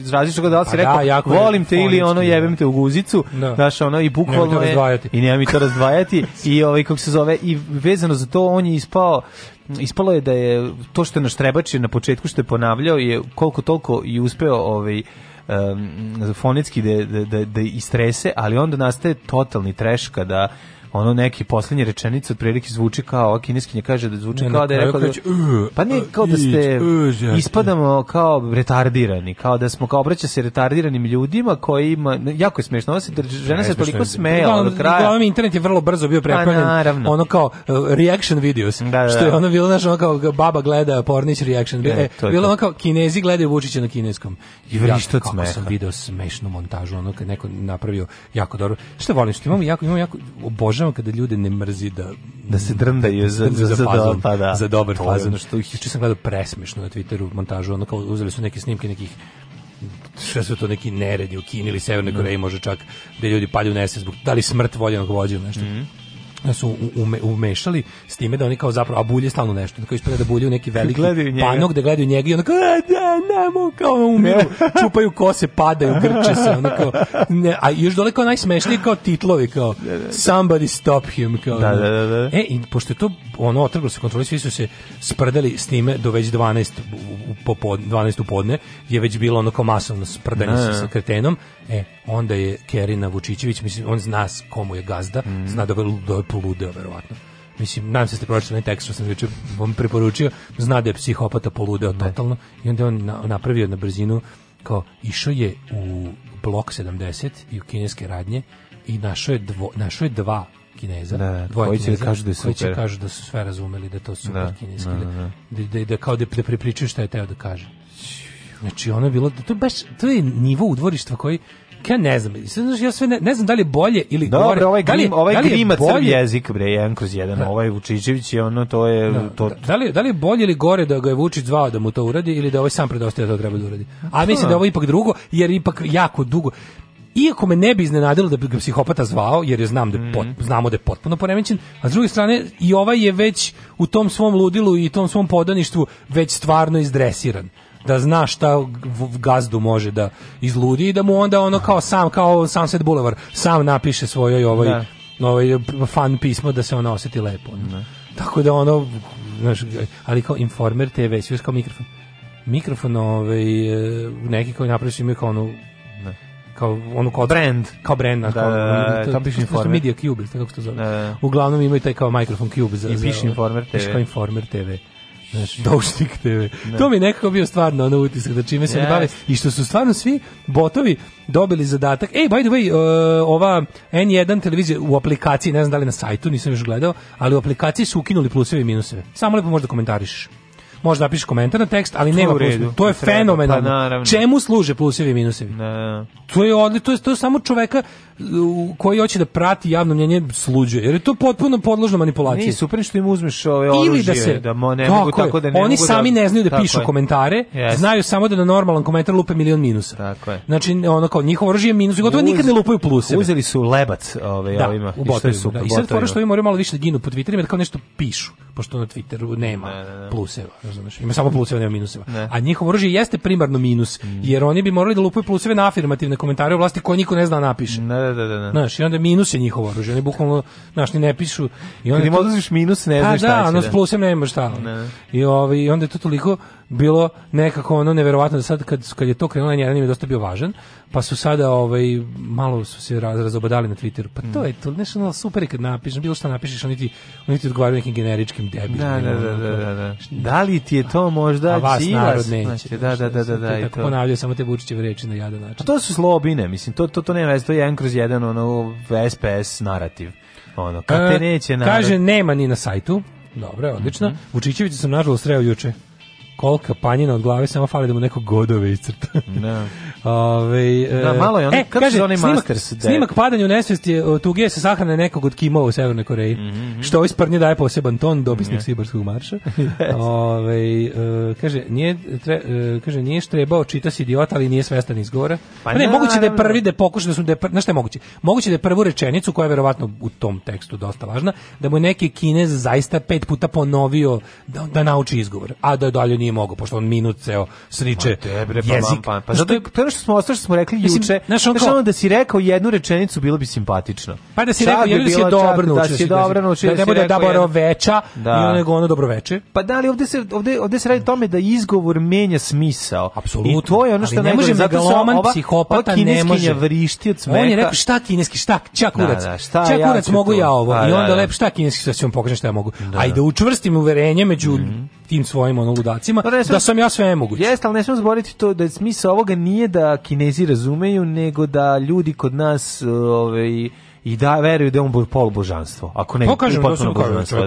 izraziš ga da se si pa da, rekao, da, volim te ili ono, jebem te u guzicu, da. znaš, ono, i bukvalno je, i nema mi to razdvajati, i ovaj, kako se zove, i vezano za to, on je ispao, ispalo je da je to što je naš na početku što je ponavljao je koliko toliko i uspeo ovaj um, fonetski da, da, da, da istrese, ali onda nastaje totalni treš kada ono neki poslednje rečenice otprilike zvuči kao kineskinje kaže da zvuči kao da je rekao da, pa ne kao da ste ispadamo kao retardirani kao da smo kao obraća se retardiranim ljudima koji kojima jako je smešno se žena se toliko smejala do kraja uglavnom internet je vrlo brzo bio pa preplavljen ono kao uh, reaction videos da, da, što je da. ono bilo znaš ono kao baba gleda pornić reaction e, e, bilo ono kao kinezi gledaju Vučića na kineskom i od smeha sam video smešnu montažu ono kad neko napravio jako dobro što volim što imam jako imam jako obožavam država kada ljude ne mrzi da da se drndaju za, za, za, za, fazon, pa da. za dobar to fazon. što, juče sam gledao presmešno na Twitteru montažu, ono kao uzeli su neke snimke nekih sve su to neki neredi u Kini ili Severnoj mm. Koreji, mm. može čak da ljudi palju nese zbog da li smrt voljenog vođa nešto. Mm. Da su ume, umešali s time da oni kao zapravo a bulje stalno nešto tako da ispred da bulje u neki veliki gledaju panog da gledaju njega i onda kao da ne mogu kao umiru čupaju kose padaju grče se onda kao ne, a još dole kao najsmešniji kao titlovi kao da, somebody stop him kao da, da, da, da. e i pošto je to ono otrglo se kontroli svi su se sprdali s time do već 12 u popod, 12 u podne je već bilo ono kao masovno sprdanje sa, sa kretenom e onda je Kerina Vučićević mislim on zna komu je gazda mm. zna da ga poludeo, verovatno. Mislim, nadam se da ste pročitali onaj tekst što sam juče vam preporučio, zna da je psihopata poludeo da. totalno i onda on napravio na brzinu kao išao je u blok 70 i u kineske radnje i našao je, dvo, našao je dva Kineza, da, da, dvoje koji će da kažu da su koji će kažu da su sve razumeli da to su super da, kineski, da, da, da, da, da kao da, da prepričaju šta je teo da kaže. Znači ono je bilo, to, baš, to je nivo udvorištva koji ja ne znam, znaš, ja sve ne, ne znam da li bolje ili Dobre, gore. ovaj, grim, da li, ovaj da li ovaj da grima crv jezik, bre, jedan kroz jedan, da. ovaj Vučićević je ono, to je... Da, to... Da, da li, da li je bolje ili gore da ga je Vučić zvao da mu to uradi ili da ovaj sam predostaje da to treba da uradi? A pa. mislim da ovo ipak drugo, jer ipak jako dugo iako me ne bi iznenadilo da bi ga psihopata zvao, jer je znam da je pot, mhm. znamo da je potpuno poremećen, a s druge strane i ovaj je već u tom svom ludilu i tom svom podaništvu već stvarno izdresiran da zna šta gazdu može da izludi i da mu onda ono kao sam, kao Sunset Boulevard, sam napiše svojoj ovaj, da. ovaj fan pismo da se ona oseti lepo. Da. Tako da ono, znaš, ali kao Informer TV, sve kao mikrofon. Mikrofon ovaj, neki koji napravi su imaju kao ono da. kao ono kao brand, kao brand, da, kao, da, da, da piše informer. Media Cube, tako se zove. Da, da. Uglavnom imaju taj kao mikrofon Cube za. I piše informer TV. Piše kao informer TV znači, Doušnik TV. Ne. To mi nekako bio stvarno ono utisak da čime se yes. bave i što su stvarno svi botovi dobili zadatak. Ej, by the way, uh, ova N1 televizija u aplikaciji, ne znam da li na sajtu, nisam još gledao, ali u aplikaciji su ukinuli pluseve i minuseve. Samo lepo možda komentarišeš možda napišeš komentar na tekst, ali to nema redu, To je fenomenalno. Pa Čemu služe plusevi i minusevi? Na, na. To je odli, to je to je samo čoveka koji hoće da prati javno mnjenje sluđuje. Jer je to potpuno podložno manipulaciji. Nije super što im uzmeš ove oružje, Ili da se da mo, ne tako mogu tako da ne Oni mogu da- sami da, ne znaju da pišu je. komentare, yes. znaju samo da na normalan komentar lupe milion minusa. Tako je. Znači ono kao njihovo oružje je minus, gotovo Uz, nikad ne lupaju pluseve. Uzeli su lebac ove da, ovima. U botovima, I, super, da. I sad fora što oni moraju malo više da ginu po Twitteru jer kao nešto pišu, pošto na Twitteru nema ne, ne, ne. pluseva razumeš? Ima samo pluseva, nema minuseva. Ne. A njihovo oružje jeste primarno minus, mm. jer oni bi morali da lupaju pluseve na afirmativne komentare o vlasti koje niko ne zna da napiše. Ne, da, da, da. Znaš, i onda minus je njihovo oružje, oni bukvalno, znaš, ni ne pišu. I onda Kad im odlaziš minus, ne pa znaš šta da, će. Da, ono s plusem nema šta. Ne. I, ovaj, I onda je to toliko bilo nekako ono neverovatno da sad kad, kad je to krenulo, jedan im je dosta bio važan, pa su sada ovaj, malo su se raz, razobodali na Twitteru. Pa to mm. je to, nešto ono super kad napišeš, bilo šta napišeš, oni ti, oni ti odgovaraju nekim generičkim debilima. Da, da, da da, da, da, da, da. Da li ti je to možda a, vas džilas? narod neće. da, da, da, da, da, i to. ponavljaju samo te Vučićeve reči na jadan način. To su slobine, mislim, to, to, to nema veze, to je 1 kroz 1 ono, SPS narativ. Ono, kad te e, neće narod... Kaže, nema ni na sajtu. Dobro, odlično. Mm -hmm. Vučićevića sam nažalost sreo juče kolka panjina od glave, samo fali da mu neko godove iscrta. Ne. Da. Ove, da, e, malo je on, e, kako kaže, se onaj snimak, Masters de... Snimak padanja u nesvesti e, tuge se sahrane nekog od Kimova u Severnoj Koreji, mm -hmm. što ovaj sprnje daje poseban ton, dopisnik yeah. Mhm. Sibarskog marša. Ove, e, kaže, nije, tre, kaže, nije štrebao, čita si idiota, ali nije svestan izgora. Pa, pa ne, na, moguće da je prvi da pokuša da su, da znaš šta je moguće? Moguće da je prvu rečenicu, koja je verovatno u tom tekstu dosta važna, da mu neki kinez zaista pet puta ponovio da, da nauči izgovor, a da dalje nije nije mogao pošto on minut ceo sriče pa, pa jezik. Pa, pa, zato je što smo ostalo što smo rekli Mislim, juče. Znaš, on kao, da si rekao jednu rečenicu bilo bi simpatično. Pa da si da čak rekao je da, da si dobro Da si dobro naučio. Da ne da bude dobro boro veča i nego ono dobro veče. Pa da li ovde se ovde ovde se radi tome da izgovor menja smisao. Apsolutno. I to je ono što ne može megaloman psihopata ne može vrišti od smeha. On je rekao šta kineski šta čakurac. Čakurac mogu ja ovo i onda lep šta kineski sa ćemo pokažem šta ja mogu. Ajde učvrstim uverenje među mhm. tim svojim onoludacima ljudima da, da sam ja sve mogu. Jeste, al ne smemo zboriti to da smisao ovoga nije da Kinezi razumeju, nego da ljudi kod nas ovaj i da veruju da je on polubožanstvo. Ako ne, pa kažem, to sam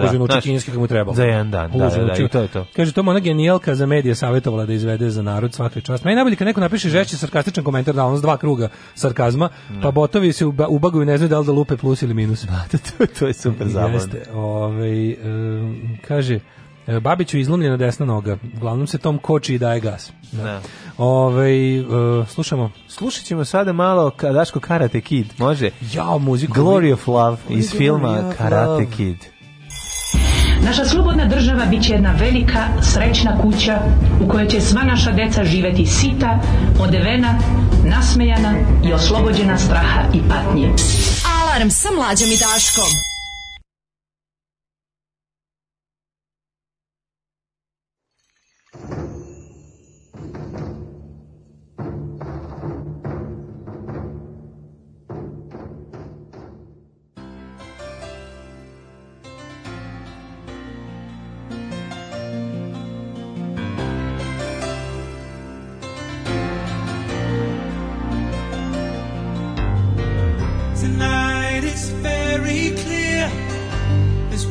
kažem, da. uči kineski kako mu treba. Za jedan dan, da, da, da, znači, i to je to. Kaže, to mu ona genijalka za medije savetovala da izvede za narod svaka čast. i najbolje kad neko napiše žešći sarkastičan komentar, da on s dva kruga sarkazma, mm. pa botovi se ubaguju i ne znaju da li da lupe plus ili minus. Da, to, to je super zabavno. Jeste, ovaj, um, kaže, E, Babiću izlomljena desna noga. Uglavnom se Tom koči i daje gas. Da. da. Ove, uh, e, slušamo. Slušat ćemo sada malo Daško Karate Kid, može? Ja, muziku. Glory of Love iz filma ja, Karate Kid. Naša slobodna država bit će jedna velika, srećna kuća u kojoj će sva naša deca živeti sita, odevena, nasmejana i oslobođena straha i patnje. Alarm sa mlađom i Daškom.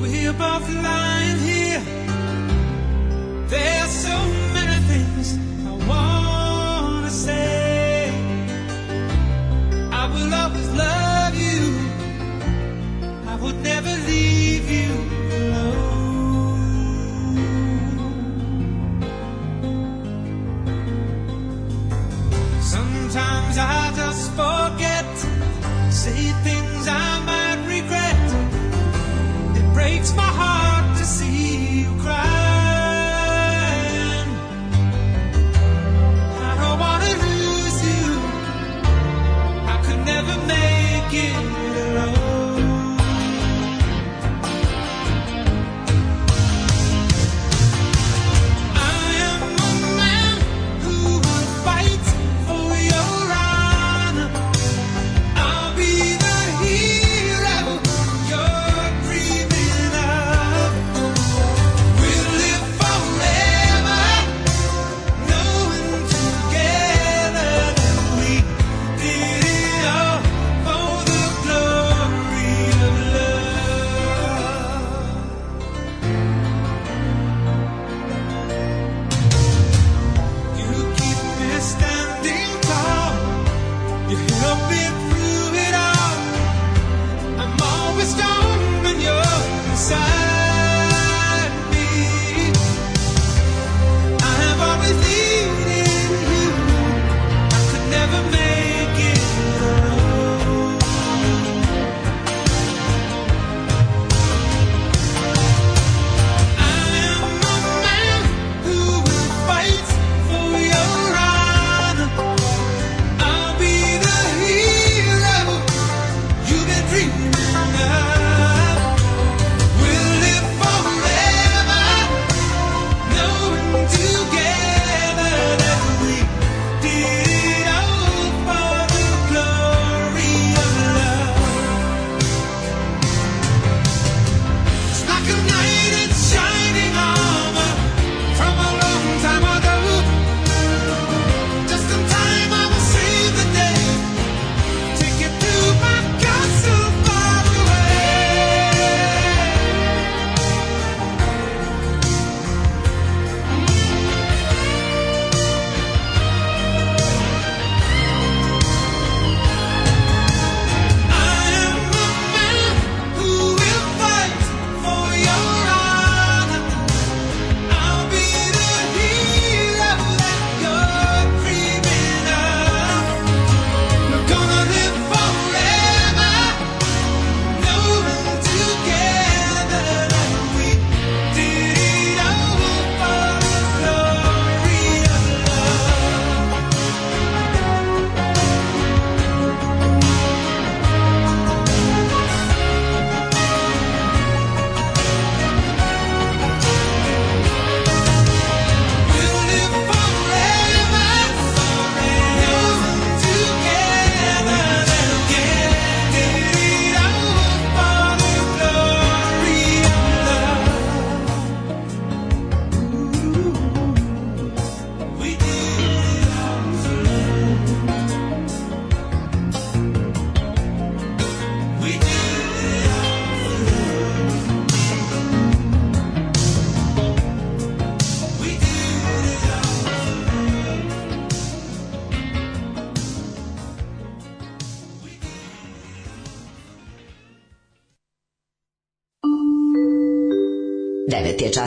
we we're both lying here. There's so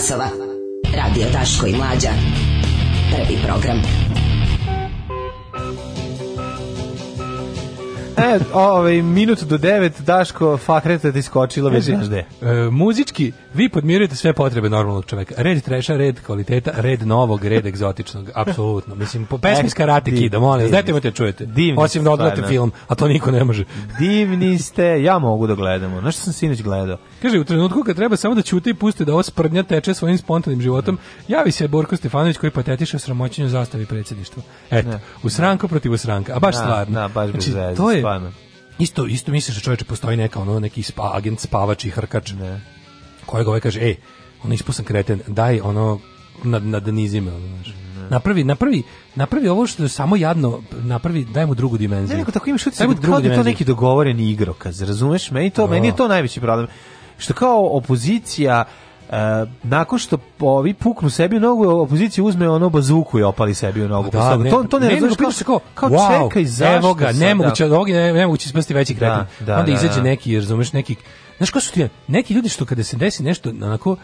časova. ovaj, minut do devet Daško fakreta ti skočila e, već znaš gde. E, muzički, vi podmirujete sve potrebe normalnog čoveka. Red treša, red kvaliteta, red novog, red egzotičnog. Apsolutno. Mislim, po pesmi e, skarate kida, molim. Znajte me te čujete. Divni Osim da odgledate film, a to niko ne može. Divni ste, ja mogu da gledamo. Znaš što sam sinoć gledao? Kaže, u trenutku kad treba samo da ćute i pusti da ova sprdnja teče svojim spontanim životom, mm. javi se Borko Stefanović koji patetiše o sramoćenju zastavi predsjedništva. Eto, ne. Da. u sranku protiv u sranka. A baš da, stvarno. Da, baš bez znači, veze, to je, stvarno Isto, isto misliš da čoveče postoji neka ono neki spa, agent spavač i hrkač. Ne. Kojeg ovaj kaže, ej, on ispusan kreten, daj ono na, na nad nizima, znaš. Napravi, napravi, napravi ovo što je samo jadno, napravi, daj mu drugu dimenziju. Ne, nego tako imaš utisak da kao da je to neki dogovoreni igrokaz, razumeš? Meni, to, meni je to najveći problem. Što kao opozicija Uh, nakon što ovi puknu sebi u nogu, opozicija uzme ono bazuku i opali sebi u nogu. Da, ne, to, to ne, ne razumiješ, kao, kao, kao wow, čekaj, zašto evo ga, nemoguće, da. ovog ne, nemoguće spasti veći kretan. Da, da, Onda da, izađe da. neki, razumeš, neki, znaš ko su ti, neki ljudi što kada se desi nešto, onako,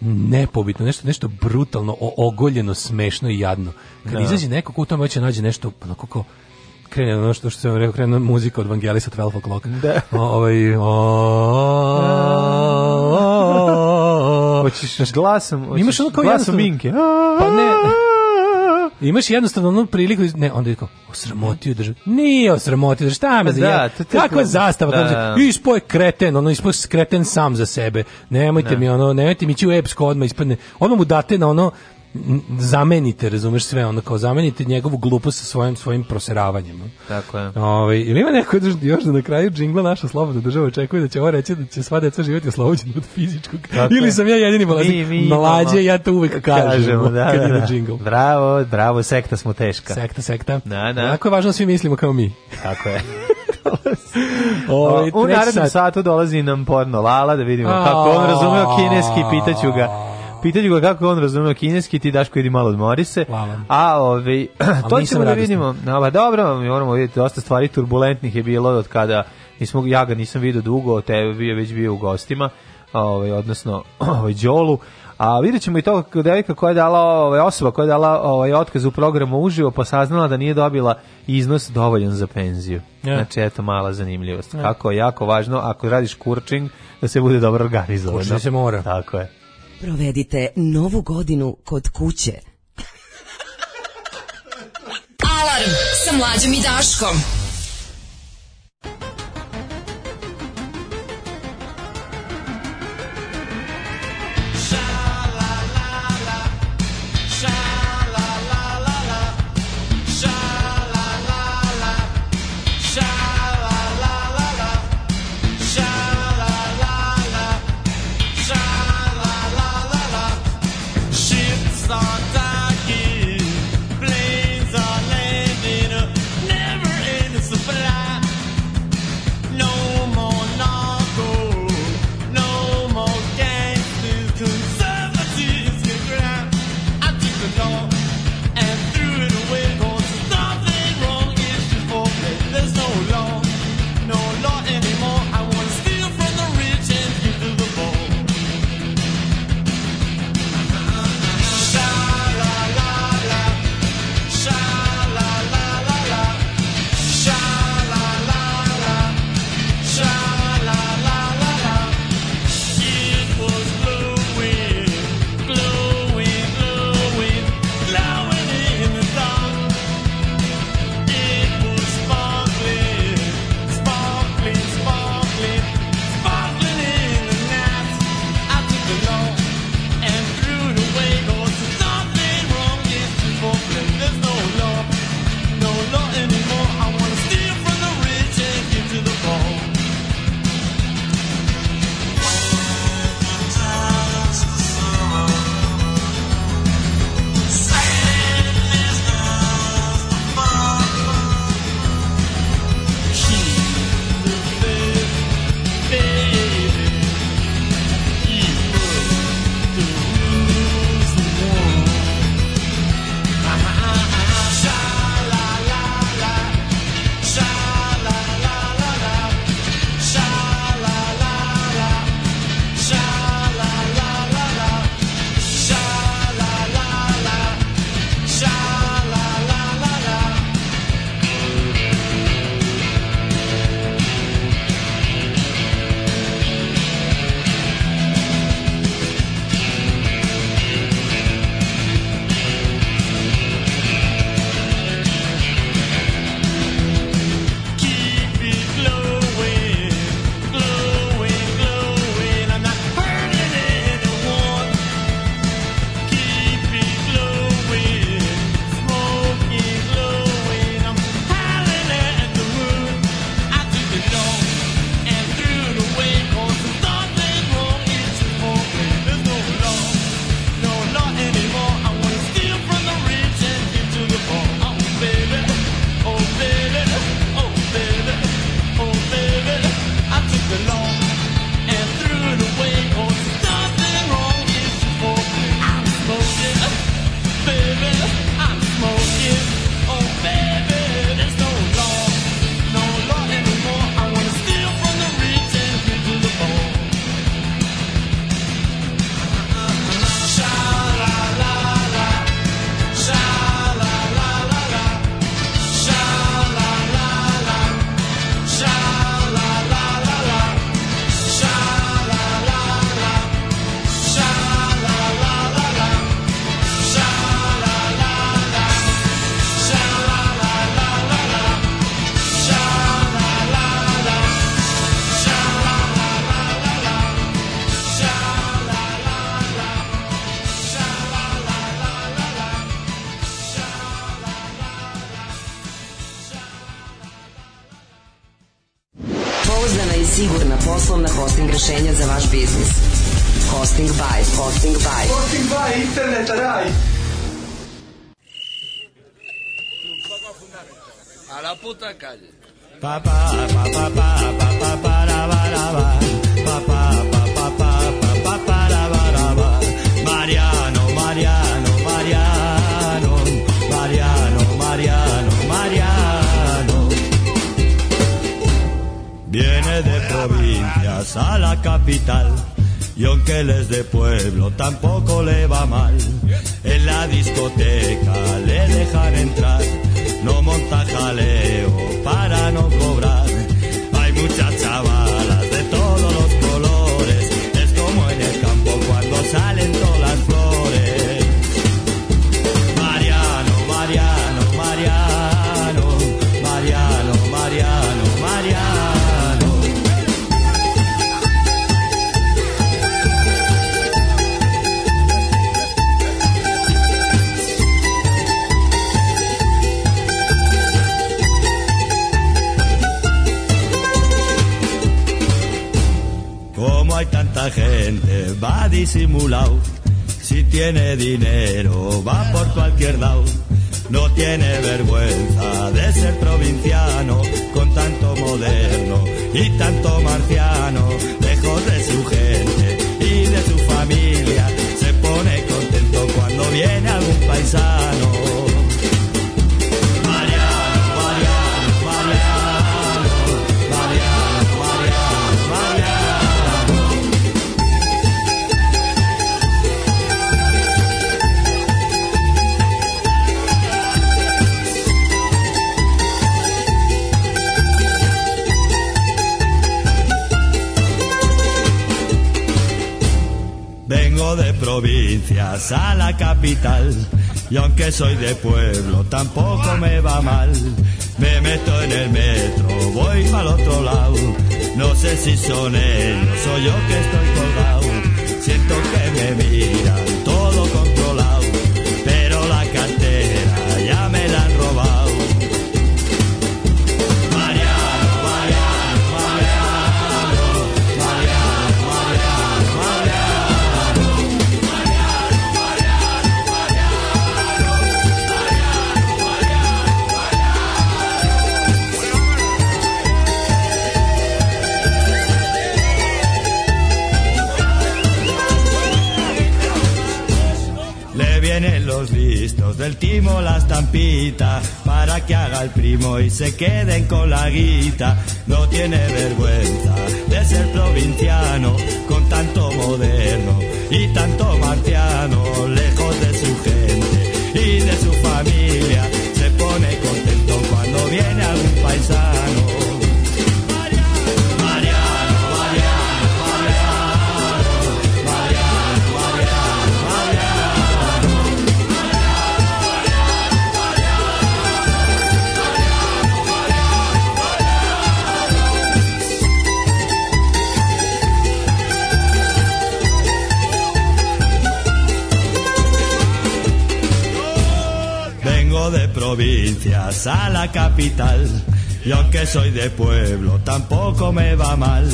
nepobitno, nešto nešto brutalno, ogoljeno, smešno i jadno. Kad da. izađe neko ko u tome hoće nađe nešto, onako kao, krene ono što, što sam rekao, krene muzika od Vangelisa 12 o'clock. Da. O, ovaj, o, hoćeš glasom, hoćeš, imaš ono kao glasom minke. Pa ne, Imaš jednostavno onu priliku, ne, onda je kao, osramotio državu. Nije osramotio državu, šta me pa da, da, Kako je zastava? Da, da. Ispo je kreten, ono, ispo kreten sam za sebe. Nemojte da. mi, ono, nemojte mi ići u Epsko odmah ispadne. Odmah mu date na ono, zamenite, razumeš sve, ono kao zamenite njegovu glupost sa svojim svojim proseravanjem. Tako je. Ovaj ili ima neko još da na kraju džingla naša slobodna država očekuje da će ovo reći da će sva deca živjeti oslobođena od fizičkog. Tako ili sam ja jedini mlađi. Mlađe ja to uvek kažem. kažemo da, kad da, da. Bravo, bravo, sekta smo teška. Sekta, sekta. Da, da. Tako je važno da svi mislimo kao mi. Tako je. Ovi, ovaj, u narednom sat. satu dolazi nam porno Lala da vidimo kako on razumeo kineski, pitaću ga Pitaju ga kako on razumeo kineski, ti daš koji malo odmori se. A ovaj to ćemo da vidimo. No, ba, pa dobro, mi moramo vidjeti dosta stvari turbulentnih je bilo od kada nismo ja ga nisam video dugo, te je već bio u gostima, ovaj odnosno ovaj Đolu. A vidjet ćemo i to kako devika koja je dala, ovaj, osoba koja je dala ovaj, otkaz u programu uživo, pa saznala da nije dobila iznos dovoljan za penziju. Yeah. Znači, eto, mala zanimljivost. Yeah. Kako je jako važno, ako radiš kurčing, da se bude dobro organizovano. Kurčing se mora. Tako je. Provedite novu godinu kod kuće. Alarm sa mlađom i Daškom. A la puta calle. Papá, pa papá, papá, para, para, pa pa pa para, para, Mariano, Mariano, Mariano, Mariano, Mariano, Mariano. Viene de provincias a la capital y aunque él es de pueblo tampoco le va mal. En la discoteca le dejan entrar no monta jaleo para no cobrar. Hay mucha chavas gente va disimulado. Si tiene dinero va por cualquier lado. No tiene vergüenza de ser provinciano con tanto moderno y tanto marciano. Lejos de su gente y de su familia se pone contento cuando viene algún paisano provincias a la capital. Y aunque soy de pueblo, tampoco me va mal. Me meto en el metro, voy para otro lado. No sé si son ellos o yo que estoy colgado. Siento que me miran el timo las tampitas para que haga el primo y se queden con la guita. No tiene vergüenza de ser provinciano con tanto moderno y tanto marciano lejos de su gente y de su familia. provincias a la capital. Y aunque soy de pueblo, tampoco me va mal.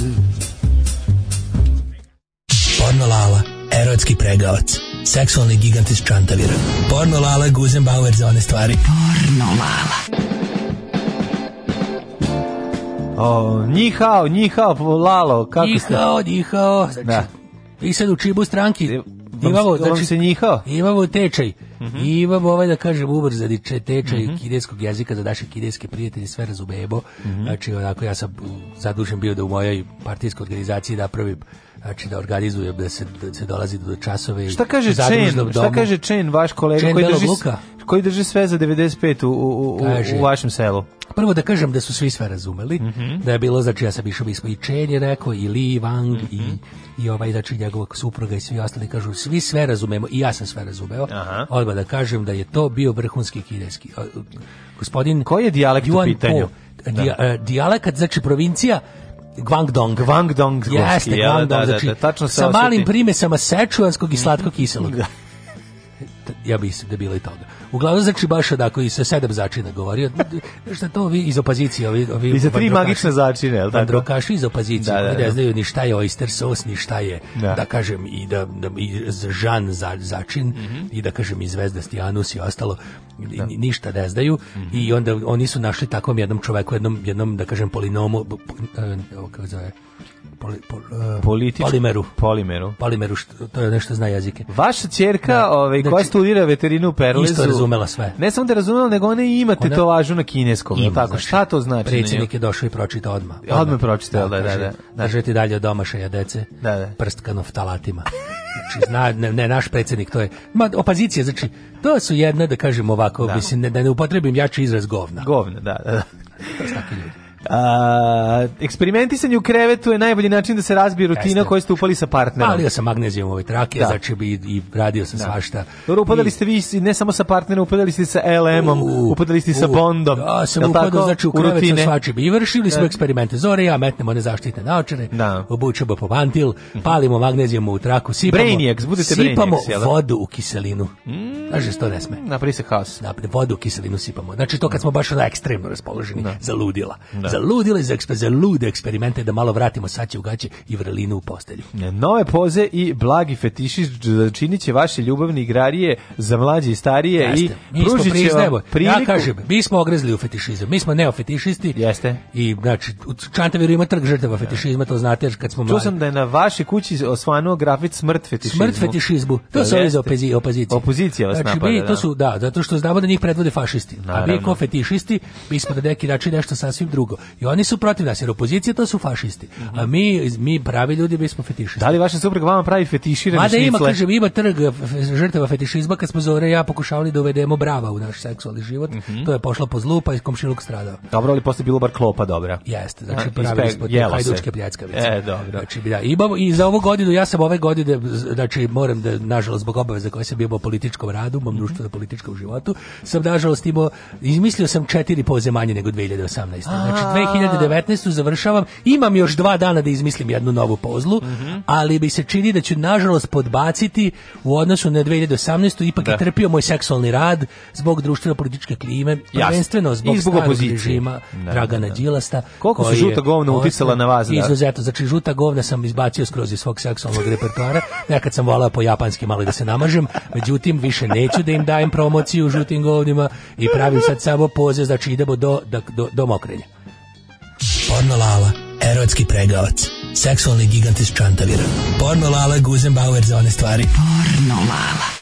Pornolala, erotski pregavac, seksualni gigant iz Čantavira. Porno Lala Guzenbauer za one stvari. Pornolala Lala. O, njihao, njihao, Lalo, kako njihao, ste? Njihao, njihao, da. znači, da. i sad u čibu stranki, imamo, znači, se njihao. imamo tečaj Mm -hmm. I imam ovaj da kažem ubrzani tečaj mm -hmm. kineskog jezika za naše kineske prijatelje, sve razumemo. Mm -hmm. Znači, onako, ja sam zadužen bio da u mojoj partijskoj organizaciji napravim znači da organizuje da se da se dolazi do časove šta kaže Chen šta kaže Chen vaš kolega Chen koji drži Luka? koji drži sve za 95 u, u, Kaže, u vašem selu. Prvo da kažem da su svi sve razumeli, mm -hmm. da je bilo, znači ja sam išao, mi smo i Čen je rekao, i Li, i Wang, mm -hmm. i, mhm. i ovaj, znači njegova supruga i svi ostali kažu, svi sve razumemo, i ja sam sve razumeo, Aha. odmah da kažem da je to bio vrhunski kineski. Gospodin... Koji je dijalekt u pitanju? Po, dija, da. E, dijalekat, znači provincija, Guangdong. Guangdong. Jeste, ja, Guangdong. Da, da, znači, da, tačno sa malim primesama sečuanskog i slatko kiselog. Da. ja mislim da je bilo i toga. Uglavnom znači baš onako i sa sedam začina govorio. Šta to vi iz opozicije, ovi ovi I sa tri magične začine, el tako. Drokaši iz opozicije, da, da, da. ne da. znaju ni šta je oyster sos, ni šta je da, da kažem i da, da i žan za, začin mm -hmm. i da kažem i zvezdasti anus i ostalo da. ništa ne znaju mm -hmm. i onda oni su našli takvom jednom čoveku, jednom jednom da kažem polinomu e, kako zove poli, pol, uh, političku polimeru. Polimeru. Polimeru, što, to je nešto zna jezike. Vaša ćerka, da. ovaj, koja znači, studira veterinu u Perlezu. Isto razumela sve. Ne samo da razumela, nego ona to tetovažu na kineskom. Ima, tako, znači, šta to znači? Predsjednik je došao i pročita odmah. Odmah, odmah pročita, da, da, da. da. Držati dalje od domašaja dece, da, da. prstkano ftalatima. Znači, zna, ne, ne, naš predsjednik, to je, ma, opozicija, znači, to su jedne, da kažem ovako, da. mislim, ne, da ne upotrebim jači izraz govna. Govna, da, da, da eksperimentisanje u krevetu je najbolji način da se razbije rutina koju ste upali sa partnerom. Palio sam magnezijom ove trake, da. znači bi i radio sam da. svašta. Dobro, upadali I... ste vi ne samo sa partnerom, upadali ste sa LM-om, upadali ste sa Bondom. Da, sam upadao, tako? znači u krevet sa svačim. I vršili smo da. eksperimente. Zore ja metnemo one zaštitne naočare, da. obučemo po vantil, palimo magnezijom u traku, sipamo, brainiacs, budete sipamo brainiacs, da? vodu u kiselinu. Mm, znači, što da ne sme. Napravi se haos. Napri, vodu u kiselinu sipamo. Znači, to kad smo baš na ekstremno raspoloženi, da. za ludila. Da ludila za, za lude eksperimente da malo vratimo saće u gaće i vrlinu u postelju. E, nove poze i blagi fetiši činit će vaše ljubavne igrarije za mlađe i starije Jeste. i pružit će vam priliku. Ja kažem, mi smo ogrezli u fetišizam, mi smo neofetišisti Jeste. i znači, u Čantaviru ima trg žrtava fetišizma, to znate kad smo mladi. Tu sam da je na vašoj kući osvanuo grafit smrt fetišizmu. Smrt fetišizmu, to da, su ovi za opozicije. Opozicija vas znači, napada, to da. su, da, zato što znamo da njih predvode fašisti. Naravno. A mi ko fetišisti, mi smo da neki način nešto sasvim drugo. I oni su protiv nas, jer opozicija to su fašisti. A mi, mi pravi ljudi, mi smo fetišisti. Da li vaša suprug vama pravi fetiširane Mada šnicle? ima, kažem, ima trg žrtava fetišizma, kad smo Zore ja pokušavali da uvedemo brava u naš seksualni život. Mm -hmm. To je pošlo po zlu, pa je komšiluk stradao. Dobro, ali posle bilo bar klopa dobra. Jeste, znači A, pravi ispod hajdučke pljackavice. E, dobro. Znači, da, imamo, I za ovu godinu, ja sam ove godine, znači moram da, nažalost, zbog obaveza koje sam imao političkom radu, mom mm -hmm. društvenom političkom životu, sam nažalost imao, izmislio sam četiri poze manje nego 2018. Znači, 2019. završavam. Imam još dva dana da izmislim jednu novu pozlu, mm -hmm. ali bi se čini da ću nažalost podbaciti u odnosu na 2018. Ipak da. je trpio moj seksualni rad zbog društveno-političke klime, prvenstveno zbog, I zbog opozicije. režima da, da Dragana da. da. Đilasta. Koliko su žuta govna uticala na vas? Da? Izuzetno, znači žuta govna sam izbacio skroz iz svog seksualnog repertoara. Nekad sam volao po japanski malo da se namažem, međutim više neću da im dajem promociju žutim govnima i pravim sad samo poze, znači idemo do, do, do, do mokrenja. Porno Lala, erotski pregavac, seksualni gigant iz Čantavira. Porno Lala Guzenbauer za one stvari. Porno Lala.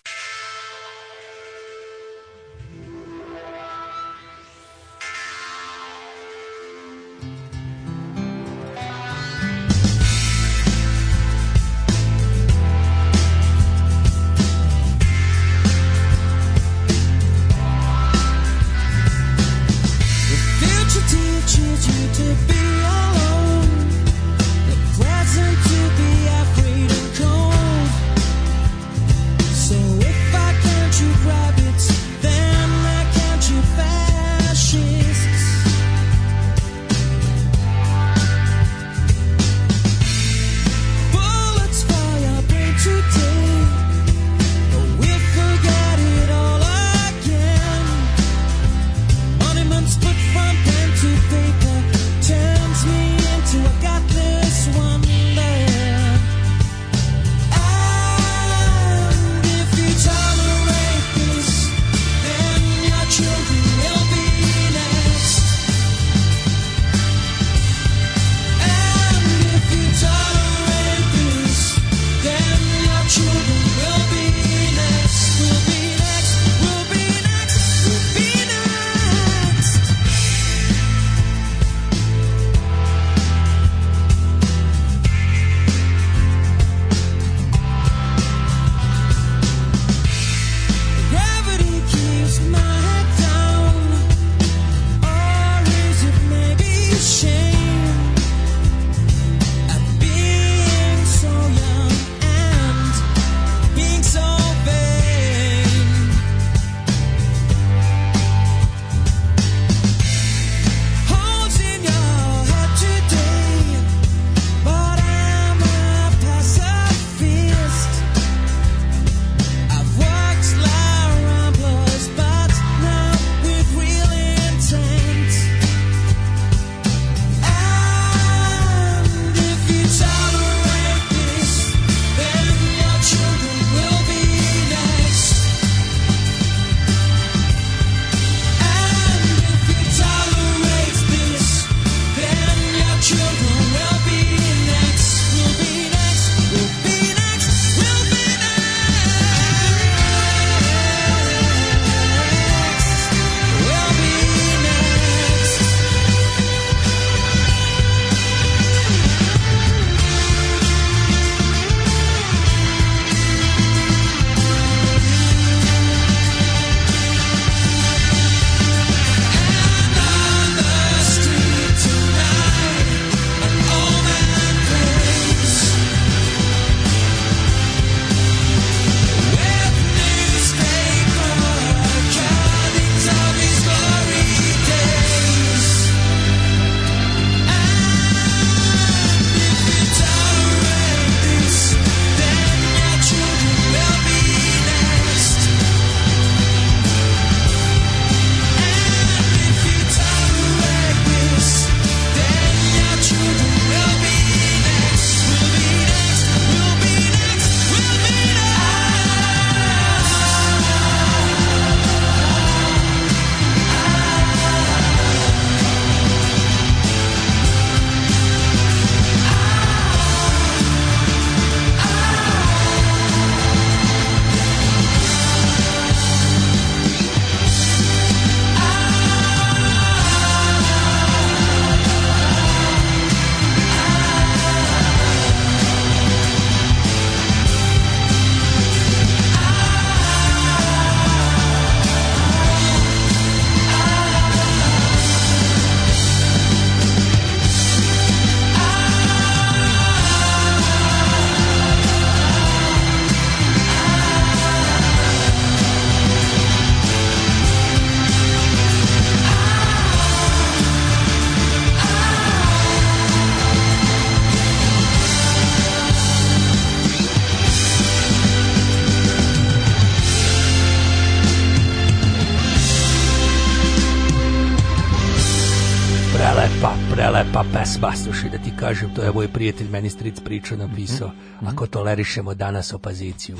spasoše, da ti kažem, to je moj prijatelj meni stric pričao, napisao, mm -hmm. ako tolerišemo danas opoziciju,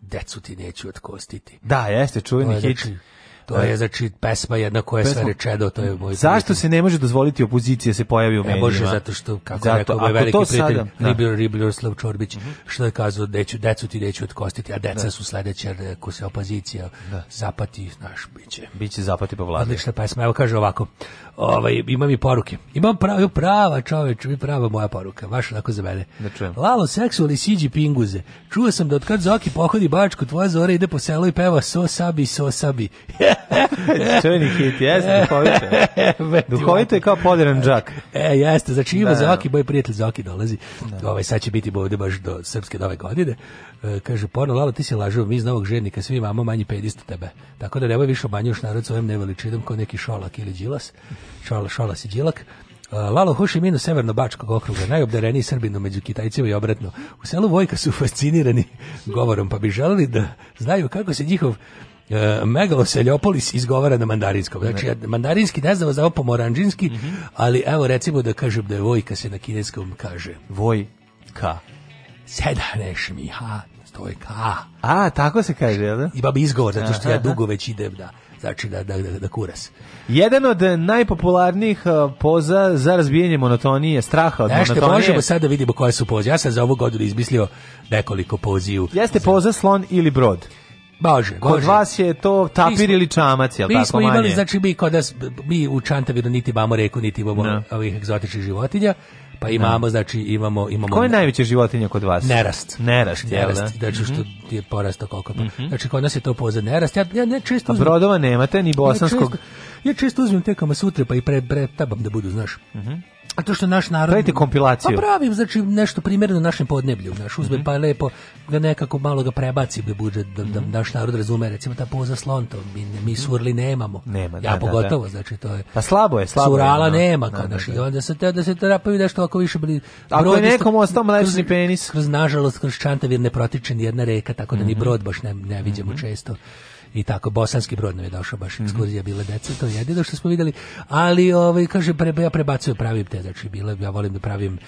decu ti neću otkostiti. Da, jeste, čuveni je hit. To je znači pesma jedna koja je pesma... sve rečeno, to je moj. Zašto prijatelj. se ne može dozvoliti opozicija se pojavi u e, medijima? Ne može zato što kako zato, rekao moj veliki prijatelj Ribler da. Riblerslav Čorbić mm -hmm. što je kazao decu decu ti neću otkostiti, a deca da. su sledeća ako se opozicija da. zapati, znaš, biće. Biće zapati po vladi. Odlična pesma. Evo kaže ovako ovaj, imam i poruke. Imam prava, prava čoveč, mi prava moja poruka, baš onako za mene. Da čujem. Lalo, seksualni siđi pinguze. Čuo sam da od kad Zoki pohodi bačku, tvoja zora ide po selu i peva so sabi, so sabi. Čujni hit, jeste, duhovito. duhovito je kao podiran džak. E, jeste, znači ima da. Zoki, moj prijatelj Zoki dolazi. Da. Ovaj, sad će biti ovde baš do srpske nove godine. E, kaže, porno lala, ti si lažeo mi iz novog žednika, svi imamo manji pedista tebe. Tako da nemoj više obanjuš narod svojim neveličinom kao neki šolak ili džilas. Šola, šolas si džilak. E, Lalo Hoši minu severno-bačkog okruga, najobdareniji srbinu među Kitajcima i obratno. U selu Vojka su fascinirani govorom, pa bi želeli da znaju kako se njihov e, megaloseljopolis izgovara na mandarinskom. Znači, ne. Da. mandarinski ne znam, znamo pomoranđinski, mm -hmm. ali evo recimo da kažem da je Vojka se na kineskom kaže. Vojka sedareš mi, ha, to je ka. A, tako se kaže, jel da? Imam izgovor, zato što aha, ja dugo već idem da, znači da, da, da, da kuras. Jedan od eh, najpopularnijih eh, poza za razbijanje monotonije, straha od Nešto, monotonije. možemo sad da vidimo koje su poze. Ja sam za ovu godinu izmislio nekoliko poziju. Jeste poza slon ili brod? Bože, Kod vas je to tapir smo, ili čamac, jel tako manje? Mi smo imali, manje? znači mi kod nas, mi u Čantaviru niti bamo reku, niti imamo no. Da. ovih egzotičnih životinja. Pa imamo, da. znači imamo imamo Koje je najveće životinje kod vas? Nerast. Nerast, nerast. Da? Znači što mm -hmm. je porasta koliko. Mm -hmm. Znači kod nas je to poza nerast. Ja ja ne čisto. Uzmem, A brodova nemate ni bosanskog. Ja čisto, ja čisto uzmem tekama sutra pa i pre, pre tabam da budu, znaš. Mhm. Mm A to što naš narod... Pravite kompilaciju. Pa pravim, znači, nešto primjerno našem podneblju. Naš uzme mm -hmm. pa lepo, ga da nekako malo ga prebaci bi budžet, da, da mhm. naš narod razume, recimo, ta poza slonta, mi, mi surli nemamo. Nema, da, Ja da, pogotovo, da, znači, to je... Pa slabo je, slabo Surala je, no. nema, da, kao, znaš, i onda se, te, da se terapaju nešto ako više bili... Ako je nekom ostao mlečni penis... Kroz, kroz, nažalost, kroz Čantavir ne protiče ni jedna reka, tako da ni mhm. brod baš ne, ne vidimo mhm. često i tako bosanski brod nam je došao baš mhm. ekskurzija mm bila deca to je jedino što smo videli ali ovaj kaže pre, ja prebacujem pravim te znači bile ja volim da pravim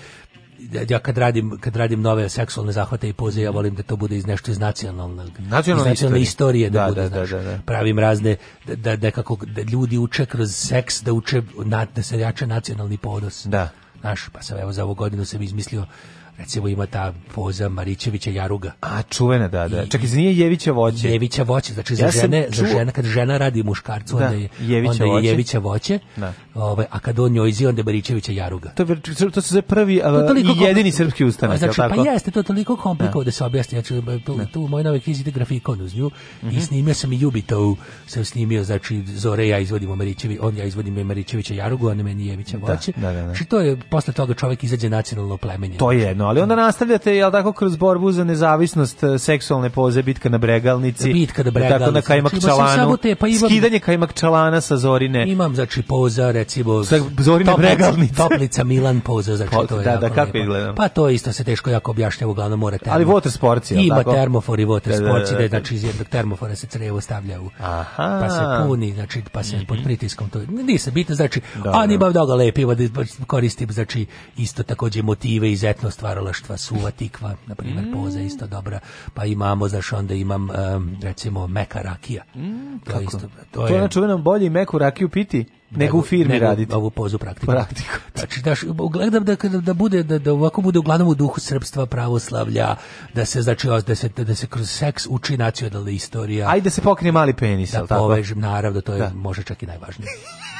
ja kad radim kad radim nove seksualne zahvate i poze ja volim da to bude iz nešto iz nacionalnog nacionalne, iz nacionalne istorije da, da bude da, da znaš, da, da, pravim razne da da kako da ljudi uče kroz seks da uče na, da se jača nacionalni ponos da naš pa sam evo za ovu godinu sam izmislio recimo ima ta poza Marićevića Jaruga. A čuvena, da, da. I, Čak i nije Jevića voće. Jevića voće, znači ja za žene, čuo... za žena, kad žena radi muškarcu, da, onda je Jevića onda je Jevića voće. Da. Ovaj, a kad on njoj onda je Marićevića Jaruga. To to su prvi to i jedini srpski ustanak, znači, tako? Pa jeste, to toliko komplikovano da, da se objasni. Ja znači, ću, tu, da. tu moj novi knjizi ide grafikon uz nju mm -hmm. i mhm. snimio sam i Jubitov, sam snimio, znači Zore ja izvodim Marićević, on ja izvodim Marićevića Jarugu, on meni Jevića da, voće. Da, da, da, da. Znači to je posle toga čovek izađe nacionalno plemenje. To je, no, ali onda nastavljate, je tako, kroz borbu za nezavisnost e, seksualne poze, bitka na bregalnici, bitka na bregalnici, tako na kajmak znači, pa imam, skidanje kajmakčalana sa Zorine. Imam, znači, poza, recimo, sa Zorine toplica, bregalnice. Toplica Milan poza, znači, to je da, da, kako izgleda? Pa to isto se teško jako objašnjava, uglavnom morate Ali water sports, jel Ima tako? termofor i water sports, da, da, da, da, znači, iz jednog termofora se crevo stavlja u, Aha. pa se puni, znači, pa se mm -hmm. pod pritiskom, to nije bitno, znači, a nima mnogo lepi, koristim, znači, isto takođe motive iz etno stvari stvaralaštva, suva tikva, na primjer, mm. poza isto dobra, pa imamo, znaš, onda imam, um, recimo, meka rakija. Mm, to, kako? Isto, to, to je... To je bolje i meku rakiju piti? nego u firmi nego, raditi. Ovu pozu praktiku. praktiku. Da. Znači, da, gledam da, da, bude, da, da ovako bude uglavnom u duhu srpstva, pravoslavlja, da se, znači, da se, da se kroz seks uči nacionalna istorija. Ajde da se pokrije mali penis, da, tako? Da povežem, naravno, to je da. možda čak i najvažnije.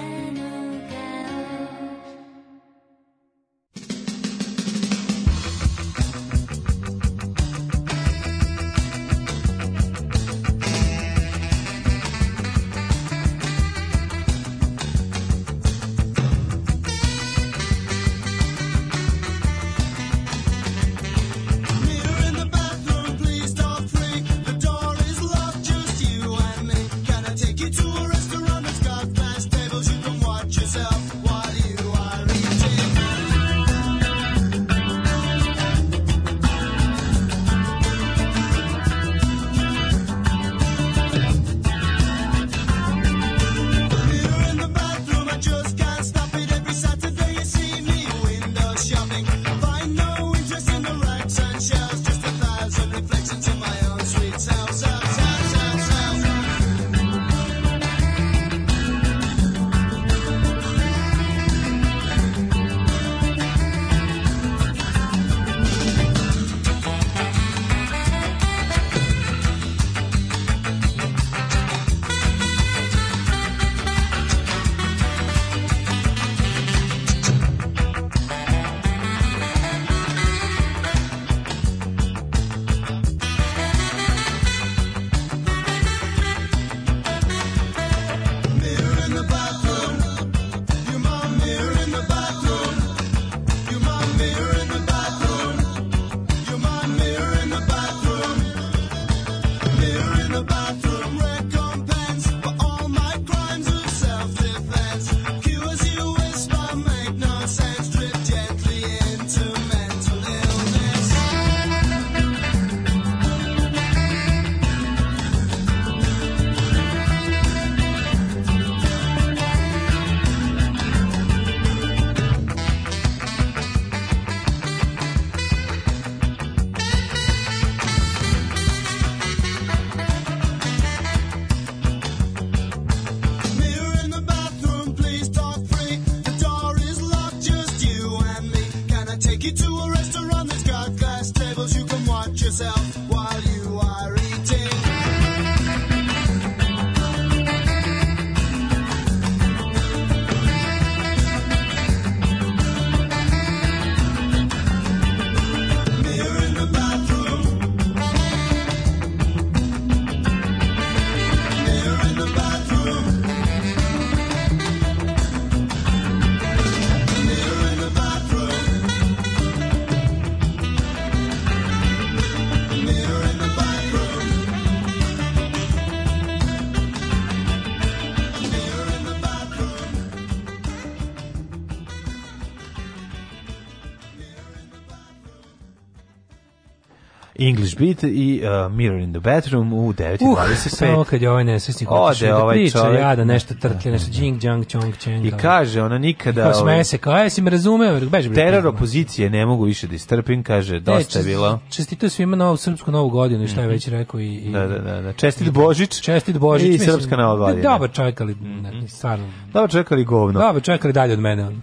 Tweet i uh, Mirror in the Bathroom u 9.25. Uh, samo kad je ovaj nesvesnik otišao da ovaj priča, čovjek... jada, nešto trtlje, nešto džing, džang, čong, čeng. I kaže, ona nikada... Kao smeje ovaj, se, kao, e, ja si me razumeo. Beži, teror opozicije ne mogu više da istrpim, kaže, dosta je bilo. Čestito svima na ovu srpsku novu godinu, šta je mhm. već rekao. I, i, da, da, da, da. Čestit Božić. Čestit Božić. I srpska nova godina. Dobar čovjek, ali, mm -hmm. stvarno. Dobar čovjek, govno. Dobar čovjek, dalje od mene. On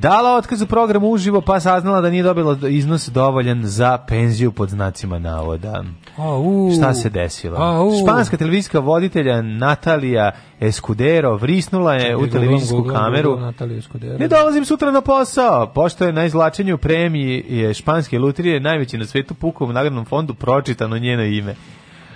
dala otkaz u programu uživo, pa saznala da nije dobila iznos dovoljan za penziju pod znacima navoda. Au, Šta se desilo? Au. Španska televizijska voditelja Natalija Escudero vrisnula je u da televizijsku Google, kameru. Google, ne dolazim sutra na posao, pošto je na izvlačenju premije španske lutrije najveći na svetu pukom nagradnom fondu pročitano njeno ime.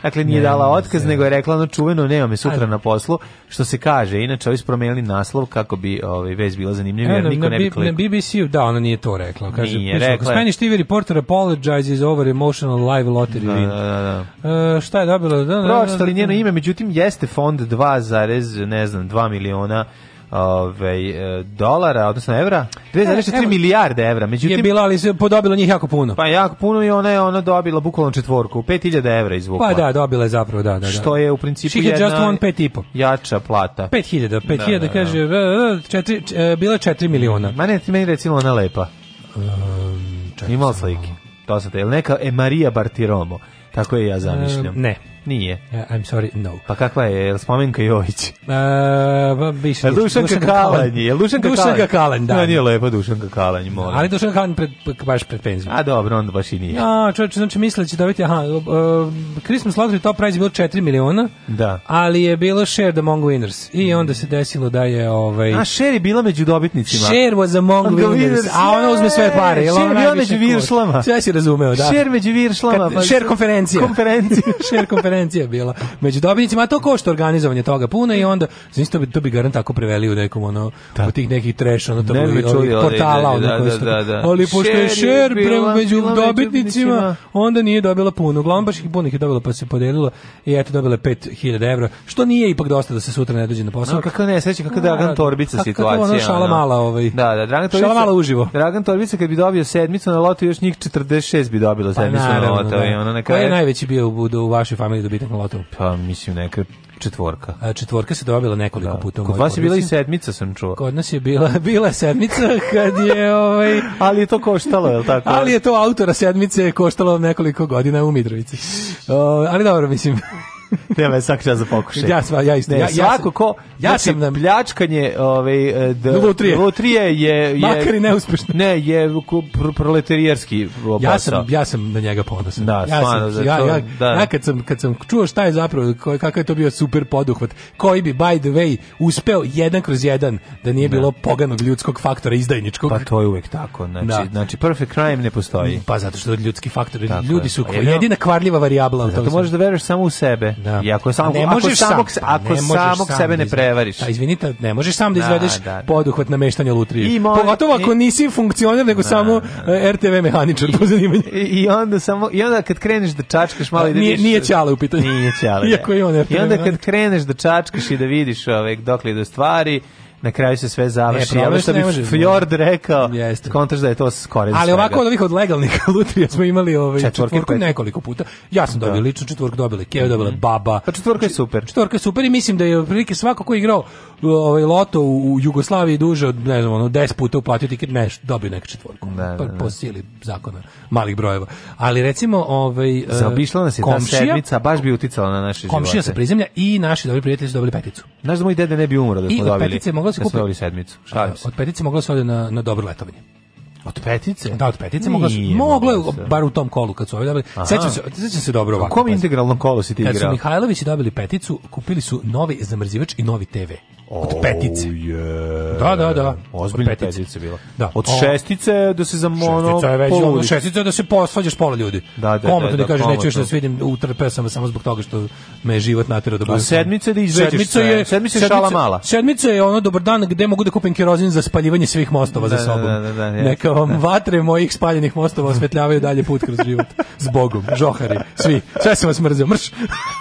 Dakle, nije ne, dala otkaz, ne. nego je rekla ono čuveno, nema me sutra na poslu, što se kaže. Inače, ovi su naslov kako bi ovaj, vez bila zanimljiva, jer niko ne bi klikao. Na BBC-u, da, ona nije to rekla. Kaže, nije rekla. Spanish TV reporter apologizes over emotional live lottery da, win. Da, da, da. e, šta je dobila? Da, da, Pročitali da, njeno da. ime, međutim, jeste fond 2, ne znam, 2 miliona ovaj e, dolara, odnosno evra, 2,4 e, milijarde evra. Međutim je bilo ali se podobilo njih jako puno. Pa jako puno i ona je ona dobila bukvalno četvorku, 5000 evra izvukla. Pa da, dobila je zapravo, da, da, da. Što je u principu She jedna just one pet i po. Jača plata. 5000, 5000 da, da, da, kaže, da. 4 e, bila 4 miliona. Ma ne, meni recimo ona lepa. Um, Imala slike. To se je neka e Maria Bartiromo. Tako je ja ehm, zamišljam. Um, ne. Nije. Yeah, I'm sorry, no. Pa kakva je, je spomenka Jović? Uh, e, više, Dušanka Kalanj. Je Dušanka Dušan Kalanj, da. No, nije lepo Dušanka Kalanj, molim. Ali Dušanka Kalanj pred, baš pred penziju. A dobro, onda baš i nije. Ja, čovječ, znači misleći dobiti, aha, uh, Christmas Lottery top prize je bilo 4 miliona, da. ali je bilo shared among winners. I mm. onda se desilo da je... Ovaj, a share je bila među dobitnicima. Share was among winners, winners, a ona uzme sve pare. Jel share je bila među viršlama. Sve si razumeo, da. Share među viršlama. Kad, pa share konferencija. Konferencija. share konferencija konferencija bila među dobitnicima, to košta organizovanje toga puno i onda, znači to bi, to bi garant tako preveli u nekom, ono, da. u tih nekih treš, ono, tamo, ne ovih, ovih portala, ono, da, da, da, da, ali pošto je šer bila, među dobitnicima, onda nije dobila puno, uglavnom baš ih puno ih je dobila, pa se podelilo i eto, dobila 5000 evra, što nije ipak dosta da se sutra ne dođe na posao. No, kako ne, sveće, kako da, Dragan da. Torbica situacija. Kako ono, šala mala, ovaj. Da, da, Dragan Torbica. Šala mala uživo. Dragan Torbica kad bi dobio sedmicu na lotu, još njih 46 bi dobilo pa sedmicu na lotu. Da. Ono, na kraju. Ko je najveći bio u, u vašoj familiji dobitak da na lotu? Pa, mislim, neka četvorka. A, četvorka se dobila nekoliko da. puta. Kod vas je bila i sedmica, sam čuo. Kod nas je bila, bila sedmica kad je... Ovaj... ali je to koštalo, je li tako? ali je to autora sedmice koštalo nekoliko godina u Mitrovici. O, ali dobro, mislim... Treba je svaki čas za pokušaj. Ja, sva, ja Ne, ja, svako ko... Ja znači, sam nam... Pljačkanje ovaj, e, d, lutrije. lutrije je, je... Makar i neuspešno. Ne, je pr proletarijerski Ja sam, ja sam na njega ponosan. Da, ja stvarno. Sam, ja, ja, da. ja kad, sam, kad sam čuo šta je zapravo, kakav je to bio super poduhvat, koji bi, by the way, uspeo jedan kroz jedan da nije da. bilo poganog ljudskog faktora izdajničkog. Pa to je uvek tako. Znači, da. znači perfect crime ne postoji. Pa zato što ljudski faktor. Tako ljudi su je. jedina kvarljiva varijabla. Zato možeš da veruješ samo u sebe. Da. I ako sam, ne možeš ako samog, sam, pa, ako ne možeš samog sam sebe ne da prevariš. Da, pa izvinite, ne možeš sam da, da izvedeš da, da, da. poduhvat na meštanje lutrije. Pogotovo ako nisi funkcioner, nego da, samo da, e, RTV mehaničar po zanimanju. I, I, onda samo i onda kad kreneš da čačkaš malo i da vidiš. Nije, nije ćale u pitanju. Nije ćale. Da. Iako je on RTV I onda kad kreneš da čačkaš i da vidiš ovaj dokle do stvari, na kraju se sve završi. Ne, ono što bi Fjord da. rekao, kontraš da je to skoro. Ali svega. ovako od ovih od legalnih lutrija smo imali ovaj četvorku pet. nekoliko puta. Ja sam dobio da. lično četvorku, dobili Keo, dobila mm -hmm. Baba. Pa četvorka je super. Četvorka je super i mislim da je prilike svako ko je igrao ovaj loto u, Jugoslaviji duže od ne znam, ono 10 puta uplatio tiket, ne, dobio neka četvorku. Da, pa da, da. Po sili zakona malih brojeva. Ali recimo ovaj e, zaobišla nas je komšija, ta sedmica, baš bi uticala na naše živote. Komšija se prizemlja i naši dobri prijatelji su dobili peticu. Znaš da moj dede ne bi umro da smo dobili. I petice mogla se kupi. Sve sedmicu. Šalim se. Od petice moglo se ode na, na dobro letovanje. Od petice? Da, od petice moglo se. Moglo je, bar u tom kolu kad su ovi dobili. Sećam se, sećam se dobro ovako. U kom integralnom kolu si ti igrao? Kad su Mihajlovići dobili peticu, kupili su novi zamrzivač i novi TV. Od petice. Oh, je. Da, da, da. Ozbiljna petice. petice bila. Da. Od šestice da se za mono šestica je da se posvađaš pola ljudi. Da, da, komotno da, da, da kažeš neću još da se vidim utrpe sam samo zbog toga što me je život naterao da budem. A sedmice da izveđeš. Sedmica je sedmica je šala mala. Sedmica je ono dobar dan gde mogu da kupim kerozin za spaljivanje svih mostova da, za da, sobom. Da, da, da, da, Neka vam vatre mojih spaljenih mostova osvetljavaju dalje put kroz život. S Bogom, žohari, svi. Sve se vas mrzio, mrš.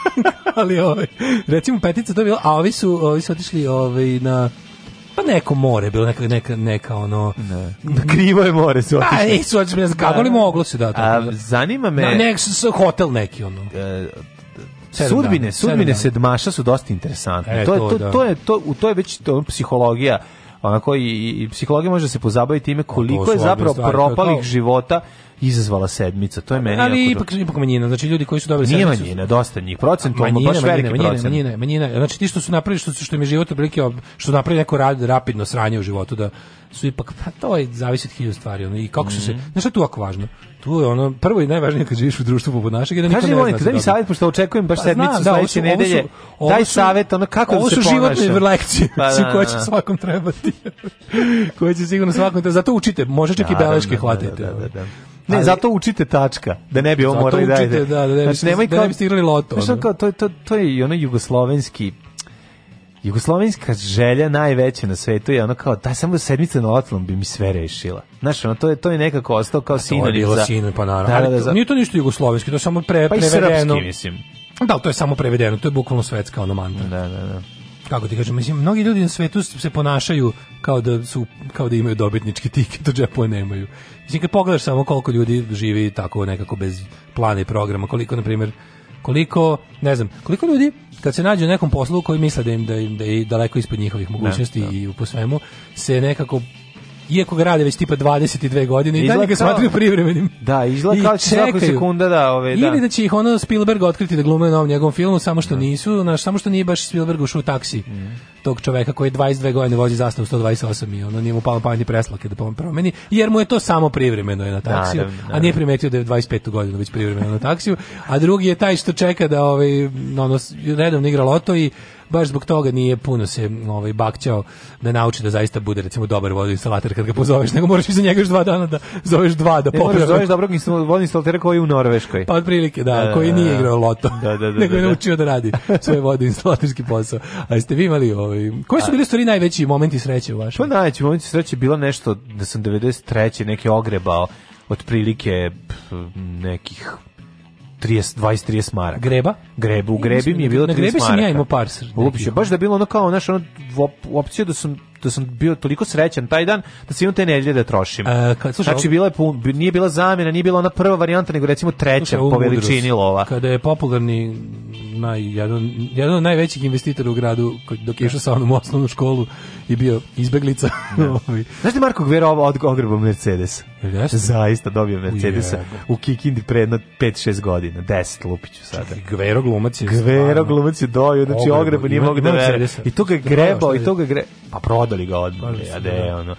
Ali ovaj, recimo petica to je bilo, a ovi su, ovi su otišli o ovaj, na pa neko more bilo neka neka neka ono ne. na krivo je more su pa, otišli. Pa nisu otišli, ne znam kako li moglo se da to A, da. zanima me. Na nek hotel neki ono. E, sudbine, sudbine sedmaša su dosta interesantne. E, to, je, to, da. to, je to u to je već to psihologija onako i, i psihologija može se pozabaviti time pa, koliko je zapravo stvari, propalih to... života izazvala sedmica. To je meni Ali ipak do... ipak manjina, znači ljudi koji su dobili Nije sedmicu. Nije manjina, dosta njih, procentualno baš veliki manjina, procent. Manjina, manjina, znači ti što su napravili što što im je život prilike što napravili neko rad, rapidno sranje u životu da su ipak pa to je zavisi od hiljadu stvari ono, i kako su mm -hmm. se znači tu jako važno tu je ono prvo i najvažnije kad živiš u društvu poput našeg da niko ne zna. Kaži mi savjet pošto očekujem baš pa, sedmicu da, sledeće nedelje. Daj savjet ono kako da se ponašam. Ovo su životne lekcije pa, da, da, da, koje će svakom trebati. koje će sigurno svakom trebati. Zato učite, može čak i beleške da, hvatajte. Da, da, da, da. Ne, ali, zato učite tačka, da ne bi ovo morali da Zato učite, Da, da ne bi, znači, nemoj da kao, ne biste igrali loto. Znaš, kao, to, to, to je i ono jugoslovenski Jugoslovenska želja najveća na svetu je ono kao, taj samo sedmica na otlom bi mi sve rešila. Znaš, ono, to je, to je nekako ostao kao sinonim. Pa to je bilo za... sinonim, pa naravno. Da, da, da, za... Nije to ništa jugoslovenski, to je samo pre, pa prevedeno. Pa i srpski, mislim. Da, to je samo prevedeno, to je bukvalno svetska ono mantra. Da, da, da kako ti kažem, mislim, mnogi ljudi na svetu se ponašaju kao da su kao da imaju dobitnički tiket, u džepu nemaju. Mislim kad pogledaš samo koliko ljudi živi tako nekako bez plana i programa, koliko na primjer koliko, ne znam, koliko ljudi kad se nađu u nekom poslu koji misle da im da, im, da je daleko ispod njihovih mogućnosti ne, da. i po svemu, se nekako iako ga rade već tipa 22 godine izgleda i dalje ga smatraju privremenim. Da, izgleda kao da čekaju. sekunda da, ove, da. Ili da će ih ono Spielberg otkriti da glume na ovom njegovom filmu, samo što da. nisu, naš, samo što nije baš Spielberg ušao u taksi mm. tog čoveka koji 22 godine vozi zastavu 128 i ono nije mu palo pametni preslake da promeni, jer mu je to samo privremeno je na taksiju, naravno, naravno. a nije primetio da je 25. godinu već privremeno na taksiju, a drugi je taj što čeka da ovaj, ono, redovno igra loto i baš zbog toga nije puno se ovaj bakćao da nauči da zaista bude recimo dobar vodoinstalater kad ga pozoveš, nego moraš i za njega još dva dana da zoveš dva da, da popravi. Ne, zoveš dobrog vodoinstalatera koji je u Norveškoj. Pa otprilike da, da koji da, nije da. igrao loto. Da, da, da, nego je naučio da radi svoj vodoinstalaterski posao. A jeste vi imali ovaj koji su bili stvari najveći momenti sreće u vašem? Pa najveći momenti sreće bilo nešto da sam 93. neki ogrebao otprilike nekih 30 20 30 maraka. Greba? Grebu, u grebi mi je bilo 30 maraka. Na grebi sam ja imao par. Uopće, baš da bilo ono kao, znaš, ono, opcija da sam da sam bio toliko srećan taj dan da se imam te nedelje da trošim. E, kad, sluša, znači, bila je, nije bila zamjena, nije bila ona prva varijanta, nego recimo treća sluša, po veličini lova. Kada je popularni naj, jedan, jedan od najvećih investitora u gradu, dok je išao sa onom u osnovnu školu i bio izbeglica. Da. Ovaj. Znaš li Marko Gvero od ogrebom Mercedes? Jeste. Zaista dobio Mercedes u Kikindi pre 5-6 godina. 10 lupiću sada. Čekaj, Gvero glumac je. Gvero glumac je dojo, znači ogrebu nije mogu da vera. I to ga da, grebao, i to ga grebao pa prodali ga odmah, a de, da. ono.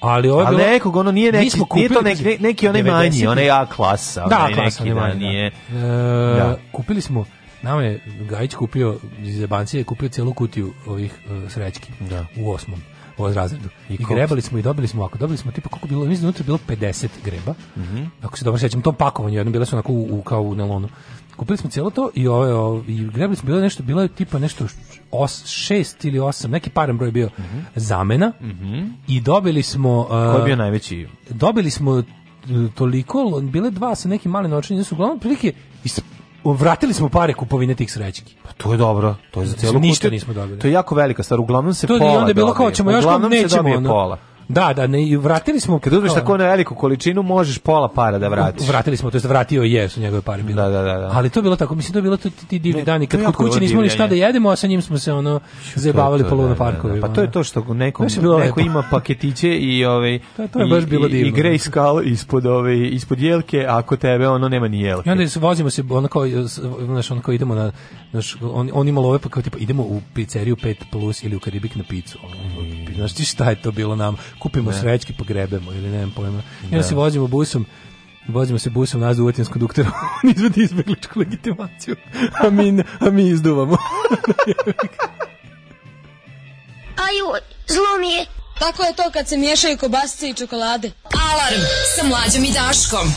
Ali ovo Ali nekog, ono nije neki, nije to neki, neki, onaj manji, onaj A klasa. Da, onaj klasa, neki, da, da, nije. E, da. E, Kupili smo, nama je Gajić kupio, iz Jebancije kupio celu kutiju ovih uh, srećki da. u osmom u razredu. I, I grebali smo i dobili smo ako dobili smo tipa koliko bilo, mislim da unutra bilo 50 greba. Mm -hmm. Ako se dobro sećam, to pakovanje jedno bile su onako u, u kao u nelonu kupili smo cijelo to i ove, i grebali smo bilo nešto, bilo je tipa nešto 6 ili 8 neki paran broj bio mm -hmm. zamena mm -hmm. i dobili smo... Uh, Koji je bio najveći? Dobili smo uh, toliko, bile dva sa nekim malim novčanim, su uglavnom prilike vratili smo pare kupovine tih srećki. Pa to je dobro, to je za celu Ništa nismo dobili. To je jako velika stvar, uglavnom se to pola. To je onda bilo kao ćemo još uglavnom nećemo. se dobije ono, pola. Da, da, ne, vratili smo... Kad uzmeš tako na veliku količinu, možeš pola para da vratiš. Vratili smo, to je vratio je, su njegove pare Bilo. Da, da, da, da. Ali to bilo tako, mislim, to je bilo to, ti divni ne, dani, kad kod kuće nismo ni šta da jedemo, a sa njim smo se ono zajebavali po da, luno da, da. parkovima. Pa to je to što nekom, bilo neko ima paketiće i ovaj to, to je baš bilo divno. I, i grej skal ispod ove ovaj, ispod jelke, a ako tebe ono nema ni jelke. I onda se vozimo se ono kao znaš on kao idemo na znaš on on ima love pa kao tipa idemo u pizzeriju 5 plus ili u Karibik na picu. Ono, mm jebi. Znaš ti šta je to bilo nam? Kupimo ne. Da. srećke pa grebemo ili nemam pojma. I onda da. se vozimo busom vozimo se busom nas do utinskom doktora, on izvedi izbegličku legitimaciju, a mi, a mi izduvamo. Aju, zlo mi je. Tako je to kad se miješaju kobasice i čokolade. Alarm sa mlađom i Daškom.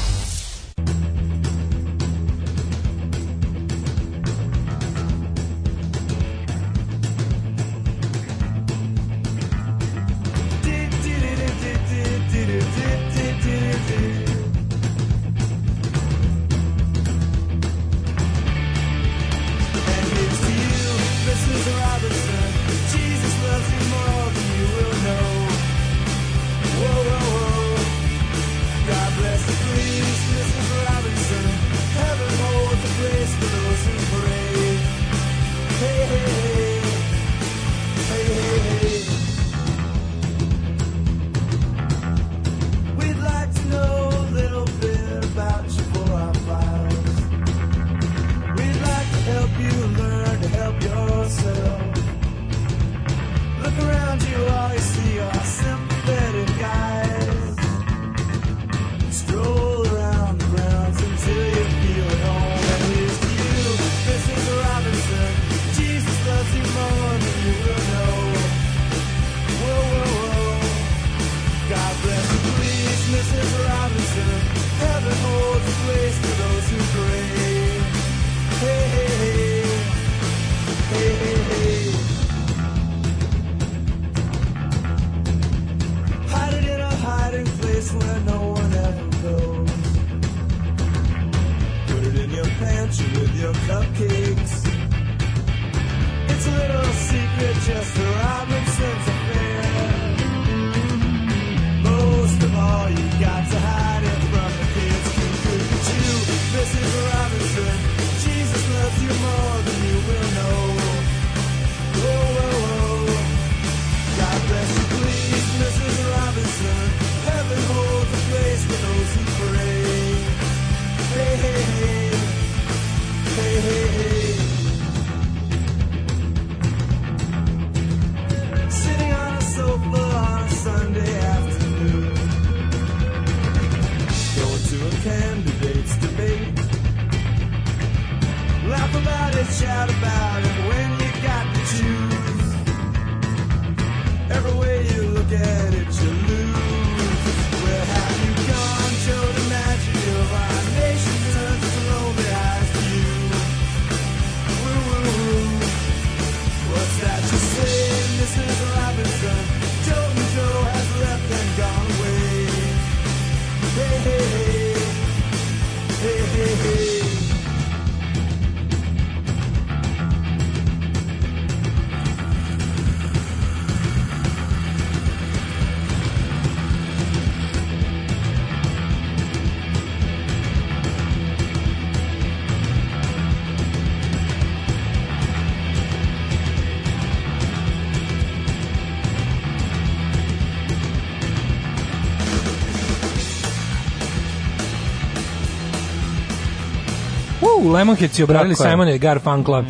Lemonhead si obradili Simon and Garfunkla. Mm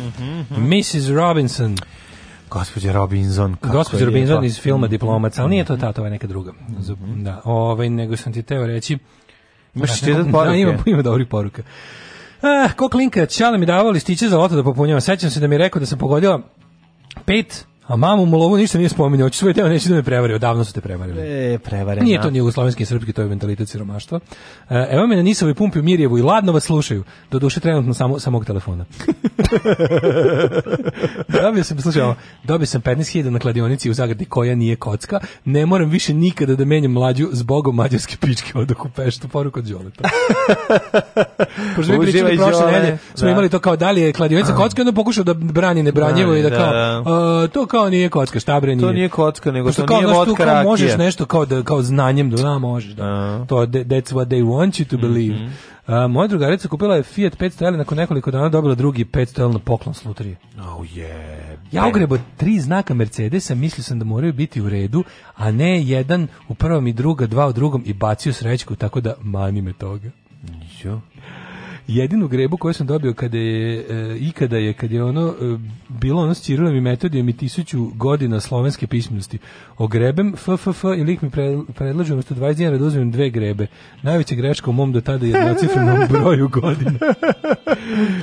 -hmm. Mrs. Mhm. Robinson. Gospođa Robinson. Gospođa Robinson iz filma mm -hmm. Diplomac, ali nije to ta, to neka druga. Mhm. Da, ovaj, nego sam ti teo reći... Imaš da, ti jedan da, poruke? Da, ima, ima dobri poruka. Ah, ko klinka, čale mi davao listiće za loto da popunjava. Sećam se da mi je rekao da sam pogodila pet A mamu mu lovu ništa nije spominjao, hoće svoje teo neće da me prevari, odavno su te prevarili. E, prevarena. Nije to ni jugoslovenski i srpski, to je mentalitet siromaštva. E, evo me na nisovoj pumpi u Mirjevu i ladno vas slušaju, do duše trenutno samo, samog telefona. dobio sam, slušaj, dobio sam 15.000 na kladionici u Zagradi koja nije kocka, ne moram više nikada da menjam mlađu zbogom mađarske pičke od okupešta, poruka od Đoleta. Pošto mi pričali prošle nedelje, smo da. imali to kao da li je kladionica kocka, onda pokušao da brani nebranjivo da, i da, da kao, da. a, to kao kao nije kocka, šta bre nije. To nije kocka, nego što nije vodka rakija. Možeš nešto kao, da, kao znanjem, da, da možeš. Da. Uh. To, that's what they want you to mhm. believe. Mm -hmm. uh, moja drugarica kupila je Fiat 500 L, nakon nekoliko dana dobila drugi 500 L na poklon s lutrije. Oh yeah. Ja ogrebo tri znaka Mercedesa, mislio sam da moraju biti u redu, a ne jedan u prvom i druga, dva u drugom i bacio srećku, tako da mani me toga. Jo jedinu grebu koju sam dobio kada je e, ikada je kad je ono e, bilo ono s Cirilom i Metodijom i tisuću godina slovenske pismenosti. Ogrebem FFF i lik mi pre, predlaže umesto 20 dinara da uzmem dve grebe. Najveća greška u mom do tada je jednocifrenom broju godina.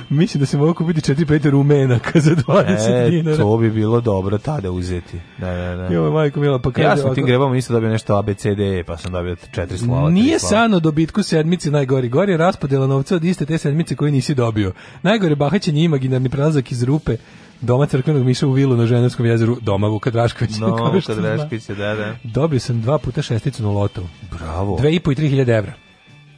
Mislim da se mogu kupiti 4-5 rumenaka za 20 e, dinara. To bi bilo dobro tada uzeti. Da, da, da. Jo, majko mila, pa kaže, ja sam ovako... tim grebama isto dobio nešto ABCD, e, pa sam dobio četiri slova. Nije slova. sano dobitku sedmici najgori. Gori je raspodela novca od iste te te sedmice koje nisi dobio. Najgore bahaćenje imaginarni prelazak iz rupe doma crkvenog miša u vilu na Ženevskom jezeru doma Vuka Draškovića. No, Vuka Draškovića, da, da. Dobio sam dva puta šesticu na lotovu. Bravo. Dve i po i tri hiljade evra.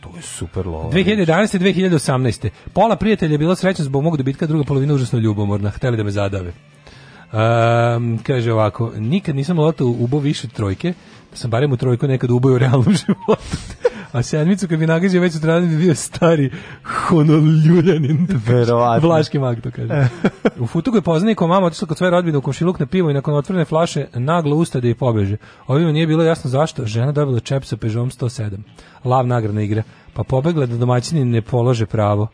To je super lova. 2011. 2018. Pola prijatelja je bilo srećno zbog mog dobitka, druga polovina užasno ljubomorna. Hteli da me zadave. Um, kaže ovako, nikad nisam loto ubo više trojke, sam barem u trojku nekad ubao u realnom životu. A sedmicu kad bi nagazio već u bi bio stari honoljujanin. Verovatno. Vlaški mag to kaže. u futu koji poznaje ko mama otišla kod svoje rodbine u komšiluk na pivo i nakon otvorene flaše naglo ustade da i pobeže. Ovima nije bilo jasno zašto. Žena dobila čep sa Peugeotom 107. Lav nagradna igra. Pa pobegla da domaćini ne polože pravo.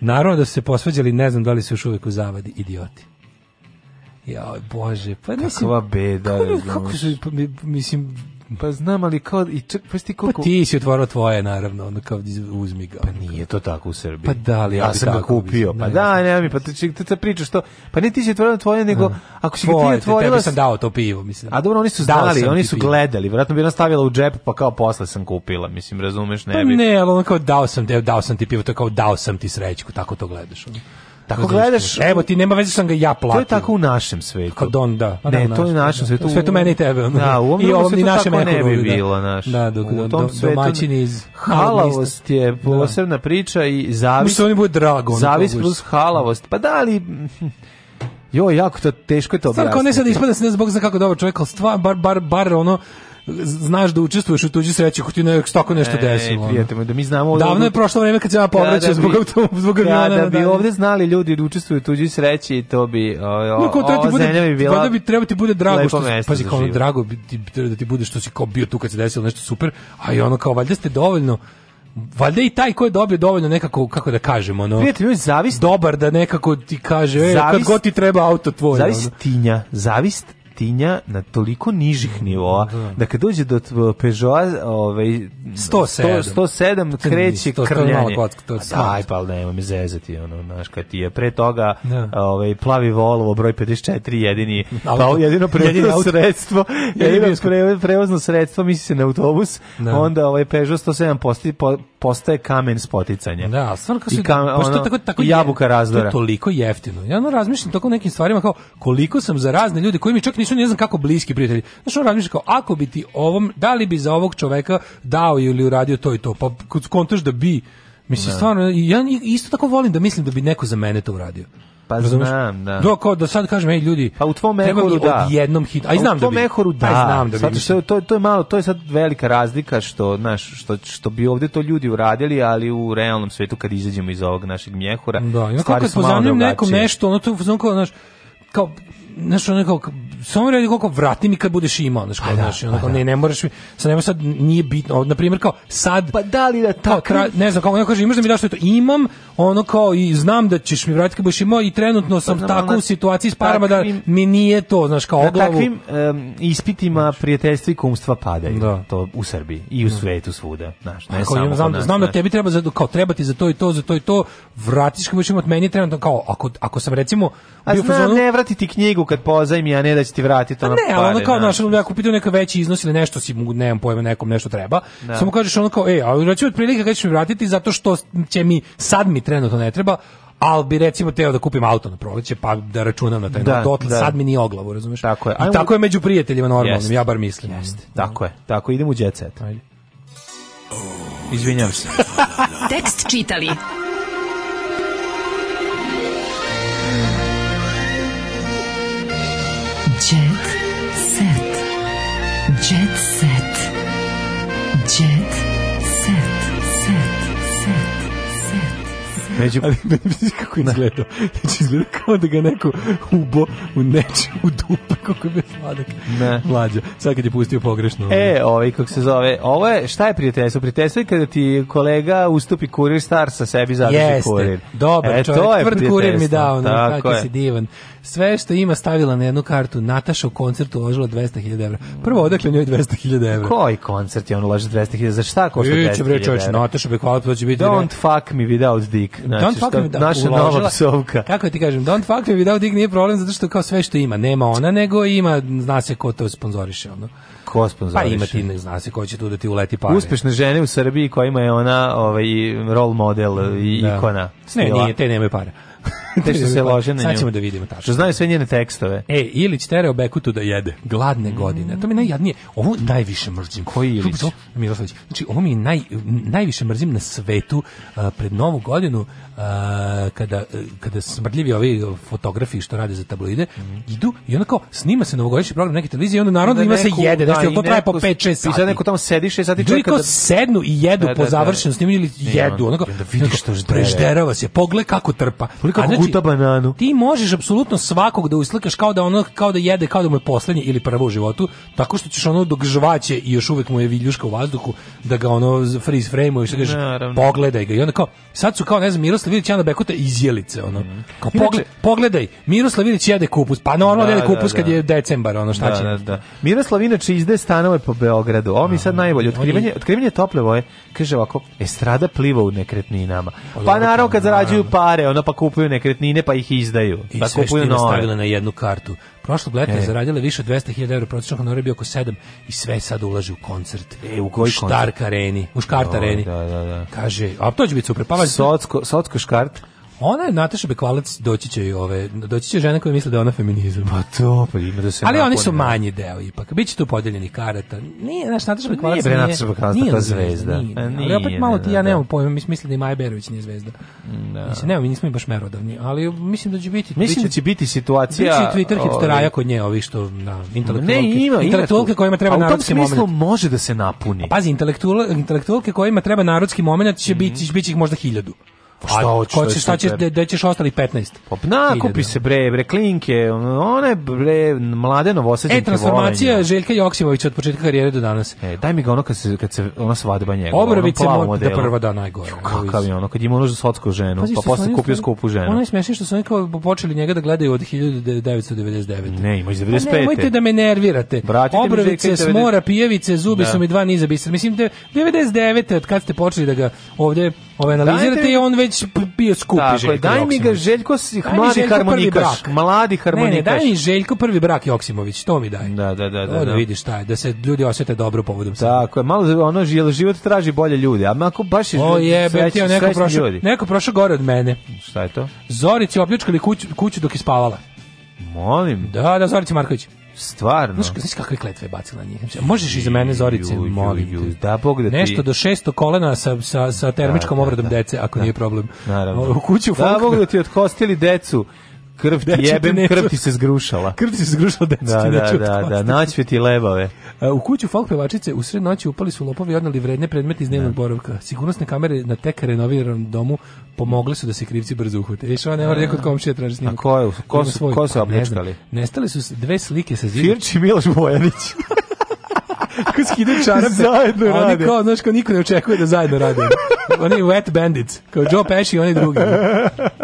Naravno da su se posvađali, ne znam da li se još uvek u zavadi, idioti. Joj, bože, pa mislim... Kakva beda, kako, kako su, pa mislim, Pa znam, ali kao... I čak, pa, ti, koliko... pa ti si otvorao tvoje, naravno, onda kao uzmi ga. Pa nije to tako u Srbiji. Pa da, ali ja, ja sam ga kupio. Pa da, ne, mi, pa ti ti priča što... Pa ne ti si otvorila tvoje, nego mm. ako si ga ti otvorila... Tebi sam dao to pivo, mislim. A dobro, oni su znali, oni su gledali. Vjerojatno bi ona stavila u džep, pa kao posle sam kupila. Mislim, razumeš, ne pa bi... Pa ne, ali ono kao dao sam, dao sam ti pivo, to kao dao sam ti srećku, tako to gledaš. Ono. Tako gledaš, evo ti nema veze sam ga ja platio. To je tako u našem svetu. Kod on da. Pa ne, da, to je u našem svetu. U svetu mene i tebe. Ono. Da, u ovom I ovom i našem ne bi da. bilo naš. Da, dok, u tom do, svetu iz halavost je da. posebna priča i zavis. Mislim oni bude drago. Zavis plus halavost. Pa da ali Jo, jako to teško je to objasniti. Stvarno, ne sad ispada da se ne zbog za kako dobar čovjek, ali stvar, bar, bar, bar ono, znaš da učestvuješ u tuđi sreći ako ti ne tako nešto e, desilo. Ne, da mi znamo ovdje... Davno je prošlo vreme kad se ja povraćao da, da zbog autom, zbog da, aviona. Da, da bi ovde znali ljudi da učestvuju u tuđi sreći to bi o, o, no, treba ti bi bila... bi treba ti bude drago što pazi kao drago bi ti, da ti bude što si kao bio tu kad se desilo nešto super, a i ono kao valjda ste dovoljno valjda i taj ko je dobio dovoljno nekako kako da kažem ono prijatelj ljudi zavist dobar da nekako ti kaže zavist, e, kad god ti treba auto tvoj zavist ono. tinja zavist tinja na toliko nižih mm, nivoa da. da, kad dođe do Peugeot ovaj 107 100, 107 kreće krljanje. Daj pa nema mi zezati ono znaš kad ti je pre toga da. ovaj plavi Volvo broj 54 jedini pa jedino prevozno sredstvo jedino prevozno sredstvo misli se na autobus da. onda ovaj Peugeot 107 posti po, postaje kamen spoticanja. Da, stvarno kao I kam, pošto tako, tako jabuka razdora. To je toliko jeftino. Ja no razmišljam tako o nekim stvarima kao koliko sam za razne ljude koji mi čak nisu ne znam kako bliski prijatelji. Znaš, ono razmišljam kao ako bi ti ovom, da li bi za ovog čoveka dao ili uradio to i to, pa kontaš da bi Mislim, da. stvarno, ja isto tako volim da mislim da bi neko za mene to uradio. Pa Razumiješ? znam, da. Do, kao da sad kažem, ej ljudi, pa u tvom mehoru da. Jednom hit, a i pa znam da. U tvom mehoru da. Aj znam da. Zato što to to je malo, to je sad velika razlika što, znaš, što što bi ovde to ljudi uradili, ali u realnom svetu kad izađemo iz ovog našeg mjehura. Da, i kako smo zanim nekom nešto, ono to je znaš, kao nešto nekako samo radi koliko vrati mi kad budeš imao, znači kao, da, znaš, pa onako, da. ne, ne moraš mi, sad nema sad, nije bitno, na primjer, kao, sad, pa da li da tako, kao, ne znam, kako ja kažem, imaš da mi daš to, imam, ono kao, i znam da ćeš mi vratiti kad budeš imao i trenutno sam pa, tako u situaciji s parama da mi nije to, znači kao, oglavu. Na takvim um, ispitima prijateljstva i kumstva padaju, da. to u Srbiji i u da. svetu svuda, znaš, ne samo znam, znam, znam da tebi treba, za, kao, treba ti za to i to, za to i to, vratiš kad budeš imao od meni trenutno, kao, ako, ako sam recimo, a znam, ne vratiti knjigu kad pozajmi, a ne da će ti vrati to na pare. Ne, ono kao, znaš, ono, ja pitao neka veći iznos ili nešto si mu, nemam pojma, nekom nešto treba, da. samo kažeš ono kao, ej, ali reći otprilike kada ćeš mi vratiti zato što će mi, sad mi trenutno ne treba, ali bi recimo teo da kupim auto na proleće, pa da računam na taj da, dotle, da. sad mi nije oglavu, razumeš? Tako je. I tako je među prijateljima normalnim, yes. ja bar mislim. Yes. Tako je, tako idemo u jet set. Ajde. Izvinjam se. Tekst čitali Među... Ali kako izgleda. Znači, izgleda kao da ga neko ubo u neče, u dupe, kako je sladak. Ne. Mlađa. Sad kad je pustio pogrešno. E, ovaj, kako se zove, ovo je, šta je prijateljstvo? Prijateljstvo je kada ti kolega ustupi kurir star sa sebi zadrži Jeste. kurir. Dobar e, čovjek, to je tvrd kurir mi dao, ono, Tako kako je. si divan. Sve što ima stavila na jednu kartu, Nataša u koncertu uložila 200.000 evra. Prvo, odakle njoj 200.000 evra? Koji koncert je on uložio 200.000? Za šta košta 200.000 evra? Iće bre čovječ, Nataša Bekvalp, to će biti... Don't re... fuck me without dick. Znači, don't fuck me, da, naša uložila, nova psovka. Kako ti kažem, don't fuck me without dig nije problem zato što kao sve što ima, nema ona, nego ima, zna se ko to sponzoriše, ono. Ko sponzoriše? Pa ima ti, ne zna se ko će tu da ti uleti pare. Uspešne žene u Srbiji kojima je ona ovaj, role model i da. ikona. Ne, nije, te nemaju pare te što se pa- lože na nju. Sad ćemo da vidimo tako. Što znaju sve njene tekstove. E, Ilić tereo Bekutu da jede. Gladne mm. godine. To mi najjadnije. Ovo najviše mrzim. Koji Ilić? To, Miroslavić. Znači, ovo mi naj, najviše mrzim na svetu uh, pred novu godinu uh, kada, uh, kada smrdljivi ovi fotografi što rade za tabloide mm. idu i onda kao snima se novogodišnji program neke televizije i onda naravno ima se jede. Znači, da, znači, to traje po 5-6 sati. I sad neko tamo sedi 6 sati čeka da... sednu i jedu da, da, po da. završenom snimanju ili jedu. Onda kao, da vidiš što je. Prežderava se. Pogled kako trpa. Koliko puta znači, guta bananu. Ti možeš apsolutno svakog da uslikaš kao da ono kao da jede kao da mu je poslednji ili prvo u životu, tako što ćeš ono dok žvaće i još uvek mu je viljuška u vazduhu da ga ono freeze frame-uješ, da kažeš pogledaj ga i onda kao Sad su kao, ne znam, Miroslav Vidić Jana Bekuta iz Jelice, ono. Mhm. Kao, pogled, pogledaj, Miroslav Vidić jede kupus. Pa normalno da, jede kupus da, kad da. je decembar, ono šta da, će. Da, da. Miroslav inače izde stanove po Beogradu. Ovo mi sad najbolje. Otkrivanje, je... otkrivanje tople voje, kaže ovako, estrada pliva u nekretninama. Pa, pa naravno kad zarađuju pare, ono pa kupuju nekretnine pa ih izdaju. I pa sve kupuju što nove. na jednu kartu Prošlog leta je e. zaradila više od 200.000 € prosječan honor je bio oko 7 i sve sad ulaže u koncert. E, u koji koncert? Štark areni, u Škart da, areni. Da, da, da. Kaže, a to će biti super. Pa, Socko, Socko Škart. Ona je Nataša Bekvalac, doći će i ove, doći će žene koje misle da je ona feminizam. Pa to, pa ima da se Ali oni su da. manji deo ipak. Biće tu podeljeni karata. Nije, znaš, Nataša pa Bekvalac nije, Nataša Bekvalac nije, ta zvezda. Nije, pa nije, ali opet malo ti ja da, da. nemam pojma, mi mislim da i Maja Berović nije zvezda. Da. Mislim, ne, mi nismo baš merodavni, ali mislim da će biti. Mislim da će biti situacija. Biće Twitter ovaj, hipsteraja kod nje, ovi što na intelektualke. Ne, ima, intelektualke kojima treba narodski momenat. U tom smislu može da se napuni. Pazi, intelektualke kojima treba narodski momenat će mhm. biti, će biti ih možda hiljadu. Pa šta hoćeš? Ko će šta će da da ćeš ostali 15. Pa na kupi se bre bre klinke, one bre mlade novosađe. E transformacija volenja. Željka Joksimovića od početka karijere do danas. E daj mi ga ono kad se kad se ona svadba njegova. Obravice moj da prva da najgore. Kakav je ono kad ima ono za sotsko ženu, Pazi, pa posle kupio skupu ženu. Ono je smešno što su oni kao počeli njega da gledaju od 1999. Ne, ima iz 95. Pa nemojte da me nervirate. Vratite Obravice, smora, pijevice, zubi da. su mi dva niza bisera. Mislim 99. od kad ste počeli da ga ovde Ove analizirate i on već bio skupi tako, Željko Daj mi ga Željko, mladi harmonikaš. Mladi harmonikaš. Ne, ne, daj mi Željko prvi brak Joksimović, to mi daj. Da, da, da. da, da, da. vidiš šta je, da se ljudi osjete dobro povodom sebe. Tako je, malo ono, jel život traži bolje ljude, a ako baš je o, je, neko prošao, Neko prošao gore od mene. Šta je to? Zorici opljučkali kuću, kuću dok je spavala. Molim. Da, da, Zorici Marković. Stvarno. Znaš, znaš kakve kletve bacila na njih. Možeš i za mene Zorice, ju, molim ju, ju, da Bog da ti... Nešto do šesto kolena sa, sa, sa termičkom da, da obradom da, dece, ako da, nije problem. Naravno. U kuću da, Bog da ti otkostili decu krv ti deči jebem, ti krv ti se zgrušala. krv ti se zgrušala, deca da, ti neću Da, da, da, naćve ti lebave. E, u kuću folk pevačice u sred noći upali su lopovi i odnali vredne predmete iz dnevnog da. boravka. Sigurnosne kamere na tek renoviranom domu pomogle su da se krivci brzo uhvate. Eš, ona ne mora kod komšije traži snimak. A ko, je, ko, su, ko pa su opljačkali? Nestale su dve slike sa zidom. Firči Miloš Bojanić. Ko skide čarape. Zajedno rade. Oni kao, znaš, ko niko ne očekuje da zajedno radi. oni Wet Bandits, kao Joe Pesci i oni drugi.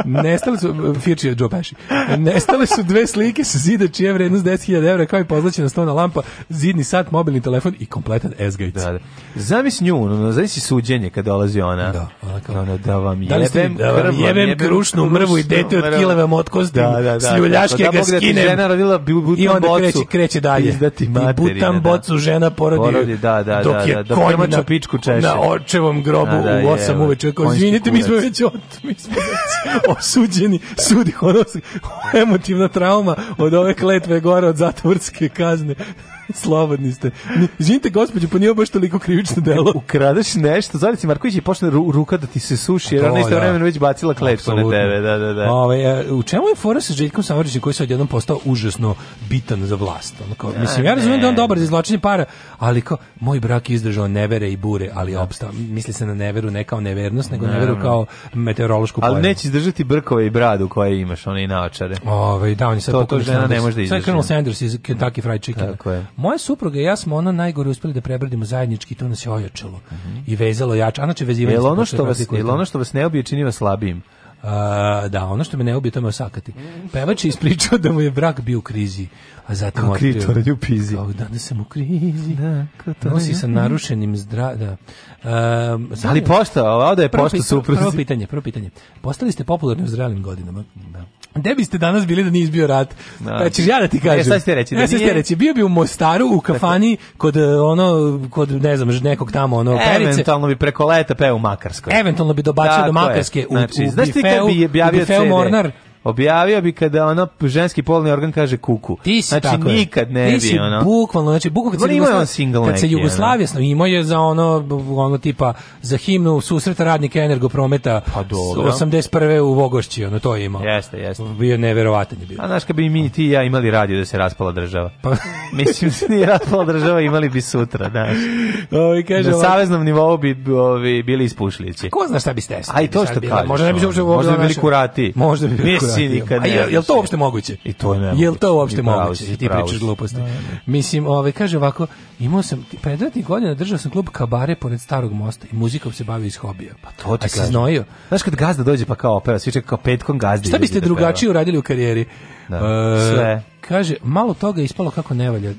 Nestali su, Firči je Joe Pesci, nestale su dve slike sa zida čije je vrednost 10.000 evra, kao i pozlaćena stona lampa, zidni sat, mobilni telefon i kompletan S-gajc. Da, da. Zamisli nju, no, zamisli suđenje kad dolazi ona. Da, ona kao, da, da, da, da vam jebem, da ste, da vam krvla, jebem, krušnu mrvu i dete od kile vam otkostim, da, da, da, sljuljashke da, da, ga skinem. Da, žena rodila, bu, butan I onda bocu, kreće, kreće dalje. Izdati materine, I butan da. bocu žena porodi, porodi da, da, dok da, da, je da, da, konj na, pičku češe. na očevom grobu da, da, 8 uveče, kao, izvinite, mi smo već, od, mi smo već osuđeni, sudi, ono, emotivna trauma od ove kletve gore, od zatvorske kazne. Slobodni ste. Izvinite, gospođo, pa nije baš toliko krivično delo. Ukradaš nešto, Zorici Marković i počne ru, ruka da ti se suši, jer ona isto da. vremena već bacila kletvu na tebe. Da, da, da. Ove, e, u čemu je fora sa Željkom Samarićem koji se odjednom postao užasno bitan za vlast? Ono kao, ne, mislim, ja razumijem da on dobar za izvlačenje para, ali kao, moj brak je izdržao nevere i bure, ali ne. Da. opstao. Misli se na neveru ne kao nevernost, nego ne. neveru kao meteorološku pojavu. Ali neće izdržati brkove i bradu koje imaš, one i naočare. Ove, da, on je sad to, to žena da ne može da izdrži. Sad Colonel Sanders iz Kentucky Fried Chicken. Tako je. Moja supruga i ja smo ono najgore uspeli da prebrodimo zajednički, to nas je ojačalo mm -hmm. i vezalo jače. A znači vezivanje. Jel ono što vas, jel ono što vas ne ubije čini vas slabijim? Uh, da, ono što me ne ubije, to me osakati. Pevač je ispričao da mu je brak bio u krizi. A zatim Kako otkrio... Kako u pizi. Kao, danas sam u krizi. Da, Nosi sa narušenim zdra... Da. Um, Ali pošta, ovdje je pošta supruzi. Prvo pitanje, prvo pitanje. Postali ste popularni u zrelim godinama. Da. Gde biste danas bili da nije izbio rat? No. Pa da. e, ćeš ja da ti e, kažem. Ne, sad ste reći. Da ne, sad ste reći. Bio bi u Mostaru, u kafani, kod, e, ono, kod ne znam, nekog tamo, ono, perice. Eventualno bi preko leta peo u Makarskoj. Eventualno bi dobacio da, do Makarske. U, znači, u znaš bifeu, ti kad bi objavio CD? Mornar, objavio bi kada ono ženski polni organ kaže kuku. Ti si, znači tako nikad ne ti si, bi ono. Bukvalno znači bukvalno kad, Jugosla... on kad se Jugoslavija ono. imao je za ono ono tipa za himnu susreta radnika energoprometa pa dobro. 81. u Vogošći, ono to je imao. Jeste, jeste. Bio neverovatan je bio. A znaš kad bi mi ti i ja imali radio da se raspala država. Pa mislim da nije raspala država, imali bi sutra, znaš. Ovi kaže na saveznom nivou bi ovi bili ispušljici. Ko zna šta biste? A i to što kaže. Možda ne bi uopšte možda bi bili kurati. Možda bi bili kurati si nikad ne. Jel to uopšte moguće? I to je nemoguće. Jel to uopšte moguće? ti pričaš gluposti. Mislim, ovaj kaže ovako, imao sam predratnih godina držao sam klub kabare pored starog mosta i muzikom se bavio iz hobija. Pa to ti kaže. Znojio. Znaš kad gazda dođe pa kao opera, svi čeka kao petkom gazdi. Šta biste da drugačije uradili u karijeri? Da. E, sve. Kaže, malo toga je ispalo kako ne valja.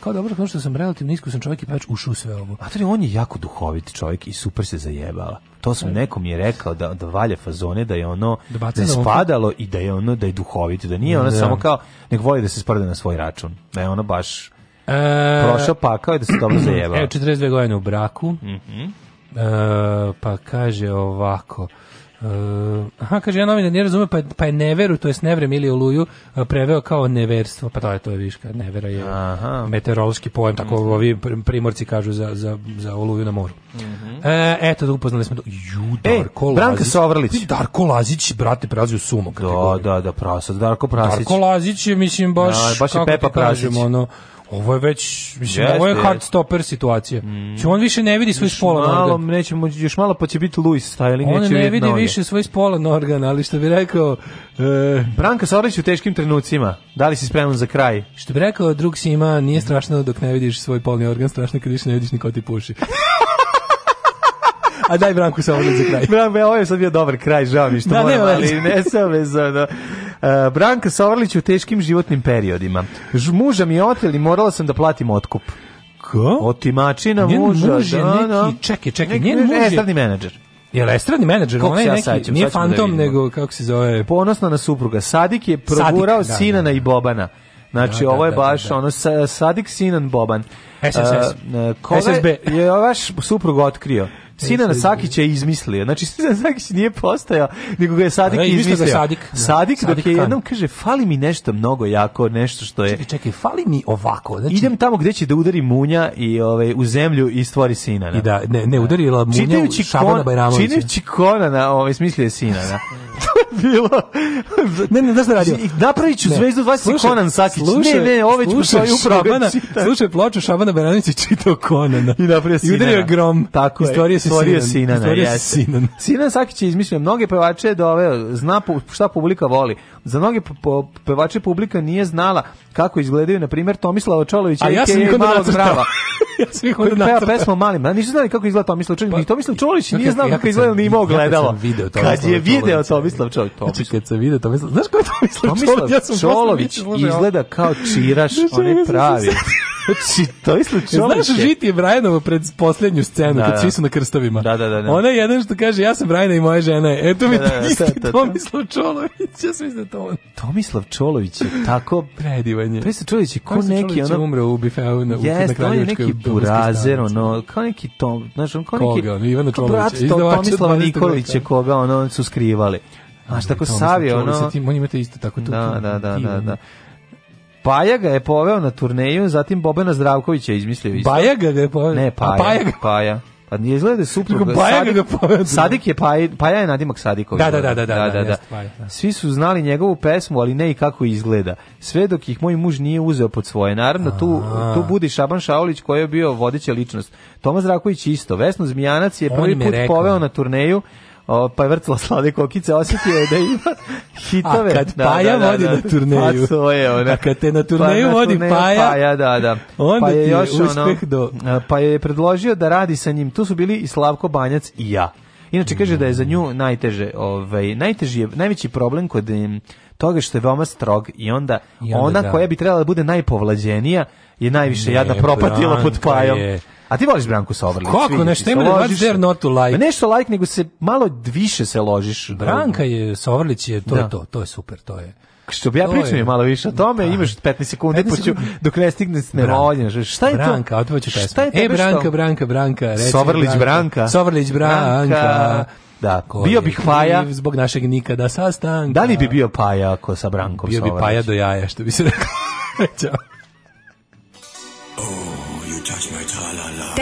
Kao dobro, kao što sam relativno iskusan čovjek i pač ušao sve ovo. A to on je jako duhovit čovjek i super se zajebala. To sam e. nekom je rekao da, da valja fazone, da je ono da, je spadalo i da je ono da je duhovit, da nije ono da. samo kao nek voli da se sprde na svoj račun. Da je ono baš e... prošao pakao i da se dobro zajebala. Evo, 42 godine u braku. Mm -hmm. e, pa kaže ovako... Uh, aha, kaže, ja novina ne razume, pa, pa je neveru, to je nevrem ili oluju, uh, preveo kao neverstvo, pa da je to je viška, nevera je aha. meteorološki pojem, tako mm -hmm. ovi primorci kažu za, za, za oluju na moru. Mm -hmm. e, eto, da upoznali smo to. Ju, e, Darko e, Branka Sovrlić. E, Darko Lazić, brate, prelazi u sumo. Da, da, da, da, prasad, Darko Prasić. Darko Lazić je, mislim, baš, da, baš je kako Pepa kažemo, ono, Ovo je već, mislim, yes, ovo je yes. hard stopper situacija. Mm. Či on više ne vidi svoj spolan organ. Malo, neće, još malo pa će biti Louis styling, on ne vidi noge. više svoj spolan organ, ali što bi rekao... E... Branka Sorlić u teškim trenucima. Da li si spreman za kraj? Što bi rekao drug si ima, nije strašno dok ne vidiš svoj polni organ, strašno kad više ne vidiš niko ti puši. A daj Branku Sorlić za kraj. Branko, ovo je sad bio dobar kraj, žao mi što da, moram, ali ne sam E, Branka Sovrlić u teškim životnim periodima. Muža mi je oteli, morala sam da platim otkup. Ko? Otimačina njen muža. Njen muž je da, neki, da, čekaj, čekaj, njen muž je... Estradni e, menadžer. Jel estradni menadžer, kako onaj ja neki, nije da fantom, da nego kako se zove... Ponosna na supruga. Sadik je progurao Sadik, da, da, Sinana i Bobana. Znači, ovo je baš ono, Sadik, Sinan, Boban. SSS. Uh, koga SSB. je vaš suprug otkrio? Sinan Sakić je izmislio. Znači, Sinan Sakić nije postajao, nego ga je Sadik ne, izmislio. Sadik. Sadik, sadik dok je jednom kaže, fali mi nešto mnogo jako, nešto što je... Čekaj, čekaj, fali mi ovako. Znači... Idem tamo gde će da udari munja i ovaj, u zemlju i stvori Sinana. I da, ne, ne udarila munja čitajući u Šabana Bajramovića. Čitajući Konana, ovaj, smislio je Sinana. to bilo... ne, ne, da se radio. Napravit zvezdu, 20 Konan Sakić. Slušaj, ne, ne, ovaj ću upravo. Šabana, slušaj ploču Šabana Veranici je čitao Konana. I napravio Sinana. I udario grom. Tako je. Istorija se Istorija Sinan. Istorija yes. Sinan. Sinan Sakić je izmislio mnoge pevače je doveo, zna šta publika voli. Za mnoge pevače publika nije znala kako izgledaju, na primjer, Tomislava Čolovića i ja sam Mala Zbrava. ja sam ih onda natrpao. pesma malim, nisu znali kako izgleda Tomislav Čolić. Pa, I Tomislav Čolić nije znao kako izgleda, ni imao gledalo. Kad je video Tomislav Čolić. Znači, kad sam video Tomislav, znaš kako je Tomislav Čolić? Tomislav Čolović izgleda kao čiraš, on znači, je pravi. Znači, to je slučajno. Znaš, žiti je Brajanovo pred poslednju scenu, da, kad da. svi su na krstovima. Da, da, da. da. Ona je jedan što kaže, ja sam Brajana i moja žena je. Eto mi da, da, da isti da, da, Tomislav Čolović, ja sam mislim to on. Tomislav Čolović je tako... predivanje. je. Tomislav Čolović je ko neki... Tomislav Čolović je umro u bifeu na, yes, na Kraljevičkoj. Jeste, on je neki burazer, ono, kao neki Tom, znaš, on kao neki... Koga, ono, Ivana Čomovića, izdavača Tomislava Nikolića, koga, ono, on su skrivali. A šta ko Savio, ono... Tim, on imate isto tako da, tu. Da, da, da, da, da. Paja ga je poveo na turneju, zatim Bobena Zdravkovića izmislio isto. Paja ga je poveo? Ne, Paja. Paja. Pa nije izgleda da supruga. Da Sadik, ga Sadik je Paja, Paja je nadimak Sadikov. Da, da, da, da, da, da, da, da, da. Svi su znali njegovu pesmu, ali ne i kako izgleda. Sve dok ih moj muž nije uzeo pod svoje. Naravno, tu, tu budi Šaban Šaulić koji je bio vodeća ličnost. Toma Raković isto. Vesno Zmijanac je prvi put rekao. poveo na turneju o, pa je vrtila slade kokice, osjetio je da ima hitove. A kad da, Paja da, da vodi da, na turneju. Pa to je ona. A kad te na pa turneju pa vodi turneju Paja, paja da, da. onda pa je ti je uspeh ono, do... Pa je predložio da radi sa njim. Tu su bili i Slavko Banjac i ja. Inače kaže da je za nju najteže, ovaj najteži je najveći problem kod toga što je veoma strog i onda, I onda ona da. koja bi trebala da bude najpovlađenija je najviše ne, jadna propatila pod pajom. Je. A ti voliš Branku Sovrlić? Kako, nešto ima what's da there not to like? Pa nešto like, nego se malo više se ložiš. Branka je, Sovrlić je, to da. je to, to je super, to je. Što bi ja pričao je malo više o tome, da. imaš 15 sekundi, 15 pa sekundi. dok ne stigne s nevoljenja. Šta je Branka, to? Branka, pesma. Šta e, Branka, Branka, Branka, reći. Sovrlić Branka. Sovrlić Branka. Branka. Da, Koji bio bih Paja. Zbog našeg nikada sastanka. Da li bi bio Paja ako sa Brankom Bio bi Sovrlić? Paja do jaja, što bi se rekao. Ćao.